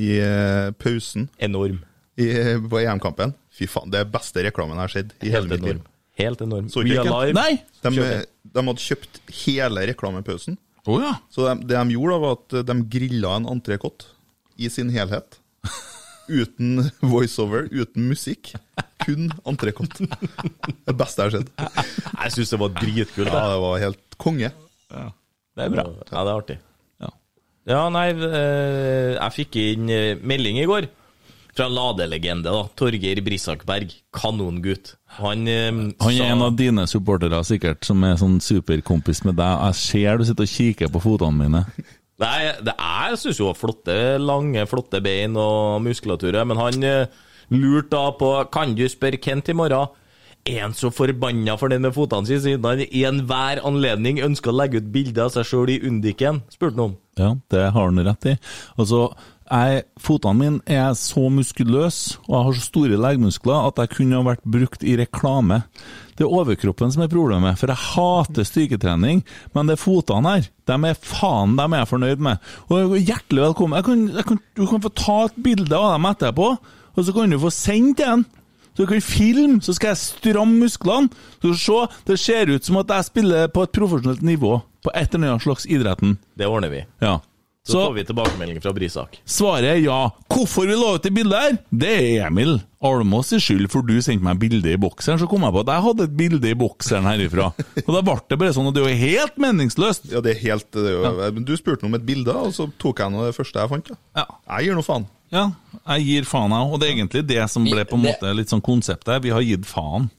S6: i eh, pausen
S4: Enorm.
S6: i, på EM-kampen? Fy faen, det er beste reklamen jeg har sett i hele
S4: Helt
S6: mitt liv.
S4: enorm. Helt enorm.
S6: Så
S4: We are live.
S3: Nei!
S6: De, de hadde kjøpt hele reklamepausen.
S3: Oh, ja.
S6: Så de, det de gjorde, da, var at de grilla en entrecôte i sin helhet. Uten voiceover, uten musikk. Kun entrecôte. Det beste jeg har sett.
S4: Jeg syns det var dritkult.
S6: Ja,
S4: det.
S6: det var helt konge.
S3: Det er bra.
S4: Ja, det er artig.
S3: Ja.
S4: Ja, nei, eh, jeg fikk inn eh, melding i går fra ladelegende, da. Torgeir Brisakberg. Kanongutt. Han, eh,
S3: Han er
S4: sa-
S3: en av dine supportere sikkert, som er sånn superkompis med deg. Jeg ser du sitter og kikker på fotene mine.
S4: Nei, det er, jeg syns jo flotte, lange, flotte bein og muskulatur, men han eh, lurte da på Kan du spørre Kent i morgen? Er han så forbanna for med fotene sine siden han i enhver anledning ønsker å legge ut bilde av seg sjøl i Undiken? spurte han om.
S3: Ja, det har han rett i. Altså, jeg, fotene mine er så muskuløse, og jeg har så store leggmuskler at jeg kunne ha vært brukt i reklame. Det er overkroppen som er problemet, for jeg hater styrketrening, men det er fotene her. De er faen de er jeg fornøyd med. Og hjertelig velkommen. Jeg kan, jeg kan, du kan få ta et bilde av dem etterpå, og så kan du få sendt en. Så kan kan filme, så skal jeg stramme musklene. Så se, det ser ut som at jeg spiller på et profesjonelt nivå på et eller annet slags idretten.
S4: Det ordner vi.
S3: Ja.
S4: Så,
S3: Så
S4: får vi tilbakemelding fra Brisak.
S3: svaret er ja. Hvorfor vi la ut det bildet her? Det er Emil Almås sin skyld, for du sendte meg bilde i bokseren. Så kom jeg på at jeg hadde et bilde i bokseren herifra. Og da ble det bare sånn, og det er jo helt meningsløst.
S6: Ja, det er helt det er jo, Men Du spurte om et bilde, og så tok jeg noe det første jeg fant.
S3: Ja.
S6: Jeg gir noe faen.
S3: Ja, jeg gir faen, jeg. Og det er egentlig det som ble på en måte litt sånn konseptet. Vi har gitt faen.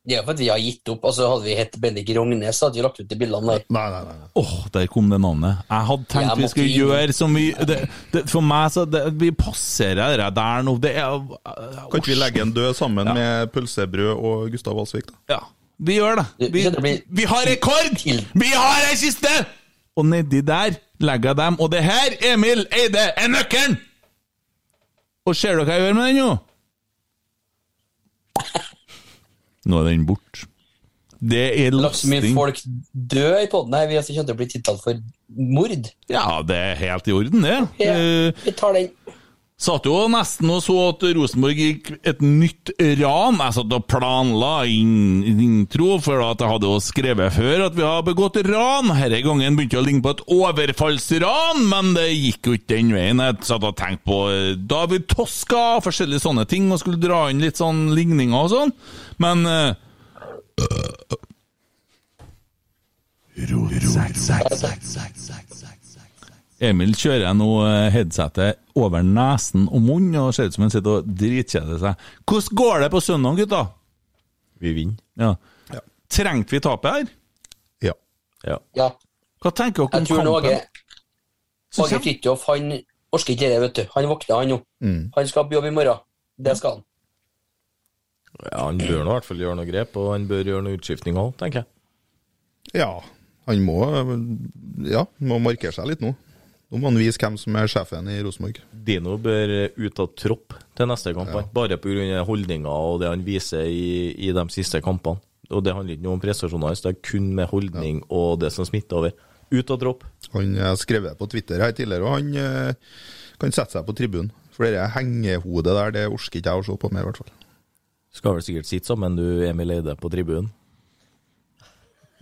S5: Det er jo for at vi har gitt opp. altså Hadde vi hett Bendik Rognes, så hadde vi lagt ut de bildene der.
S6: Nei, nei, nei. Åh,
S3: Åh, der kom det navnet. Jeg hadde tenkt
S5: Jeg
S3: vi skulle
S5: inn.
S3: gjøre som vi det, det, For meg, så det, Vi passerer det der nå. Det er
S6: Kan ikke vi legge en død sammen med pølsebrød og Gustav Walsvik, da?
S3: Ja, vi gjør det. Vi,
S5: det blir-
S3: vi har rekord! Vi har ei kiste! Og nedi der legger jeg dem. Og det her, Emil Eide, er nøkkelen! Og ser dere hva jeg gjør med den nå? Nå er den borte. Det er
S5: så mye
S3: lasting.
S5: folk dør i poden her. Vi altså kommer til å bli tiltalt for mord.
S3: Ja, det er helt i orden, det.
S5: Ja, vi tar den.
S3: Satt jo nesten og så at Rosenborg gikk et nytt ran. Jeg satt og planla inn intro, for at jeg hadde jo skrevet før at vi har begått ran. Denne gangen begynte å ligne på et overfallsran, men det gikk jo ikke den veien. Jeg satt og tenkte på David Toska og forskjellige sånne ting, og skulle dra inn litt sånn ligninger og sånn. Men eh, Emil kjører nå eh, headsetet over nesen og munnen og ser ut som han sitter og dritkjeder seg. Hvordan går det på søndag, gutta?
S4: Vi vinner.
S3: Ja.
S6: Ja.
S3: Trengte vi tapet her?
S6: Ja.
S4: Ja.
S5: Ja.
S3: Hva tenker dere om
S5: tror
S3: Jeg tror
S5: Åge Fridtjof han orker ikke det, vet du. Han våkner, han nå. Han skal på jobb i morgen. Det skal han.
S4: ja, Han bør nå i hvert fall gjøre noe grep, og han bør gjøre noe utskiftning òg, tenker jeg.
S6: Ja, han må Ja, må markere seg litt nå. Nå må han vise hvem som er sjefen i Rosenborg.
S4: Dino bør ut av tropp til neste kamp, ja. bare pga. holdninga og det han viser i, i de siste kampene. Og Det handler ikke noe om prestasjoner, hans, det er kun med holdning og det som smitter over. Ut av tropp.
S6: Han har skrevet på Twitter her tidligere, og han eh, kan sette seg på tribunen. For det hengehodet der, det orker ikke jeg å se på mer, i hvert fall.
S4: Skal vel sikkert sitte sammen, du Emil Eide, på tribunen.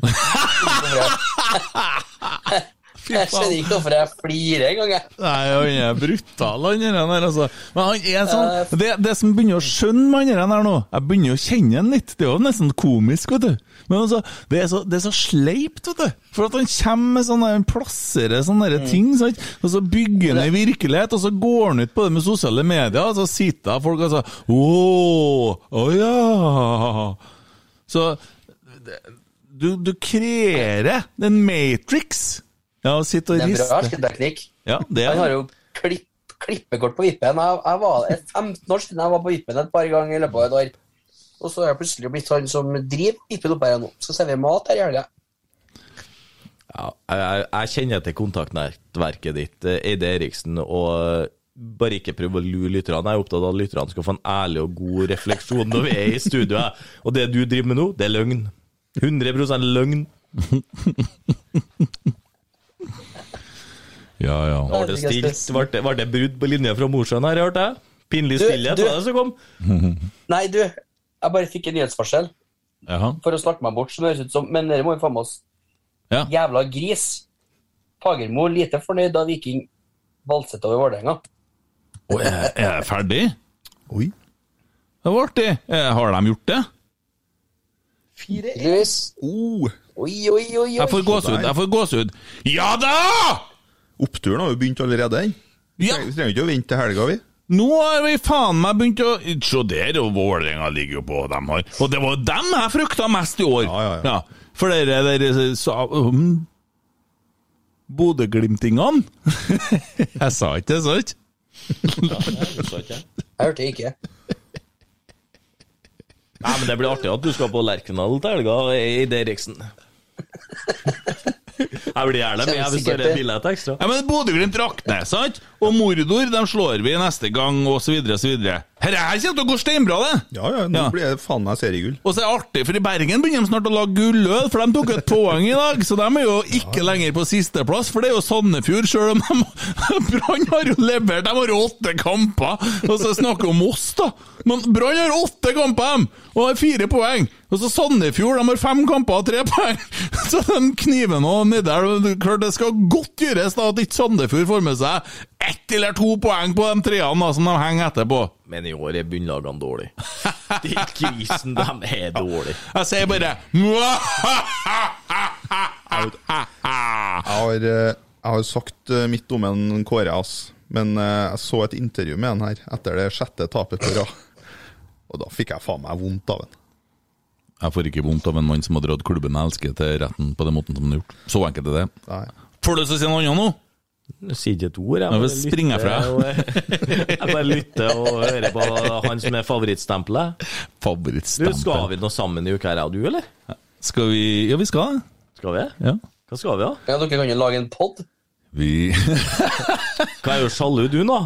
S5: Jeg skjønner ikke hvorfor jeg flirer engang, jeg.
S3: Nei, han er brutal, han der, altså. Men han er sånn Det, det som begynner å skjønne med han der nå Jeg begynner å kjenne han litt. Det er jo nesten komisk, vet du. Men altså, det er så, det er så sleipt, vet du. For at han kommer med sånne Han plasserer sånne mm. ting, sant. Og så bygger han ei virkelighet, og så går han ut på det med sosiale medier, og så sitter folk og sier Å, å ja. Så det- du, du kreerer en Matrix. Ja, og sitter og
S5: Det er bra hersketeknikk.
S3: Ja, det
S5: Han har jo klipp, klippekort på Vippen. Jeg, jeg var er 15 år siden jeg var på Vippen et par ganger i løpet av et år. Og så er jeg plutselig blitt han som driver Vippen oppe her nå. Skal servere mat her i helga.
S4: Ja, jeg, jeg, jeg kjenner til kontaktnettverket ditt, eh, Eide Eriksen, og eh, bare ikke prøv å lure lytterne. Jeg er opptatt av at lytterne skal få en ærlig og god refleksjon når vi er i studio. Og det du driver med nå, det er løgn. 100 løgn.
S3: Ja, ja.
S4: Var det stilt? Var det, var det brudd på linja fra Mosjøen her, hørte jeg? Pinlig stillhet var det som kom.
S5: Nei, du, jeg bare fikk en nyhetsvarsel
S3: Jaha.
S5: for å snakke meg bort, som høres ut som Men dere må jo faen meg oss.
S3: Ja.
S5: Jævla gris. Fagermo lite fornøyd da Viking valset over Vålerenga.
S3: Og er, jeg ferdig?
S6: Oi.
S3: Det var artig. Eh, Har de gjort det?
S5: Tydeligvis.
S6: Oh.
S5: Oi, oi, oi, oi.
S3: Jeg får gåsehud. Jeg får gåsehud. Ja da!
S6: Oppturen har jo begynt allerede, den.
S3: Ja.
S6: Vi trenger ikke å vente til helga, vi.
S3: Nå har vi faen meg begynt å Se der, og Vålerenga ligger jo på dem har. Og det var dem jeg frykta mest i år!
S6: Ja, ja, ja.
S3: For dere der sa um, Bodø-glimtingene Jeg sa ikke det, sant?
S5: Jeg hørte ikke.
S4: Nei, men Det blir artig at du skal på Lerkendal til helga, Eid Eriksen. Jeg blir gjerne med hvis det er billett ekstra.
S3: Ja, men Bodø-Glimt rakner, sant? Og Mordor de slår vi neste gang, så videre. Dette her kommer til å gå steinbra, det!
S6: Ja, ja, nå
S3: Ja.
S6: blir det faen meg seriegull.
S3: Og så er det artig, for i Bergen begynner de snart å lage gulløl, for de tok et poeng i dag, så de er jo ikke lenger på sisteplass, for det er jo Sandefjord, sjøl om Brann har jo levert, de har åtte kamper, og så snakker vi om oss, da. Men Brann har åtte kamper, og har fire poeng. Og så Sandefjord, de har fem kamper og tre poeng. Så de kniver nå nedi der. Er Klart det skal godt gjøres da at ikke Sandefjord får med seg ett eller to poeng på de treene da, som de henger etterpå.
S4: Men i år er bunnlagene dårlige. De krisen, de er dårlige.
S3: Jeg sier bare
S6: Jeg har, eh, jeg har sagt eh, mitt om en Kåre, ass. Men eh, jeg så et intervju med han her etter det sjette tapet på rad. Og da fikk jeg faen meg vondt av han.
S3: Jeg får ikke vondt av en mann som har dratt klubben jeg elsker til retten på den måten som han har gjort. Så enkelt er det.
S6: Nei.
S3: Får du lyst til å si noe annet nå?
S4: Jeg sier ikke et ord. Jeg bare lytter
S3: fra.
S4: Jeg bare lytter og hører på han som er favorittstempelet. Du, Skal vi noe sammen i uka her, og du, eller?
S3: Skal vi Ja, vi skal.
S4: Skal vi?
S3: Ja.
S4: Hva skal vi, da?
S5: Ja, dere kan jo lage en pod.
S3: Vi
S4: Hva er jo sjalu, du, nå?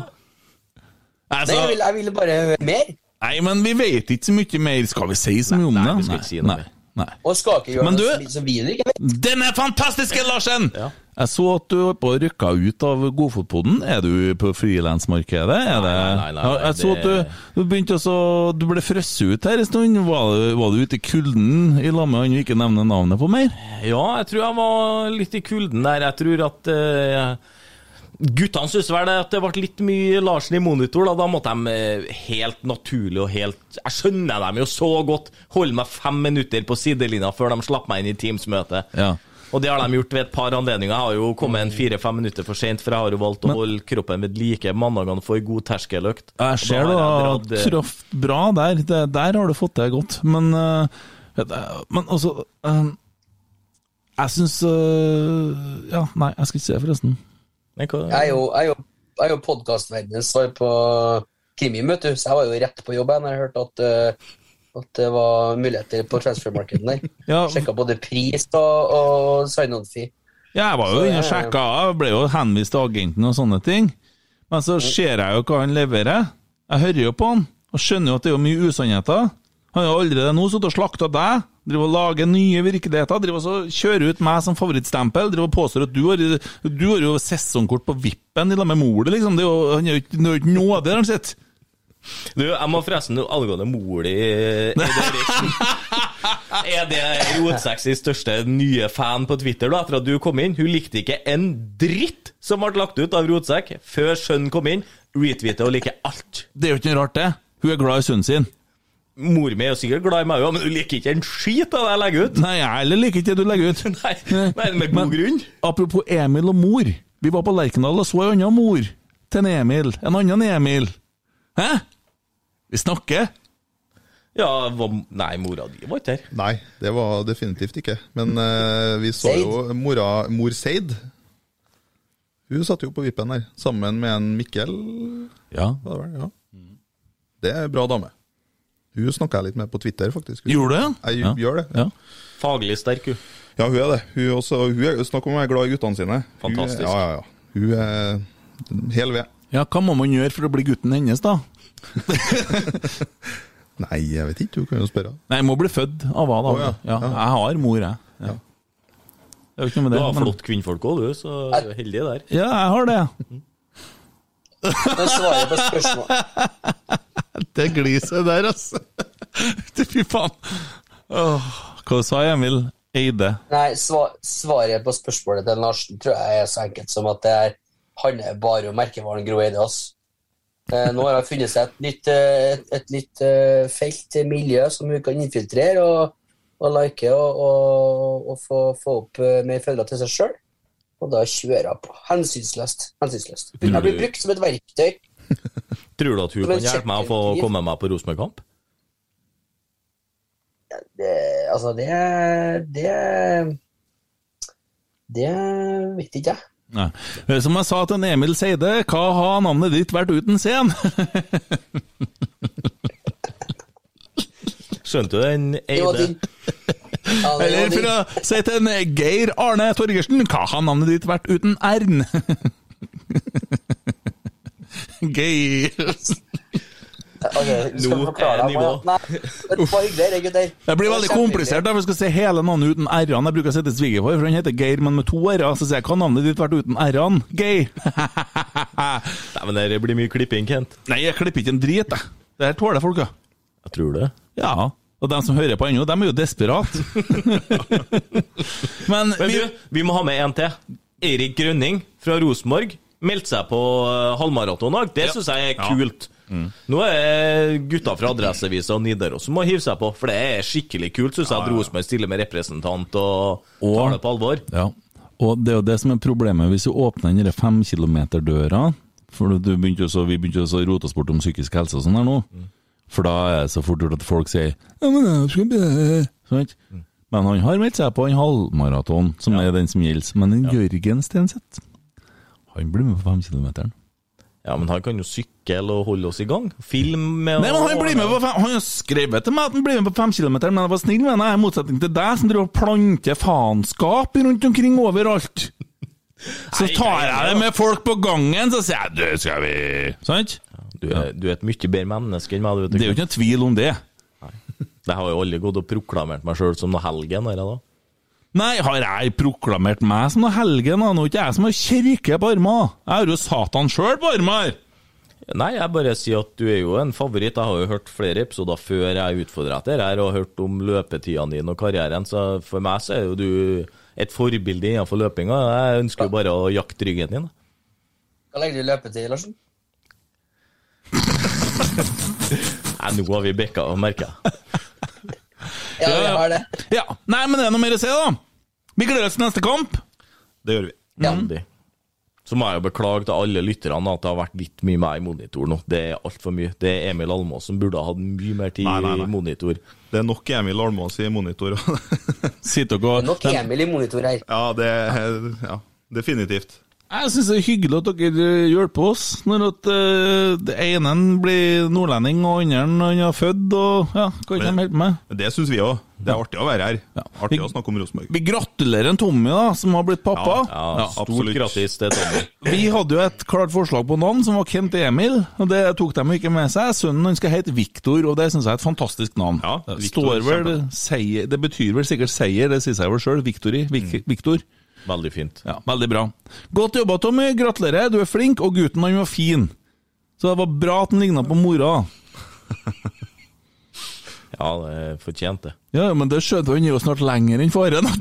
S5: Nei,
S3: Altså,
S5: jeg vil, jeg vil bare høre mer.
S3: Nei, men vi vet ikke så mye mer. Skal vi si så mye om
S4: Nei,
S3: det?
S4: vi skal ikke si noe
S3: nei, nei.
S5: Og skal ikke gjøre
S3: Men
S5: noe
S3: du-
S5: som- som vi ikke vet.
S3: Den er fantastiske, Larsen!
S4: Ja.
S3: Jeg så at du holdt på å rykke ut av Godfotpodden. Er du på frilansmarkedet?
S4: Nei, nei, nei,
S3: Jeg så at du, du begynte også Du ble frosset ut her en stund. Var var du ute i kulden i lag med han du ikke nevner navnet på mer?
S4: Ja, jeg tror jeg var litt i kulden der. Jeg tror at eh, Guttene syntes vel det at det ble litt mye Larsen i monitor. Da, da måtte de eh, helt naturlig og helt Jeg skjønner dem jo så godt. Holde meg fem minutter på sidelinja før de slapp meg inn i Teams-møtet.
S3: Ja.
S4: Og det har de gjort ved et par anledninger. Jeg har jo kommet en fire-fem minutter for sent, for jeg har jo valgt å holde kroppen ved like mandagene for god terskeløkt.
S3: Jeg ser du
S4: har eh,
S3: truffet bra der. Det, der har du fått det godt. Men, det- men altså Jeg syns uh, Ja, nei, jeg skal ikke si det, forresten.
S5: Jeg er jo, jeg er jo, jeg er jo podkastverdenens svar på krimimøte vet du, så jeg var jo rett på jobb da jeg hørte at, uh, at det var muligheter på transfermarkedet der.
S3: Ja,
S5: Sjekka både pris og, og sign-on-fee.
S3: Ja, jeg var jo inne og sjekka, ble jo henvist til agenten og sånne ting. Men så ser jeg jo hva han leverer. Jeg hører jo på han, og skjønner jo at det er mye usannheter. Han har allerede nå sittet og slakta deg, driver og lager nye virkeligheter, driver og så kjører ut meg som favorittstempel, driver og påstår at du har, du har jo sesongkort på Vippen i lag med mor di, liksom. Det er jo, han er jo ikke, nåde, han sett.
S4: Du, jeg må forresten angående mor di Er det Rotsekks største nye fan på Twitter da, etter at du kom inn? Hun likte ikke en dritt som ble lagt ut av Rotsekk før sønnen kom inn. Retweeter og liker alt.
S3: Det er jo ikke noe rart, det. Hun er glad i sønnen sin.
S4: Mor mi er jo sikkert glad i meg òg, men hun liker ikke en skit av det jeg legger ut.
S3: Nei, jeg heller liker ikke det du legger ut.
S4: Nei, nei med god
S3: Men-
S4: grunn.
S3: Apropos Emil og mor. Vi var på Lerkendal og så en annen mor til en Emil. En annen Emil. Hæ? Vi snakker.
S4: Ja, var, nei, mora di var ikke her.
S6: Nei, det var definitivt ikke. Men uh, vi så jo mora, mor Seid. Hun satt jo på vippen der, sammen med en Mikkel.
S3: Ja.
S6: Det? Ja. Det er en bra dame. Hun snakka jeg litt med på Twitter, faktisk.
S3: Gjorde du det?
S6: Jeg
S3: Ja.
S6: gjør det.
S3: Ja.
S4: Faglig sterk, hun.
S6: Ja, hun er det. Hun, også, hun er, snakk om å være glad i guttene sine.
S4: Fantastisk.
S6: Hun, ja, ja, ja. Hun er hel ved.
S3: ja, hva må man gjøre for å bli gutten hennes, da?
S6: Nei, jeg vet ikke. Hun kan jo spørre.
S3: Nei, jeg må bli født av hva, da?
S6: Å, ja.
S3: ja. Jeg har mor, jeg. Ja. Det er jo ikke noe med
S4: Du har flott kvinnfolk òg, du, så heldig der.
S3: Ja, jeg har det.
S5: Men jeg på spørsmål
S3: Det gliset der, altså. Fy faen. Åh, hva sa Emil Eide?
S5: Nei, sva, svaret på spørsmålet til Larsen tror jeg er så enkelt som at det er, handler bare om merkevaren Gro Eide. Eh, nå har hun funnet seg et nytt, eh, et, et nytt eh, felt, miljø, som hun kan infiltrere og, og like og, og, og få, få opp mer følgere til seg sjøl. Og da kjører hun på. Hensynsløst. Hensynsløst. Jeg blir brukt som et verktøy.
S4: Tror du at hun kan hjelpe meg å få komme meg på Rosenborg-kamp?
S5: Det, altså, det Det Det vet ikke jeg.
S3: Nei. Som jeg sa til en Emil Seide, hva har navnet ditt vært uten scen?
S4: Skjønte du den, Eide?
S3: Eller for å si til en Geir Arne Torgersen, hva har navnet ditt vært uten R-en? Geir
S5: okay,
S4: Nå er
S5: nivået
S4: nivå.
S5: Nei, det var hyggelig, det, gutter.
S3: Det blir veldig komplisert da, vi skal si hele navnet uten R-ene. Jeg bruker å sette svigerfar, for han heter Geir, men med to R-er. Så sier jeg hva navnet ditt vært uten R-ene? Geir.
S4: Nei, men det blir mye klipping, Kent.
S3: Nei, jeg klipper ikke en drit, jeg. Det her tåler folk, ja.
S4: Jeg tror det.
S3: Ja. Og de som hører på ennå, de er jo desperate. men
S4: Men
S3: vi,
S4: du, vi må ha med en til. Erik Grønning fra Rosenborg meldte seg på eh, halvmaraton i. Det syns jeg er kult. Nå er gutta fra Adresseavisa og Nidaros som må hive seg på, for det er skikkelig kult, syns jeg, at Rosenborg stiller med representant og
S3: Og-
S4: tar det på alvor.
S3: Ja, og det er jo det som er problemet hvis du åpner den femkilometerdøra For du begynte også, vi begynte jo å rote oss bort om psykisk helse og sånn her nå. For da er det så fort gjort at folk sier ja, men jeg skal bli... sånn. Men han har meldt seg på en halvmaraton, som er den som gjelder. Men en Jørgen Stenseth, han blir med på femkilometeren.
S4: Ja, men han kan jo sykle og holde oss i gang. Film med
S3: Nei, men Han blir med på fem, Han har skrevet til meg at han blir med på femkilometeren, men jeg var snill med ham, i motsetning til deg, som driver og planter faenskap rundt omkring overalt. Så tar jeg det med folk på gangen, så sier jeg du, skal vi Sant?
S4: Du er, du er et mye bedre menneske enn meg.
S3: Det er jo ikke noe tvil om det.
S4: Det har jo aldri gått og proklamert meg sjøl som noe helgen. Her, da.
S3: Nei, har jeg proklamert meg som noe helgen? Nå er ikke jeg som har kirke på armene. Jeg har jo Satan sjøl på armene!
S4: Nei, jeg bare sier at du er jo en favoritt. Jeg har jo hørt flere episoder før jeg utfordra deg her, og hørt om løpetidene dine og karrieren, så for meg så er jo du et forbilde innenfor løpinga. Jeg ønsker jo bare å jakte ryggen din.
S5: Hva legger du i løpetid, Larsen?
S4: Nei, nå har vi bikka, merker jeg.
S5: Ja, vi har det.
S3: Ja, Nei, men det er noe mer å si, da. Vi gleder oss til neste kamp.
S6: Det gjør vi.
S4: Veldig. Så må jeg jo beklage til alle lytterne at det har vært litt mye meg i monitor nå. Det er altfor mye. Det er Emil Almås som burde ha hatt mye mer tid
S6: Nei, nei, nei.
S4: i monitor.
S6: Det er nok Emil Almås i monitor.
S3: Sitter
S5: Det er nok Emil i monitor her.
S6: ja, det er ja, definitivt.
S3: Jeg syns det er hyggelig at dere eh, hjelper oss, når at uh, det ene blir nordlending, og andre han har født, og ja, kan de hjelpe meg?
S6: Det syns vi òg. Det er artig å være her.
S3: Ja.
S6: Artig å snakke om Rosenborg.
S3: Vi gratulerer en Tommy, da, som har blitt pappa.
S4: Ja,
S3: Ja,
S4: Stort
S6: gratis,
S4: grattis til Tommy.
S3: Vi hadde jo et klart forslag på navn, som var Kent Emil, og det tok de ikke med seg. Sønnen han skal hete Viktor, og det syns jeg er et fantastisk navn.
S6: Ja,
S3: Victor, vel seier, det betyr vel sikkert seier, det sier seg vel sjøl. Victory. Vik, Viktor.
S4: Veldig fint.
S3: Ja, veldig bra. Godt jobba, Tommy. Gratulerer, du er flink, og gutten han var fin. Så det var bra at han ligna på mora.
S4: Ja, det fortjente det.
S3: Ja, men det skjønte han jo snart lenger enn faren. Han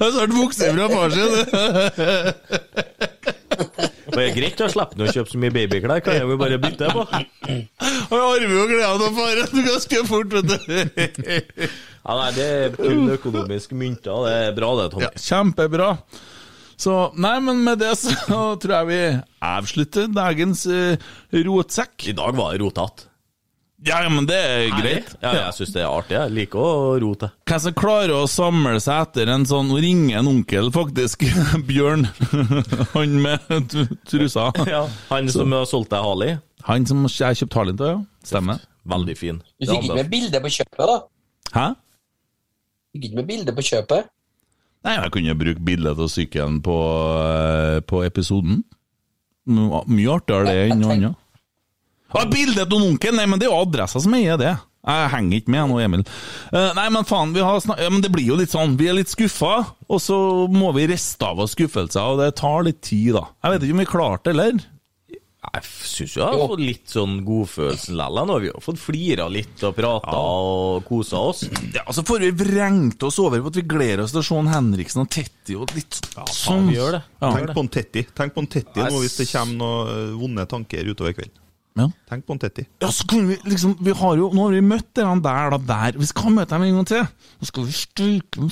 S3: har snart vokst fra far sin.
S4: Det er greit å slippe å kjøpe så mye babyklær, kan jeg jo bare bytte på.
S3: Og jeg arver jo gleden av faren ganske fort, vet du.
S4: Ja, nei, Det er kun økonomiske mynter. Det er bra, det, Tommy.
S3: Ja, kjempebra. Så, nei, men med det så tror jeg vi avslutter dagens uh, rotsekk.
S4: I dag var det rotete.
S3: Ja, men det er greit.
S4: Ja, jeg syns det er artig. Jeg liker å rote.
S3: Hvem som klarer å samle seg etter en sånn Nå ringer en onkel, faktisk. Bjørn. Han med trusa.
S4: Ja, Han som har solgt deg Harley.
S3: Han som jeg kjøpte Harley til, ja. Stemmer.
S4: Veldig fin.
S5: Du fikk ikke med bilde på kjøpet, da?
S3: Hæ?
S5: Fikk ikke med bilde på kjøpet?
S3: Nei, jeg kunne brukt bildet av sykkelen på, eh, på episoden. Mye artigere det enn noe annet. Ah, bildet av onkelen! Nei, men det er jo adressa som eier det. Jeg henger ikke med nå, Emil. Uh, nei, men faen, vi har snak ja, men det blir jo litt sånn. Vi er litt skuffa, og så må vi riste av oss skuffelser, og det tar litt tid, da. Jeg vet ikke om vi klarte det, eller?
S4: Jeg syns jeg har fått litt sånn godfølelsen likevel. Nå har vi jo fått flira litt og prata og kosa oss.
S3: Ja, så får vi vrengt oss over på at vi gleder oss til å se Henriksen og Tetti og litt sånn.
S4: vi gjør det.
S3: Ja.
S6: Tenk på en Tetti Tenk på en Tetti nå hvis det kommer noen eh, vonde tanker utover kvelden.
S3: Ja.
S6: Tenk på en Tetti.
S3: Ja, så kunne vi liksom Vi har jo Nå har vi møtt den der, da, der. Vi skal møte dem en gang til. Så skal vi stryke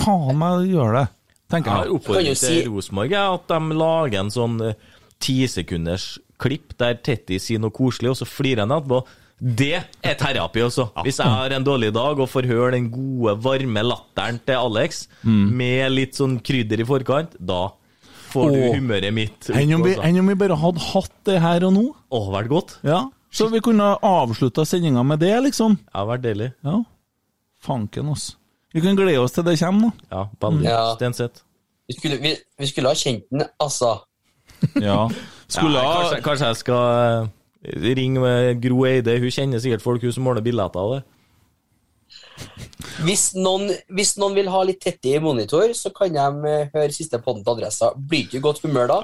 S3: Faen meg gjøre det, tenker
S4: Jeg
S3: jeg.
S5: oppfordrer
S4: til
S5: si-
S4: Rosenborg at de lager en sånn tisekunders klipp der Tetti sier noe koselig, og så flirer han etterpå. Det er terapi også. Hvis jeg har en dårlig dag og får høre den gode, varme latteren til Alex
S3: Mm.
S4: med litt sånn krydder i forkant, da får du humøret mitt.
S3: Enn om,
S4: altså.
S3: om vi bare hadde hatt det her og nå?
S4: Å, vært godt.
S3: Ja. Så vi kunne avslutta sendinga med det, liksom?
S4: Ja, vært deilig.
S3: Ja. Fanken, oss. Vi kan glede oss til det kommer, da.
S4: Ja, veldig.
S5: Ja.
S4: Stenseth.
S5: Vi skulle, vi, vi skulle ha kjent den, altså.
S3: Ja. Skulle
S4: ja,
S3: ha
S4: kanskje, kanskje jeg skal eh, ringe med Gro Eide. Hun kjenner sikkert folk hun som måler billetter av det.
S5: Hvis noen, hvis noen vil ha litt tett i monitor, så kan de eh, høre siste podden til adressa. Blir du i godt humør da,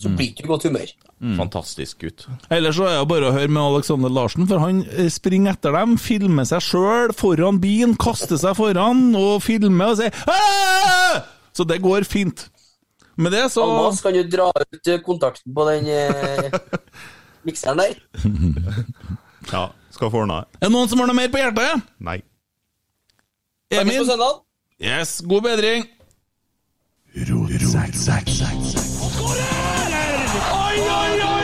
S5: så blir du i godt humør.
S4: Fantastisk gutt.
S3: Ellers så er det bare å høre med Alexander Larsen, for han eh, springer etter dem, filmer seg sjøl foran bilen, kaster seg foran og filmer og sier! Så det går fint. Med det så
S5: Almas, kan du dra ut eh, kontakten på den eh, mikseren der?
S6: Ja, skal få ordna det.
S3: Er det noen som har noe mer på hjertet?
S6: Nei.
S5: Snakkes
S3: ro,
S5: ro, ro,
S3: Yes, god bedring.
S2: Oi, oi, oi!